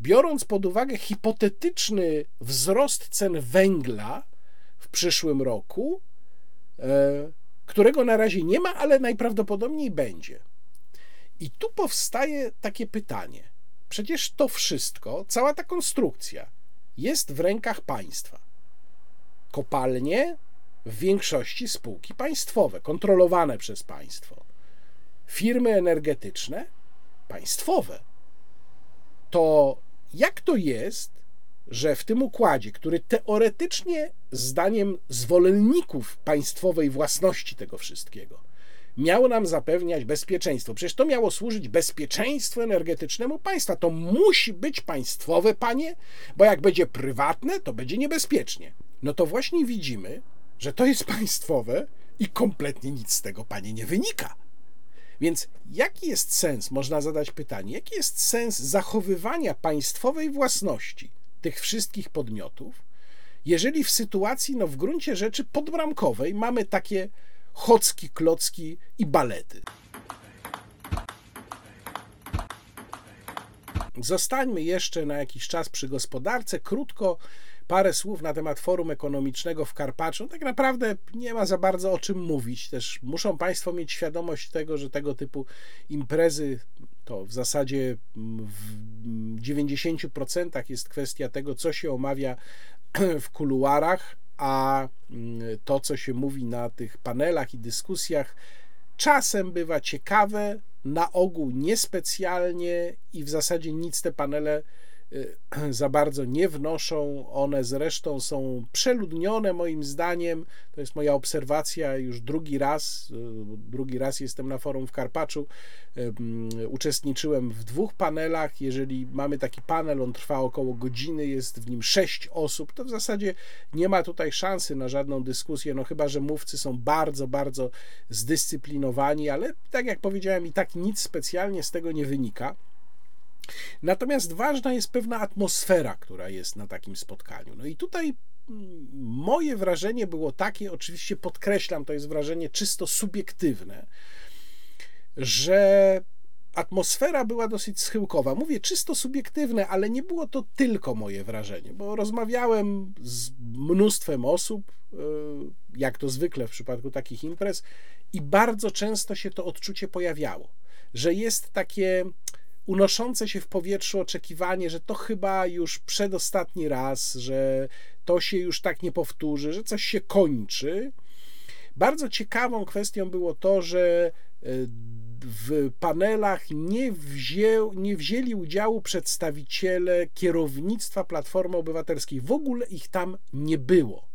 A: biorąc pod uwagę hipotetyczny wzrost cen węgla w przyszłym roku, e, którego na razie nie ma, ale najprawdopodobniej będzie. I tu powstaje takie pytanie: przecież to wszystko, cała ta konstrukcja jest w rękach państwa kopalnie w większości spółki państwowe, kontrolowane przez państwo. Firmy energetyczne państwowe. To jak to jest, że w tym układzie, który teoretycznie, zdaniem zwolenników państwowej własności tego wszystkiego, miało nam zapewniać bezpieczeństwo. Przecież to miało służyć bezpieczeństwu energetycznemu państwa. To musi być państwowe, panie, bo jak będzie prywatne, to będzie niebezpiecznie no to właśnie widzimy, że to jest państwowe i kompletnie nic z tego, panie, nie wynika. Więc jaki jest sens, można zadać pytanie, jaki jest sens zachowywania państwowej własności tych wszystkich podmiotów, jeżeli w sytuacji, no w gruncie rzeczy podbramkowej mamy takie chocki, klocki i balety. Zostańmy jeszcze na jakiś czas przy gospodarce. Krótko parę słów na temat forum ekonomicznego w Karpaczu. Tak naprawdę nie ma za bardzo o czym mówić. Też muszą Państwo mieć świadomość tego, że tego typu imprezy to w zasadzie w 90% jest kwestia tego, co się omawia w kuluarach, a to, co się mówi na tych panelach i dyskusjach, czasem bywa ciekawe, na ogół niespecjalnie i w zasadzie nic te panele za bardzo nie wnoszą. One zresztą są przeludnione, moim zdaniem. To jest moja obserwacja już drugi raz. Y, drugi raz jestem na forum w Karpaczu. Uczestniczyłem w dwóch panelach. Jeżeli mamy taki panel, on trwa około godziny, jest w nim sześć osób, to w zasadzie nie ma tutaj szansy na żadną dyskusję. No chyba, że mówcy są bardzo, bardzo zdyscyplinowani, ale tak jak powiedziałem, i tak nic specjalnie z tego nie wynika. Natomiast ważna jest pewna atmosfera, która jest na takim spotkaniu. No i tutaj mm, moje wrażenie było takie, oczywiście podkreślam, to jest wrażenie czysto subiektywne, że atmosfera była dosyć schyłkowa. Mówię czysto subiektywne, ale nie było to tylko moje wrażenie, bo rozmawiałem z mnóstwem osób, e, jak to zwykle w przypadku takich imprez, i bardzo często się to odczucie pojawiało, że jest takie unoszące się w powietrzu oczekiwanie, że to chyba już przedostatni raz, że to się już tak nie powtórzy, że coś się kończy. Bardzo ciekawą kwestią było to, że e, w panelach nie, nie wzięli udziału przedstawiciele kierownictwa Platformy Obywatelskiej. W ogóle ich tam nie było.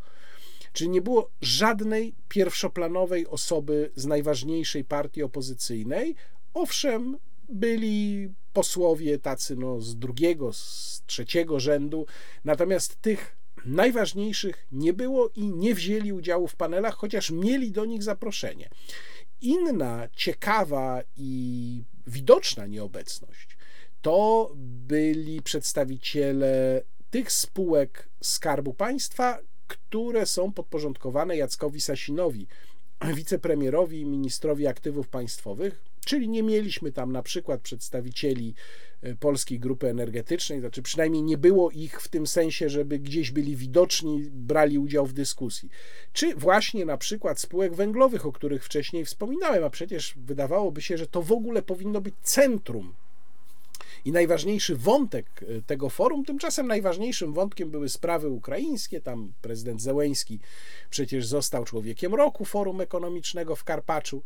A: Czyli nie było żadnej pierwszoplanowej osoby z najważniejszej partii opozycyjnej. Owszem, byli posłowie tacy no, z drugiego, z trzeciego rzędu, natomiast tych najważniejszych nie było i nie wzięli udziału w panelach, chociaż mieli do nich zaproszenie. Inna ciekawa i widoczna nieobecność to byli przedstawiciele tych spółek Skarbu Państwa, które są podporządkowane Jackowi Sasinowi, wicepremierowi i ministrowi aktywów państwowych, Czyli nie mieliśmy tam na przykład przedstawicieli e, Polskiej Grupy Energetycznej, znaczy przynajmniej nie było ich w tym sensie, żeby gdzieś byli widoczni, brali udział w dyskusji. Czy właśnie na przykład spółek węglowych, o których wcześniej wspominałem, a przecież wydawałoby się, że to w ogóle powinno być centrum I najważniejszy wątek e, tego forum, tymczasem najważniejszym wątkiem były sprawy ukraińskie. Tam prezydent Zełeński przecież został człowiekiem roku Forum Ekonomicznego w Karpaczu.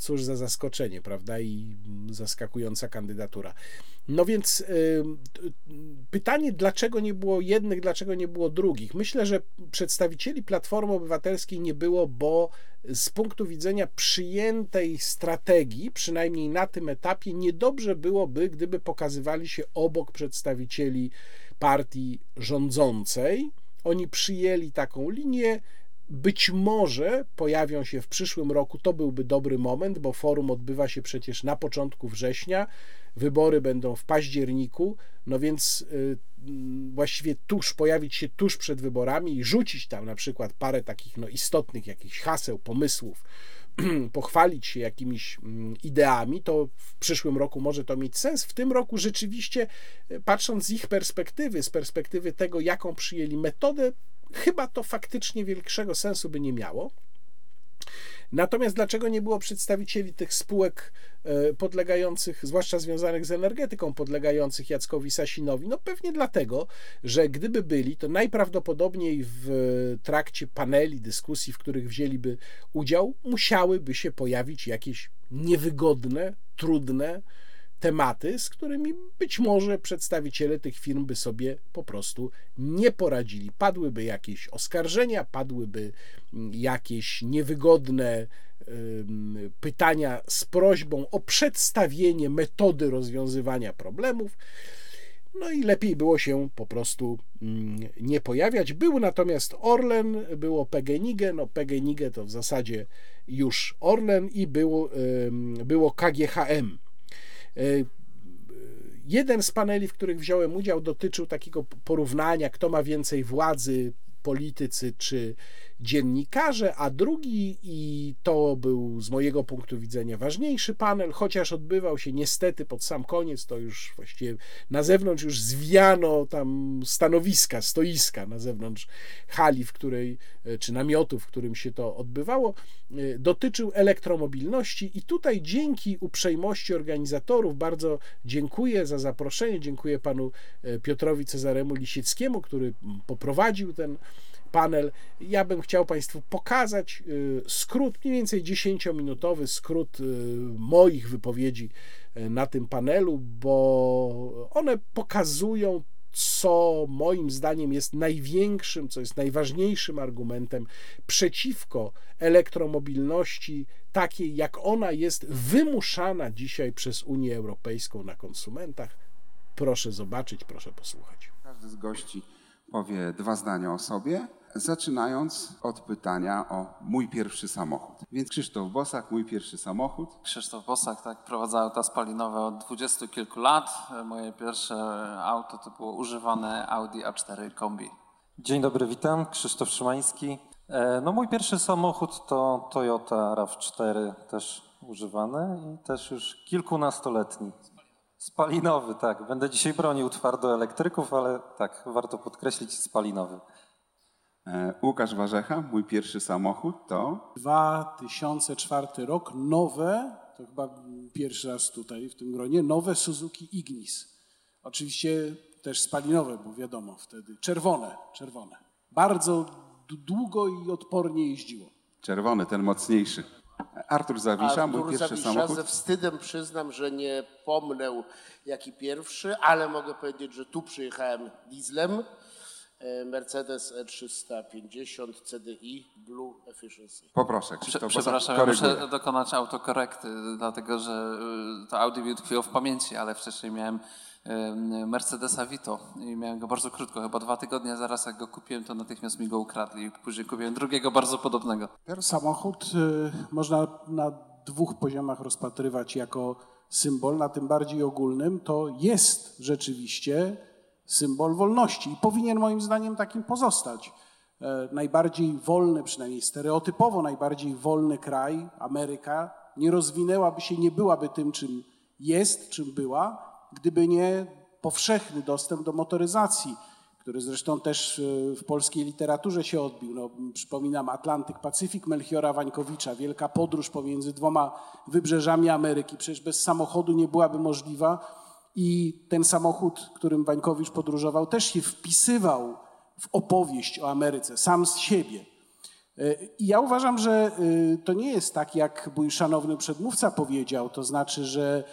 A: Cóż za zaskoczenie, prawda? I zaskakująca kandydatura. No więc pytanie, dlaczego nie było jednych, dlaczego nie było drugich? Myślę, że przedstawicieli Platformy Obywatelskiej nie było, bo z punktu widzenia przyjętej strategii, przynajmniej na tym etapie, niedobrze byłoby, gdyby pokazywali się obok przedstawicieli partii rządzącej. Oni przyjęli taką linię, być może pojawią się w przyszłym roku, to byłby dobry moment, bo forum odbywa się przecież na początku września, wybory będą w październiku, no więc y, właściwie tuż, pojawić się tuż przed wyborami i rzucić tam na przykład parę takich no, istotnych jakichś haseł, pomysłów, pochwalić się jakimiś mm, ideami, to w przyszłym roku może to mieć sens. W tym roku rzeczywiście, y, patrząc z ich perspektywy, z perspektywy tego, jaką przyjęli metodę, chyba to faktycznie większego sensu by nie miało. Natomiast dlaczego nie było przedstawicieli tych spółek e, podlegających, zwłaszcza związanych z energetyką, podlegających Jackowi Sasinowi? No pewnie dlatego, że gdyby byli, to najprawdopodobniej w trakcie paneli, dyskusji, w których wzięliby udział, musiałyby się pojawić jakieś niewygodne, trudne, tematy, z którymi być może przedstawiciele tych firm by sobie po prostu nie poradzili. Padłyby jakieś oskarżenia, padłyby mm, jakieś niewygodne pytania z prośbą o przedstawienie metody rozwiązywania problemów. No i lepiej było się po prostu mm, nie pojawiać. Był natomiast Orlen, było PGNiG, no PGNiG to w zasadzie już Orlen i było, było KGHM. E, jeden z paneli, w których wziąłem udział, dotyczył takiego porównania, kto ma więcej władzy, politycy czy dziennikarze, a drugi, i to był z mojego punktu widzenia ważniejszy panel, chociaż odbywał się niestety pod sam koniec, to już właściwie na zewnątrz już zwiano tam stanowiska, stoiska na zewnątrz hali, w której, czy namiotu, w którym się to odbywało, dotyczył elektromobilności. I tutaj dzięki uprzejmości organizatorów bardzo dziękuję za zaproszenie, dziękuję panu Piotrowi Cezaremu Lisieckiemu, który poprowadził ten panel. Ja bym chciał Państwu pokazać y, skrót, mniej więcej 10-minutowy skrót y, moich wypowiedzi y, na tym panelu, bo one pokazują co moim zdaniem jest największym, co jest najważniejszym argumentem przeciwko elektromobilności, takiej jak ona jest wymuszana dzisiaj przez Unię Europejską na konsumentach. Proszę zobaczyć, proszę posłuchać.
J: Każdy z gości powie dwa zdania o sobie, zaczynając od pytania o mój pierwszy samochód. Więc Krzysztof Bosak, mój pierwszy samochód.
K: Krzysztof Bosak, tak, prowadzę auta spalinowe od dwudziestu kilku lat. Moje pierwsze auto to było używane Audi A4 Kombi.
L: Dzień dobry, witam. Krzysztof Szymański. E, no mój pierwszy samochód to Toyota RAV4, też używany i też już kilkunastoletni. Spalinowy, tak. Będę dzisiaj bronił twardo elektryków, ale tak, warto podkreślić spalinowy.
J: E, Łukasz Warzecha, mój pierwszy samochód to?
A: 2004 rok, nowe, to chyba pierwszy raz tutaj w tym gronie, nowe Suzuki Ignis. Oczywiście też spalinowe, bo wiadomo wtedy, czerwone, czerwone. Bardzo długo i odpornie jeździło.
J: Czerwony, ten mocniejszy. Artur Zawisza, Artur mój pierwszy Zawisza, samochód.
M: Ze wstydem przyznam, że nie pomnę jaki pierwszy, ale mogę powiedzieć, że tu przyjechałem dieslem. E, Mercedes E350 CDI Blue Efficiency.
J: Poproszę, Krzysztof,
K: Przepraszam, ja muszę dokonać autokorekty, dlatego że y, to Audi mi utkwiło w pamięci, ale wcześniej miałem Mercedesa Vito i miałem go bardzo krótko, chyba dwa tygodnie zaraz jak go kupiłem, to natychmiast mi go ukradli. Później kupiłem drugiego bardzo podobnego.
A: Samochód y, można na dwóch poziomach rozpatrywać jako symbol, na tym bardziej ogólnym to jest rzeczywiście symbol wolności i powinien moim zdaniem takim pozostać. E, najbardziej wolny, przynajmniej stereotypowo najbardziej wolny kraj, Ameryka, nie rozwinęłaby się, nie byłaby tym, czym jest, czym była, gdyby nie powszechny dostęp do motoryzacji, który zresztą też e, w polskiej literaturze się odbił. No, przypominam Atlantyk, Pacyfik Melchiora Wańkowicza, wielka podróż pomiędzy dwoma wybrzeżami Ameryki. Przecież bez samochodu nie byłaby możliwa I ten samochód, którym Wańkowicz podróżował, też się wpisywał w opowieść o Ameryce, sam z siebie. I ja uważam, że to nie jest tak, jak mój szanowny przedmówca powiedział, to znaczy, że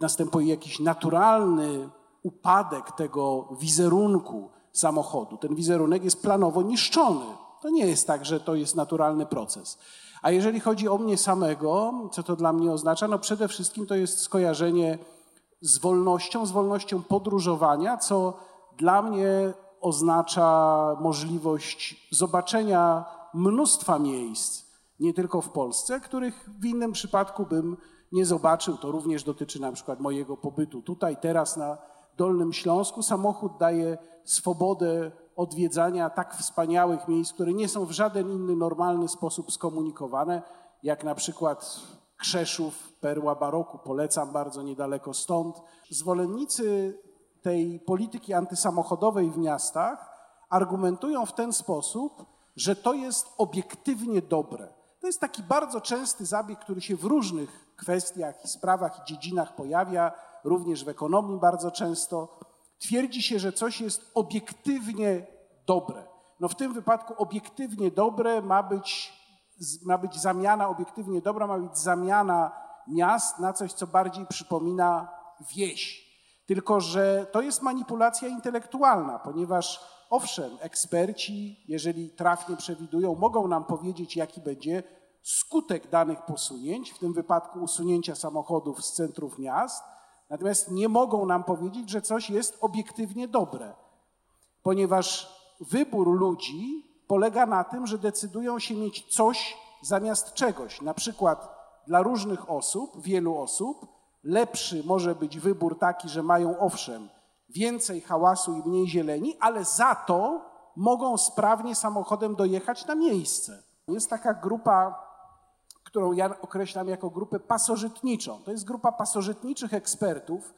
A: następuje jakiś naturalny upadek tego wizerunku samochodu. Ten wizerunek jest planowo niszczony. To nie jest tak, że to jest naturalny proces. A jeżeli chodzi o mnie samego, co to dla mnie oznacza? No przede wszystkim to jest skojarzenie z wolnością, z wolnością podróżowania, co dla mnie oznacza możliwość zobaczenia mnóstwa miejsc, nie tylko w Polsce, których w innym przypadku bym nie zobaczył. To również dotyczy na przykład mojego pobytu tutaj, teraz na Dolnym Śląsku. Samochód daje swobodę odwiedzania tak wspaniałych miejsc, które nie są w żaden inny normalny sposób skomunikowane, jak na przykład Krzeszów, perła baroku, polecam bardzo niedaleko stąd. Zwolennicy tej polityki antysamochodowej w miastach argumentują w ten sposób, że to jest obiektywnie dobre. To jest taki bardzo częsty zabieg, który się w różnych kwestiach i sprawach i dziedzinach pojawia, również w ekonomii bardzo często. Twierdzi się, że coś jest obiektywnie dobre. No w tym wypadku obiektywnie dobre ma być, ma być zamiana, obiektywnie dobra ma być zamiana miast na coś, co bardziej przypomina wieś. Tylko, że to jest manipulacja intelektualna, ponieważ owszem, eksperci, jeżeli trafnie przewidują, mogą nam powiedzieć, jaki będzie skutek danych posunięć, w tym wypadku usunięcia samochodów z centrów miast, natomiast nie mogą nam powiedzieć, że coś jest obiektywnie dobre, ponieważ wybór ludzi polega na tym, że decydują się mieć coś zamiast czegoś. Na przykład dla różnych osób, wielu osób, lepszy może być wybór taki, że mają owszem więcej hałasu i mniej zieleni, ale za to mogą sprawnie samochodem dojechać na miejsce. Jest taka grupa, którą ja określam jako grupę pasożytniczą. To jest grupa pasożytniczych ekspertów,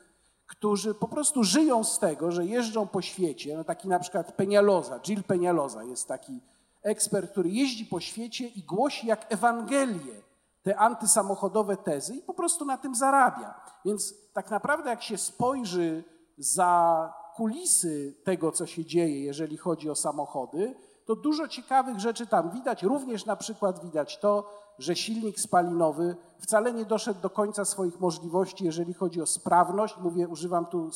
A: którzy po prostu żyją z tego, że jeżdżą po świecie. No taki na przykład Penialoza, Jill Penialoza jest taki ekspert, który jeździ po świecie i głosi jak Ewangelię te antysamochodowe tezy i po prostu na tym zarabia. Więc tak naprawdę jak się spojrzy za kulisy tego, co się dzieje, jeżeli chodzi o samochody, to dużo ciekawych rzeczy tam widać. Również na przykład widać to, że silnik spalinowy wcale nie doszedł do końca swoich możliwości, jeżeli chodzi o sprawność. Mówię, używam tu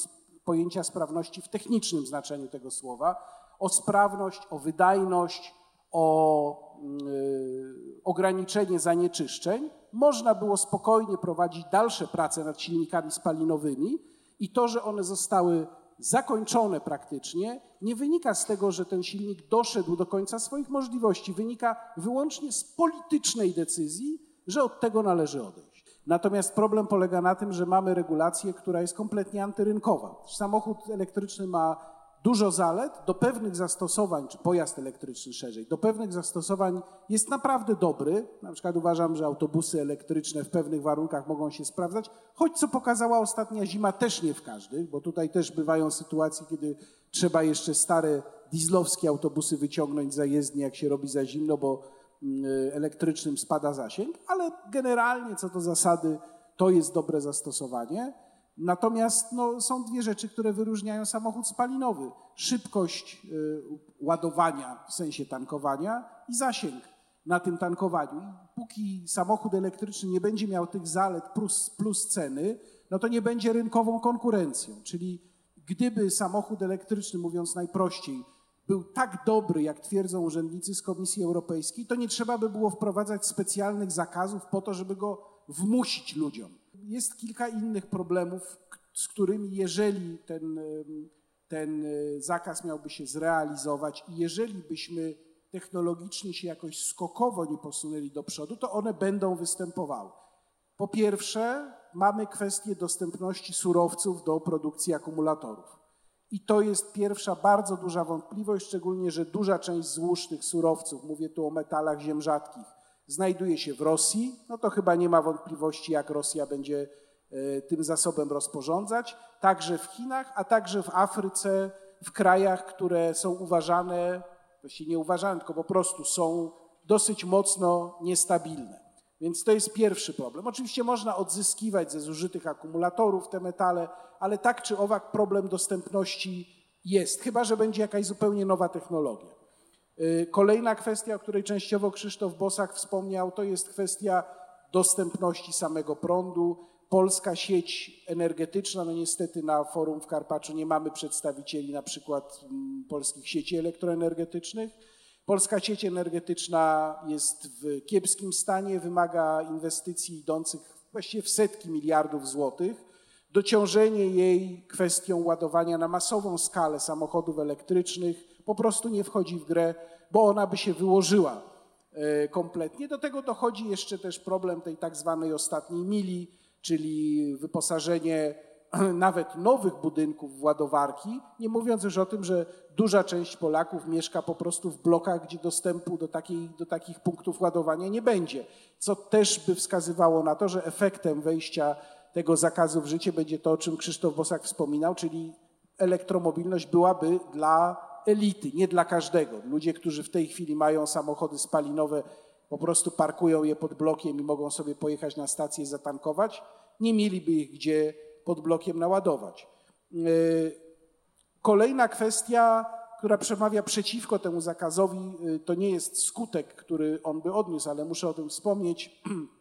A: pojęcia sprawności w technicznym znaczeniu tego słowa. O sprawność, o wydajność, o yy, ograniczenie zanieczyszczeń. Można było spokojnie prowadzić dalsze prace nad silnikami spalinowymi i to, że one zostały zakończone praktycznie, nie wynika z tego, że ten silnik doszedł do końca swoich możliwości, wynika wyłącznie z politycznej decyzji, że od tego należy odejść. Natomiast problem polega na tym, że mamy regulację, która jest kompletnie antyrynkowa. Samochód elektryczny ma dużo zalet, do pewnych zastosowań, czy pojazd elektryczny szerzej, do pewnych zastosowań jest naprawdę dobry. Na przykład uważam, że autobusy elektryczne w pewnych warunkach mogą się sprawdzać, choć co pokazała ostatnia zima, też nie w każdych, bo tutaj też bywają sytuacje, kiedy trzeba jeszcze stare dieslowskie autobusy wyciągnąć za jezdnię, jak się robi za zimno, bo mm, elektrycznym spada zasięg, ale generalnie co do zasady to jest dobre zastosowanie. Natomiast no, są dwie rzeczy, które wyróżniają samochód spalinowy: szybkość y, ładowania w sensie tankowania i zasięg na tym tankowaniu. Póki samochód elektryczny nie będzie miał tych zalet plus, plus ceny, no to nie będzie rynkową konkurencją. Czyli gdyby samochód elektryczny, mówiąc najprościej, był tak dobry, jak twierdzą urzędnicy z Komisji Europejskiej, to nie trzeba by było wprowadzać specjalnych zakazów po to, żeby go wmusić ludziom jest kilka innych problemów, z którymi jeżeli ten, ten e, zakaz miałby się zrealizować i jeżeli byśmy technologicznie się jakoś skokowo nie posunęli do przodu, to one będą występowały. Po pierwsze, mamy kwestię dostępności surowców do produkcji akumulatorów. I to jest pierwsza bardzo duża wątpliwość, szczególnie, że duża część złóż tych surowców, mówię tu o metalach ziem rzadkich, znajduje się w Rosji, no to chyba nie ma wątpliwości, jak Rosja będzie e, tym zasobem rozporządzać, także w Chinach, a także w Afryce, w krajach, które są uważane, właściwie nie uważane, tylko po prostu są dosyć mocno niestabilne. Więc to jest pierwszy problem. Oczywiście można odzyskiwać ze zużytych akumulatorów te metale, ale tak czy owak problem dostępności jest, chyba że będzie jakaś zupełnie nowa technologia. Y, kolejna kwestia, o której częściowo Krzysztof Bosak wspomniał, to jest kwestia dostępności samego prądu. Polska sieć energetyczna, no niestety na forum w Karpaczu nie mamy przedstawicieli na przykład mm, polskich sieci elektroenergetycznych. Polska sieć energetyczna jest w kiepskim stanie, wymaga inwestycji idących właściwie w setki miliardów złotych. Dociążenie jej kwestią ładowania na masową skalę samochodów elektrycznych po prostu nie wchodzi w grę, bo ona by się wyłożyła e, kompletnie. Do tego dochodzi jeszcze też problem tej tak zwanej ostatniej mili, czyli wyposażenie nawet nowych budynków w ładowarki, nie mówiąc już o tym, że duża część Polaków mieszka po prostu w blokach, gdzie dostępu do, takiej, do takich punktów ładowania nie będzie, co też by wskazywało na to, że efektem wejścia tego zakazu w życie będzie to, o czym Krzysztof Bosak wspominał, czyli elektromobilność byłaby dla elity, nie dla każdego. Ludzie, którzy w tej chwili mają samochody spalinowe, po prostu parkują je pod blokiem i mogą sobie pojechać na stację zatankować, nie mieliby ich gdzie pod blokiem naładować. Yy, kolejna kwestia, która przemawia przeciwko temu zakazowi, yy, to nie jest skutek, który on by odniósł, ale muszę o tym wspomnieć.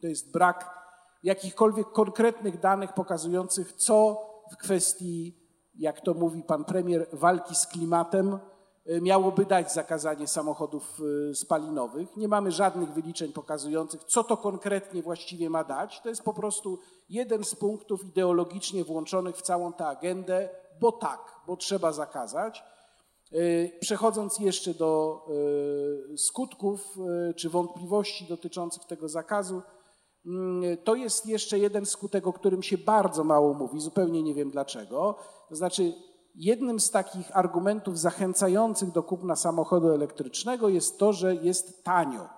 A: To jest brak jakichkolwiek konkretnych danych pokazujących, co w kwestii, jak to mówi pan premier, walki z klimatem y, miałoby dać zakazanie samochodów y, spalinowych. Nie mamy żadnych wyliczeń pokazujących, co to konkretnie właściwie ma dać. To jest po prostu jeden z punktów ideologicznie włączonych w całą tę agendę, bo tak, bo trzeba zakazać. Y, przechodząc jeszcze do skutków czy wątpliwości dotyczących tego zakazu, Mm, to jest jeszcze jeden skutek, o którym się bardzo mało mówi, zupełnie nie wiem dlaczego. To znaczy, jednym z takich argumentów zachęcających do kupna samochodu elektrycznego jest to, że jest tanio.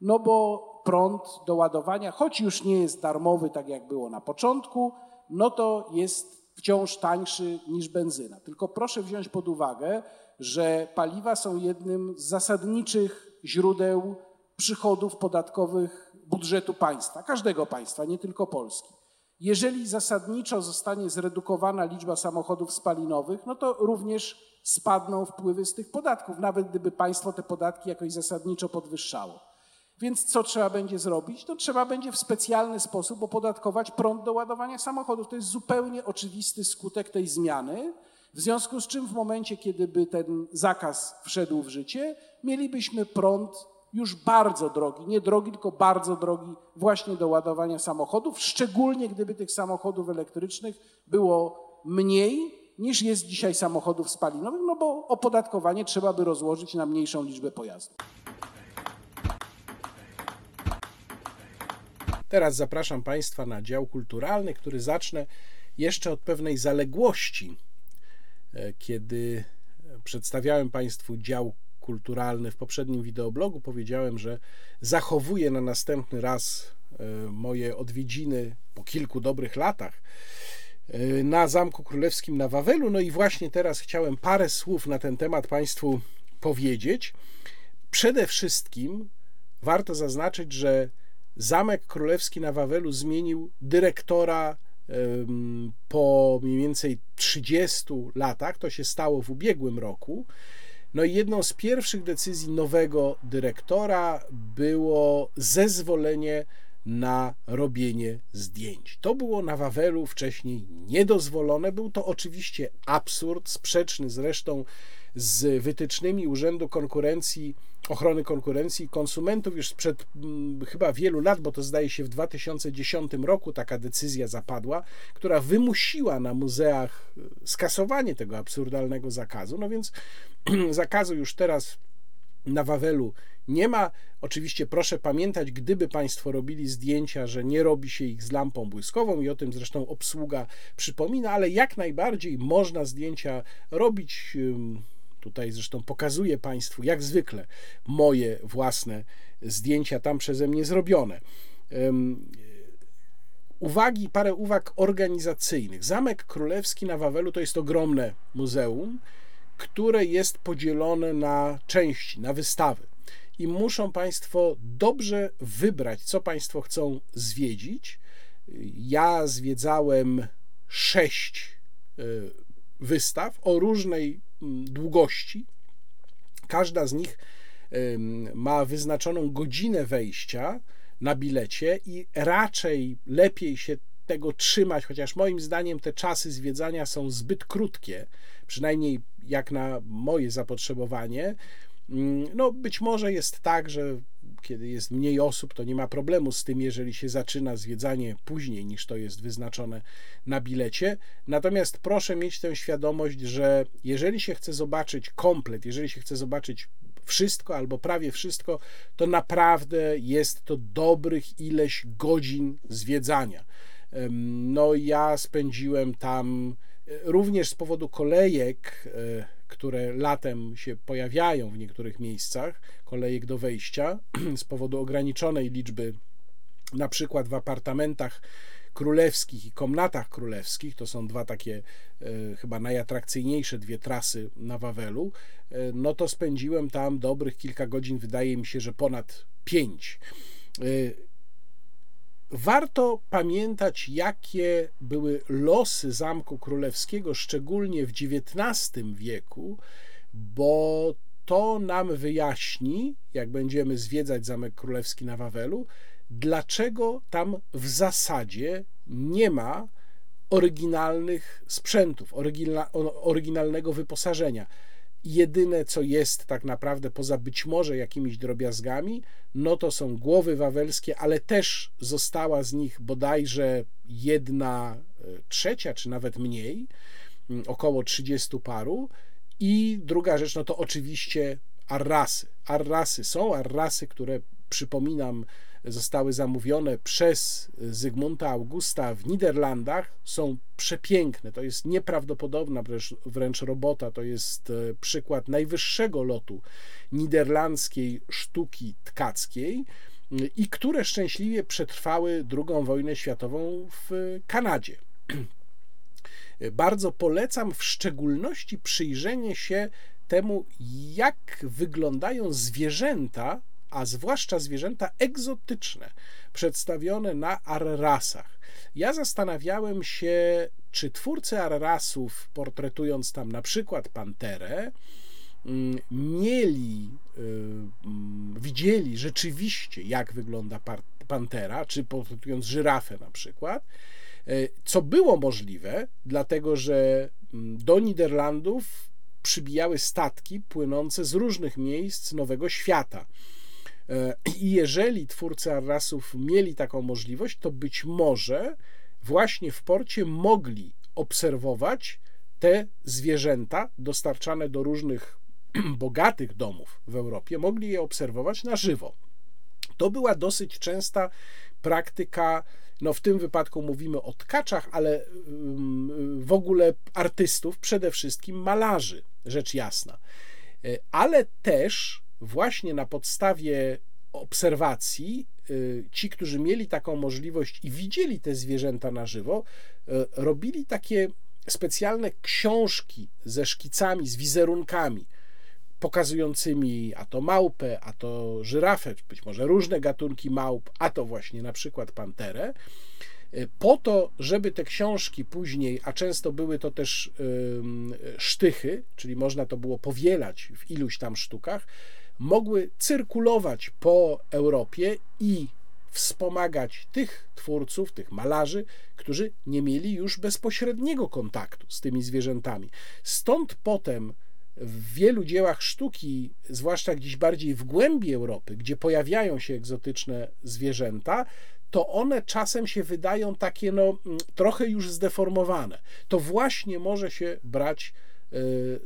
A: No bo prąd do ładowania, choć już nie jest darmowy, tak jak było na początku, no to jest wciąż tańszy niż benzyna. Tylko proszę wziąć pod uwagę, że paliwa są jednym z zasadniczych źródeł przychodów podatkowych budżetu państwa, każdego państwa, nie tylko Polski. Jeżeli zasadniczo zostanie zredukowana liczba samochodów spalinowych, no to również spadną wpływy z tych podatków, nawet gdyby państwo te podatki jakoś zasadniczo podwyższało. Więc co trzeba będzie zrobić? To trzeba będzie w specjalny sposób opodatkować prąd do ładowania samochodów. To jest zupełnie oczywisty skutek tej zmiany. W związku z czym w momencie, kiedy by ten zakaz wszedł w życie, mielibyśmy prąd już bardzo drogi, nie drogi, tylko bardzo drogi właśnie do ładowania samochodów, szczególnie gdyby tych samochodów elektrycznych było mniej niż jest dzisiaj samochodów spalinowych, no bo opodatkowanie trzeba by rozłożyć na mniejszą liczbę pojazdów. Teraz zapraszam Państwa na dział kulturalny, który zacznę jeszcze od pewnej zaległości. E, kiedy przedstawiałem Państwu dział kulturalny w poprzednim wideoblogu powiedziałem, że zachowuję na następny raz e, moje odwiedziny po kilku dobrych latach e, na Zamku Królewskim na Wawelu. No i właśnie teraz chciałem parę słów na ten temat Państwu powiedzieć. Przede wszystkim warto zaznaczyć, że Zamek Królewski na Wawelu zmienił dyrektora po mniej więcej 30 latach. To się stało w ubiegłym roku. No i jedną z pierwszych decyzji nowego dyrektora było zezwolenie na robienie zdjęć. To było na Wawelu wcześniej niedozwolone. Był to oczywiście absurd, sprzeczny zresztą z wytycznymi Urzędu Konkurencji, Ochrony Konkurencji i Konsumentów już sprzed hmm, chyba wielu lat, bo to zdaje się w 2010 roku taka decyzja zapadła, która wymusiła na muzeach skasowanie tego absurdalnego zakazu. No więc zakazu już teraz na Wawelu nie ma. Oczywiście proszę pamiętać, gdyby Państwo robili zdjęcia, że nie robi się ich z lampą błyskową i o tym zresztą obsługa przypomina, ale jak najbardziej można zdjęcia robić. Tutaj zresztą pokazuję Państwu, jak zwykle, moje własne zdjęcia tam przeze mnie zrobione. Uwagi, parę uwag organizacyjnych. Zamek Królewski na Wawelu to jest ogromne muzeum które jest podzielone na części, na wystawy. i muszą Państwo dobrze wybrać, co Państwo chcą zwiedzić. Ja zwiedzałem sześć e, wystaw o różnej długości. Każda z nich ma wyznaczoną godzinę wejścia na bilecie i raczej lepiej się tego trzymać, chociaż moim zdaniem te czasy zwiedzania są zbyt krótkie, przynajmniej jak na moje zapotrzebowanie. No, być może jest tak, że kiedy jest mniej osób, to nie ma problemu z tym, jeżeli się zaczyna zwiedzanie później niż to jest wyznaczone na bilecie. Natomiast proszę mieć tę świadomość, że jeżeli się chce zobaczyć komplet, jeżeli się chce zobaczyć wszystko albo prawie wszystko, to naprawdę jest to dobrych ileś godzin zwiedzania. No, ja spędziłem tam e, również z powodu kolejek, e, które latem się pojawiają w niektórych miejscach, kolejek do wejścia, z powodu ograniczonej liczby, na przykład w apartamentach królewskich i komnatach królewskich, to są dwa takie e, chyba najatrakcyjniejsze dwie trasy na Wawelu, no to spędziłem tam dobrych kilka godzin, wydaje mi się, że ponad pięć. Warto pamiętać, jakie były losy Zamku Królewskiego, szczególnie w XIX wieku, bo to nam wyjaśni, jak będziemy zwiedzać Zamek Królewski na Wawelu, dlaczego tam w zasadzie nie ma oryginalnych sprzętów, oryginalnego wyposażenia jedyne co jest tak naprawdę poza być może jakimiś drobiazgami, no to są głowy wawelskie, ale też została z nich bodajże jedna e, trzecia, czy nawet mniej, około 30 paru. I druga rzecz, no to oczywiście arrasy. Arrasy są, arrasy, które przypominam, zostały zamówione przez Zygmunta Augusta w Niderlandach, są przepiękne. To jest nieprawdopodobna wręcz, wręcz robota. To jest e, przykład najwyższego lotu niderlandzkiej sztuki tkackiej i które szczęśliwie przetrwały II wojnę światową w Kanadzie. Bardzo polecam w szczególności przyjrzenie się temu, jak wyglądają zwierzęta a zwłaszcza zwierzęta egzotyczne, przedstawione na arrasach. Ja zastanawiałem się, czy twórcy arrasów, portretując tam na przykład panterę, mm, mieli, y, mm, widzieli rzeczywiście, jak wygląda pantera, czy portretując żyrafę na przykład, y, co było możliwe, dlatego że mm, do Niderlandów przybijały statki płynące z różnych miejsc Nowego Świata. E, I jeżeli twórcy Arrasów mieli taką możliwość, to być może właśnie w porcie mogli obserwować te zwierzęta dostarczane do różnych bogatych domów w Europie, mogli je obserwować na żywo. To była dosyć częsta praktyka, no w tym wypadku mówimy o tkaczach, ale mm, w ogóle artystów, przede wszystkim malarzy, rzecz jasna. E, ale też właśnie na podstawie obserwacji y, ci, którzy mieli taką możliwość i widzieli te zwierzęta na żywo, y, robili takie specjalne książki ze szkicami, z wizerunkami pokazującymi a to małpę, a to żyrafę, być może różne gatunki małp, a to właśnie na przykład panterę, y, po to, żeby te książki później, a często były to też sztychy, czyli można to było powielać w iluś tam sztukach, mogły cyrkulować po Europie i wspomagać tych twórców, tych malarzy, którzy nie mieli już bezpośredniego kontaktu z tymi zwierzętami. Stąd potem w wielu dziełach sztuki, zwłaszcza gdzieś bardziej w głębi Europy, gdzie pojawiają się egzotyczne zwierzęta, to one czasem się wydają takie no, trochę już zdeformowane. To właśnie może się brać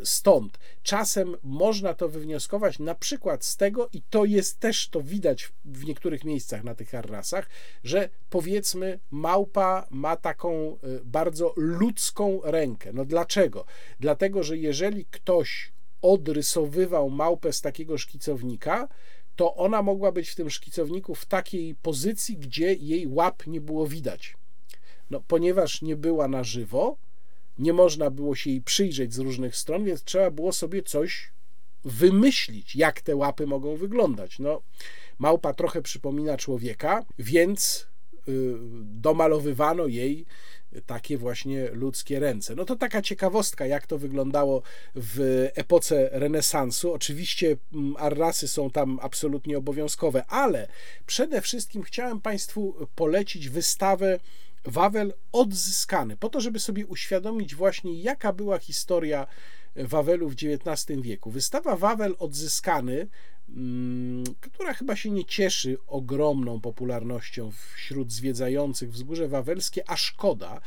A: stąd. Czasem można to wywnioskować na przykład z tego, i to jest też to widać w niektórych miejscach na tych arrasach, że powiedzmy małpa ma taką y, bardzo ludzką rękę. No dlaczego? Dlatego, że jeżeli ktoś odrysowywał małpę z takiego szkicownika, to ona mogła być w tym szkicowniku w takiej pozycji, gdzie jej łap nie było widać. No, ponieważ nie była na żywo, nie można było się jej przyjrzeć z różnych stron, więc trzeba było sobie coś wymyślić, jak te łapy mogą wyglądać. No, małpa trochę przypomina człowieka, więc y, domalowywano jej takie właśnie ludzkie ręce. No to taka ciekawostka, jak to wyglądało w epoce renesansu. Oczywiście mm, arrasy są tam absolutnie obowiązkowe, ale przede wszystkim chciałem Państwu polecić wystawę Wawel odzyskany, po to, żeby sobie uświadomić właśnie, jaka była historia Wawelu w XIX wieku. Wystawa Wawel odzyskany, mm, która chyba się nie cieszy ogromną popularnością wśród zwiedzających wzgórze wawelskie, a szkoda.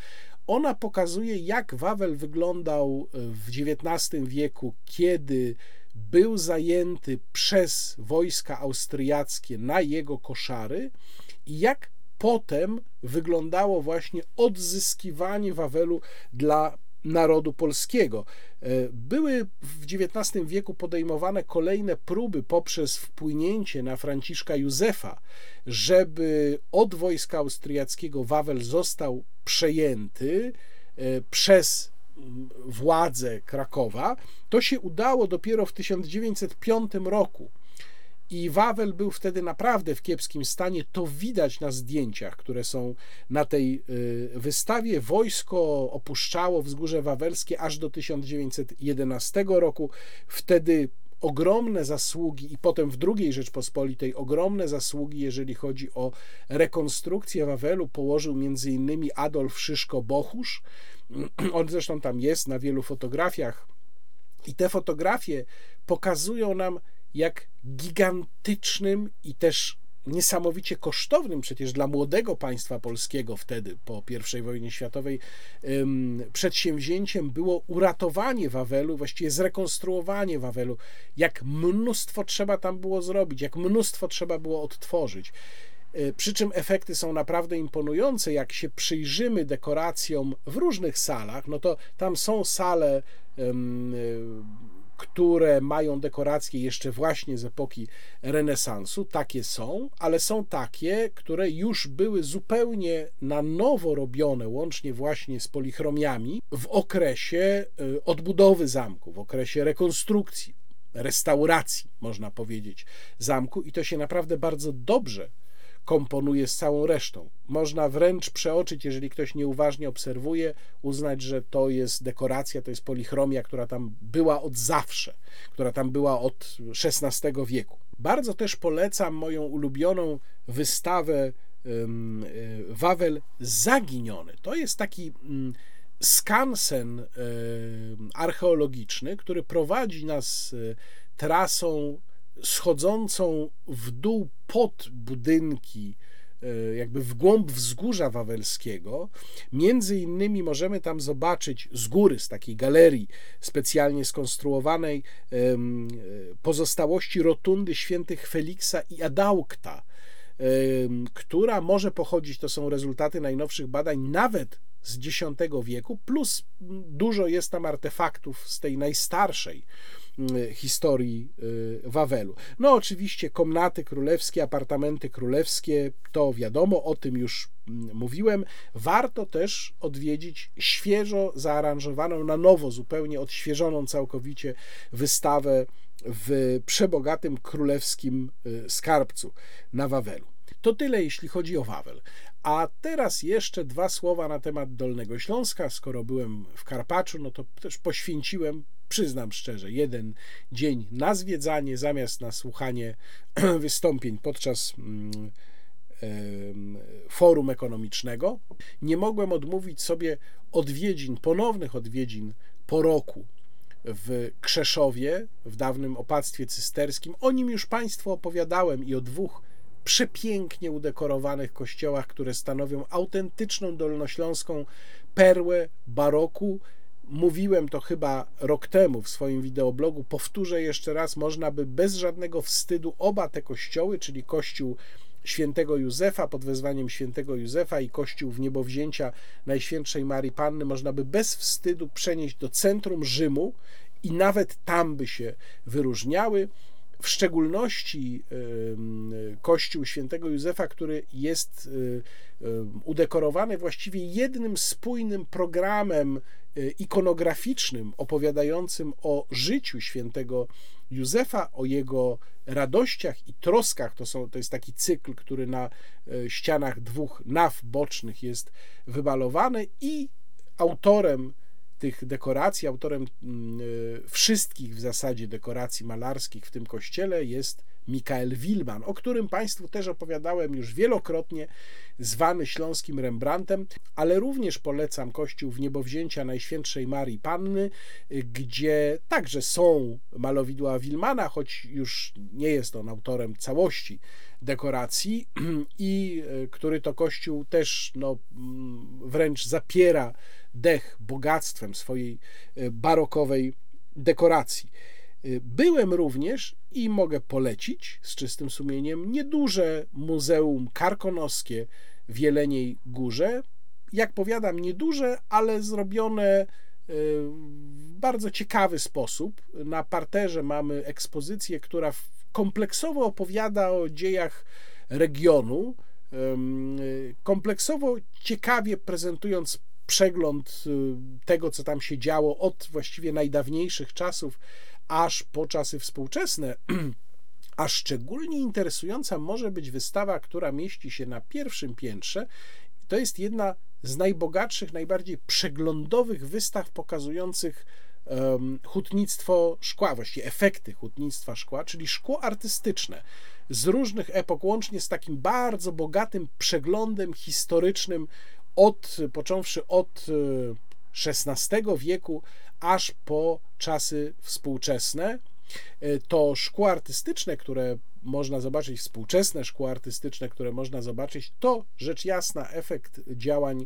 A: Ona pokazuje, jak Wawel wyglądał w XIX wieku, kiedy był zajęty przez wojska austriackie na jego koszary i jak potem wyglądało właśnie odzyskiwanie Wawelu dla narodu polskiego. E, były w XIX wieku podejmowane kolejne próby poprzez wpłynięcie na Franciszka Józefa, żeby od wojska austriackiego Wawel został przejęty e, przez władze Krakowa. To się udało dopiero w 1905 roku. I Wawel był wtedy naprawdę w kiepskim stanie. To widać na zdjęciach, które są na tej y, wystawie. Wojsko opuszczało wzgórze wawelskie aż do 1911 roku. Wtedy ogromne zasługi i potem w II Rzeczpospolitej ogromne zasługi, jeżeli chodzi o rekonstrukcję Wawelu, położył innymi Adolf Szyszko-Bochusz. On zresztą tam jest na wielu fotografiach. I te fotografie pokazują nam, jak gigantycznym i też niesamowicie kosztownym przecież dla młodego państwa polskiego wtedy po I wojnie światowej przedsięwzięciem było uratowanie Wawelu, właściwie zrekonstruowanie Wawelu, jak mnóstwo trzeba tam było zrobić, jak mnóstwo trzeba było odtworzyć. E, przy czym efekty są naprawdę imponujące. Jak się przyjrzymy dekoracjom w różnych salach, no to tam są sale które mają dekoracje jeszcze właśnie z epoki renesansu, takie są, ale są takie, które już były zupełnie na nowo robione, łącznie właśnie z polichromiami, w okresie y, odbudowy zamku, w okresie rekonstrukcji, restauracji, można powiedzieć, zamku. I to się naprawdę bardzo dobrze komponuje z całą resztą. Można wręcz przeoczyć, jeżeli ktoś nieuważnie obserwuje, uznać, że to jest dekoracja, to jest polichromia, która tam była od zawsze, która tam była od XVI wieku. Bardzo też polecam moją ulubioną wystawę e, Wawel Zaginiony. To jest taki mm, skansen archeologiczny, który prowadzi nas e, trasą schodzącą w dół pod budynki, e, jakby w głąb wzgórza wawelskiego. Między innymi możemy tam zobaczyć z góry, z takiej galerii specjalnie skonstruowanej, pozostałości rotundy świętych Feliksa i Adaukta, która może pochodzić, to są rezultaty najnowszych badań, nawet z X wieku, plus dużo jest tam artefaktów z tej najstarszej historii y, Wawelu. No oczywiście komnaty królewskie, apartamenty królewskie, to wiadomo, o tym już mm, mówiłem. Warto też odwiedzić świeżo zaaranżowaną, na nowo zupełnie odświeżoną całkowicie wystawę w przebogatym królewskim y, skarbcu na Wawelu. To tyle, jeśli chodzi o Wawel. A teraz jeszcze dwa słowa na temat Dolnego Śląska. Skoro byłem w Karpaczu, no to też poświęciłem przyznam szczerze, jeden dzień na zwiedzanie zamiast na słuchanie wystąpień podczas mm, forum ekonomicznego. Nie mogłem odmówić sobie odwiedzin, ponownych odwiedzin po roku w Krzeszowie, w dawnym opactwie cysterskim. O nim już Państwu opowiadałem i o dwóch przepięknie udekorowanych kościołach, które stanowią autentyczną dolnośląską perłę baroku Mówiłem to chyba rok temu w swoim wideoblogu. Powtórzę jeszcze raz, można by bez żadnego wstydu oba te kościoły, czyli kościół świętego Józefa pod wezwaniem świętego Józefa i kościół w niebowzięcia Najświętszej Marii Panny, można by bez wstydu przenieść do centrum Rzymu i nawet tam by się wyróżniały. W szczególności kościół świętego Józefa, który jest udekorowany właściwie jednym spójnym programem ikonograficznym opowiadającym o życiu świętego Józefa, o jego radościach i troskach. To, są, to jest taki cykl, który na ścianach dwóch naw bocznych jest wybalowany i autorem tych dekoracji, autorem mm, e, wszystkich w zasadzie dekoracji malarskich w tym kościele jest Mikael Wilman, o którym Państwu też opowiadałem już wielokrotnie, zwany śląskim Rembrandtem, ale również polecam kościół w niebowzięcia Najświętszej Marii Panny, gdzie także są malowidła Wilmana, choć już nie jest on autorem całości dekoracji i e, który to kościół też no, mm, wręcz zapiera dech bogactwem swojej e, barokowej dekoracji. E, byłem również i mogę polecić z czystym sumieniem nieduże muzeum karkonoskie w Jeleniej Górze. Jak powiadam, nieduże, ale zrobione e, w bardzo ciekawy sposób. Na parterze mamy ekspozycję, która kompleksowo opowiada o dziejach regionu, kompleksowo ciekawie prezentując przegląd y, tego, co tam się działo od właściwie najdawniejszych czasów aż po czasy współczesne. A szczególnie interesująca może być wystawa, która mieści się na pierwszym piętrze. To jest jedna z najbogatszych, najbardziej przeglądowych wystaw pokazujących um, hutnictwo szkła, właściwie efekty hutnictwa szkła, czyli szkło artystyczne z różnych epok, łącznie z takim bardzo bogatym przeglądem historycznym od, począwszy od XVI e, wieku aż po czasy współczesne. E, to szkło artystyczne, które można zobaczyć, współczesne szkło artystyczne, które można zobaczyć, to rzecz jasna efekt działań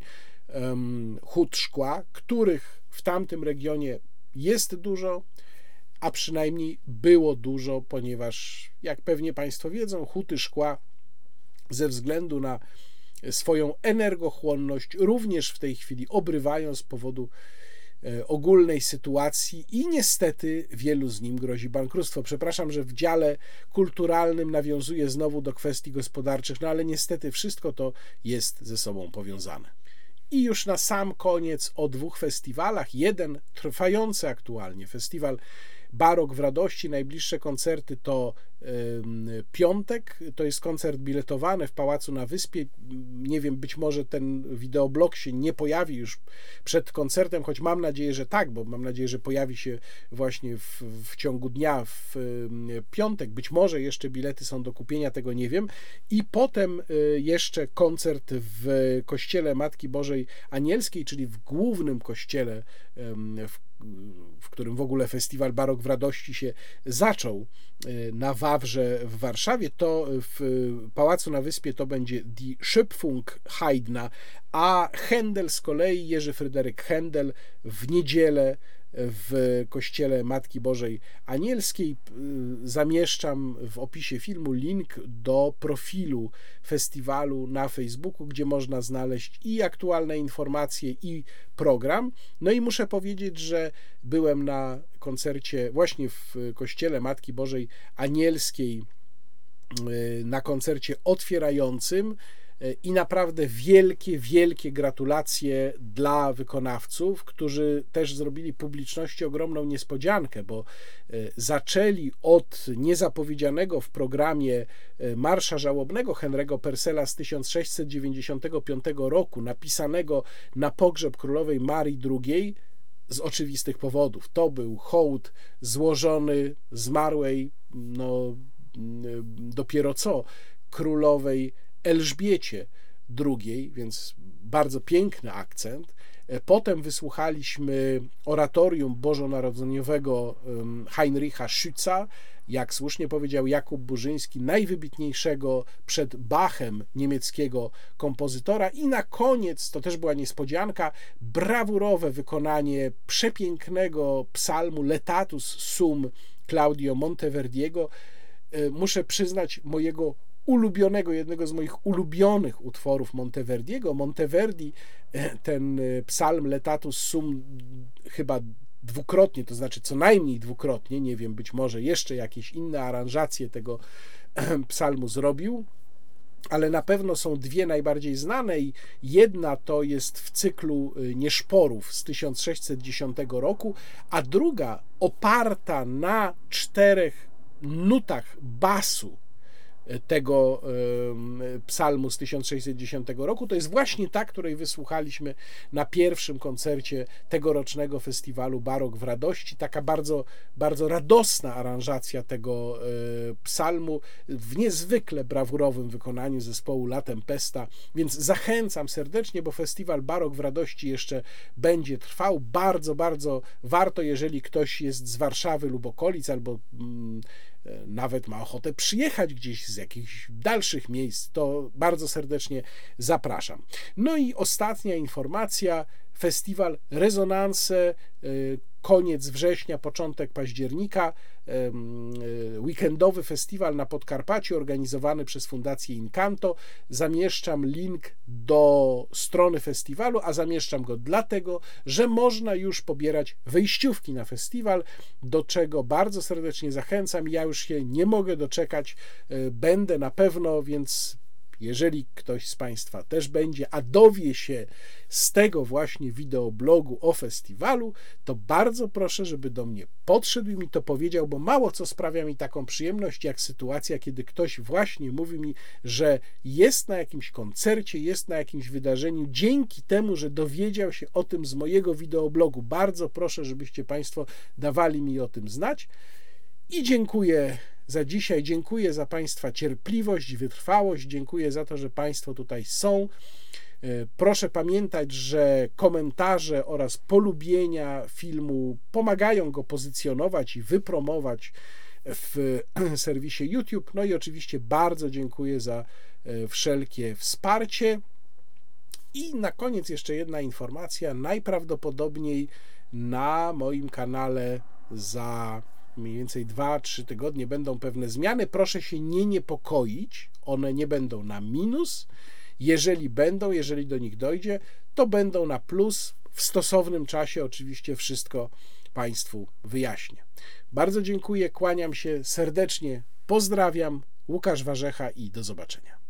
A: um, hut szkła, których w tamtym regionie jest dużo, a przynajmniej było dużo, ponieważ, jak pewnie Państwo wiedzą, huty szkła ze względu na swoją energochłonność również w tej chwili obrywają z powodu e, ogólnej sytuacji i niestety wielu z nim grozi bankructwo. Przepraszam, że w dziale kulturalnym nawiązuję znowu do kwestii gospodarczych, no ale niestety wszystko to jest ze sobą powiązane. I już na sam koniec o dwóch festiwalach. Jeden trwający aktualnie, festiwal Barok w Radości. Najbliższe koncerty to piątek, to jest koncert biletowany w Pałacu na Wyspie. Nie wiem, być może ten wideoblog się nie pojawi już przed koncertem, choć mam nadzieję, że tak, bo mam nadzieję, że pojawi się właśnie w, w ciągu dnia w piątek. Być może jeszcze bilety są do kupienia, tego nie wiem. I potem y, jeszcze koncert w Kościele Matki Bożej Anielskiej, czyli w głównym kościele w w którym w ogóle festiwal Barok w Radości się zaczął y, na Wawrze w Warszawie, to w Pałacu na Wyspie to będzie Die Schöpfung Haydna, a Händel z kolei, Jerzy Fryderyk Händel w niedzielę w kościele Matki Bożej Anielskiej. Zamieszczam w opisie filmu link do profilu festiwalu na Facebooku, gdzie można znaleźć i aktualne informacje, i program. No i muszę powiedzieć, że byłem na koncercie właśnie w kościele Matki Bożej Anielskiej, na koncercie otwierającym i naprawdę wielkie, wielkie gratulacje dla wykonawców, którzy też zrobili publiczności ogromną niespodziankę, bo e, zaczęli od niezapowiedzianego w programie e, Marsza Żałobnego Henry'ego Persela z 1695 roku, napisanego na pogrzeb królowej Marii II z oczywistych powodów. To był hołd złożony zmarłej, no dopiero co, królowej Elżbiecie II, więc bardzo piękny akcent. E, potem wysłuchaliśmy oratorium bożonarodzeniowego Heinricha Schütza, jak słusznie powiedział Jakub Burzyński, najwybitniejszego przed Bachem niemieckiego kompozytora. I na koniec, to też była niespodzianka, brawurowe wykonanie przepięknego psalmu Letatus Sum Claudio Monteverdiego. E, muszę przyznać, mojego ulubionego, jednego z moich ulubionych utworów Monteverdiego. Monteverdi, e, ten e, psalm Letatus Sum chyba dwukrotnie, to znaczy co najmniej dwukrotnie, nie wiem, być może jeszcze jakieś inne aranżacje tego psalmu zrobił, ale na pewno są dwie najbardziej znane i jedna to jest w cyklu y, Nieszporów z 1610 roku, a druga oparta na czterech nutach basu tego psalmu z 1610 roku. To jest właśnie ta, której wysłuchaliśmy na pierwszym koncercie tegorocznego festiwalu Barok w Radości. Taka bardzo, bardzo radosna aranżacja tego e, psalmu w niezwykle brawurowym wykonaniu zespołu La Tempesta, więc zachęcam serdecznie, bo festiwal Barok w Radości jeszcze będzie trwał. Bardzo, bardzo warto, jeżeli ktoś jest z Warszawy lub okolic albo mm, nawet ma ochotę przyjechać gdzieś z jakichś dalszych miejsc, to bardzo serdecznie zapraszam. No i ostatnia informacja. Festiwal Rezonanse, e, koniec września, początek października, e, weekendowy festiwal na Podkarpaciu organizowany przez Fundację Incanto. Zamieszczam link do strony festiwalu, a zamieszczam go dlatego, że można już pobierać wejściówki na festiwal, do czego bardzo serdecznie zachęcam. Ja już się nie mogę doczekać, będę na pewno, więc jeżeli ktoś z Państwa też będzie, a dowie się z tego właśnie wideoblogu o festiwalu, to bardzo proszę, żeby do mnie podszedł i mi to powiedział, bo mało co sprawia mi taką przyjemność, jak sytuacja, kiedy ktoś właśnie mówi mi, że jest na jakimś koncercie, jest na jakimś wydarzeniu, dzięki temu, że dowiedział się o tym z mojego wideoblogu. Bardzo proszę, żebyście Państwo dawali mi o tym znać. I dziękuję za dzisiaj. Dziękuję za Państwa cierpliwość, wytrwałość. Dziękuję za to, że Państwo tutaj są. E, proszę pamiętać, że komentarze oraz polubienia filmu pomagają go pozycjonować i wypromować w serwisie YouTube. No i oczywiście bardzo dziękuję za e, wszelkie wsparcie. I na koniec jeszcze jedna informacja. Najprawdopodobniej na moim kanale za mniej więcej 2-3 tygodnie będą pewne zmiany. Proszę się nie niepokoić, one nie będą na minus. Jeżeli będą, jeżeli do nich dojdzie, to będą na plus. W stosownym czasie oczywiście wszystko Państwu wyjaśnię. Bardzo dziękuję, kłaniam się serdecznie, pozdrawiam. Łukasz Warzecha i do zobaczenia.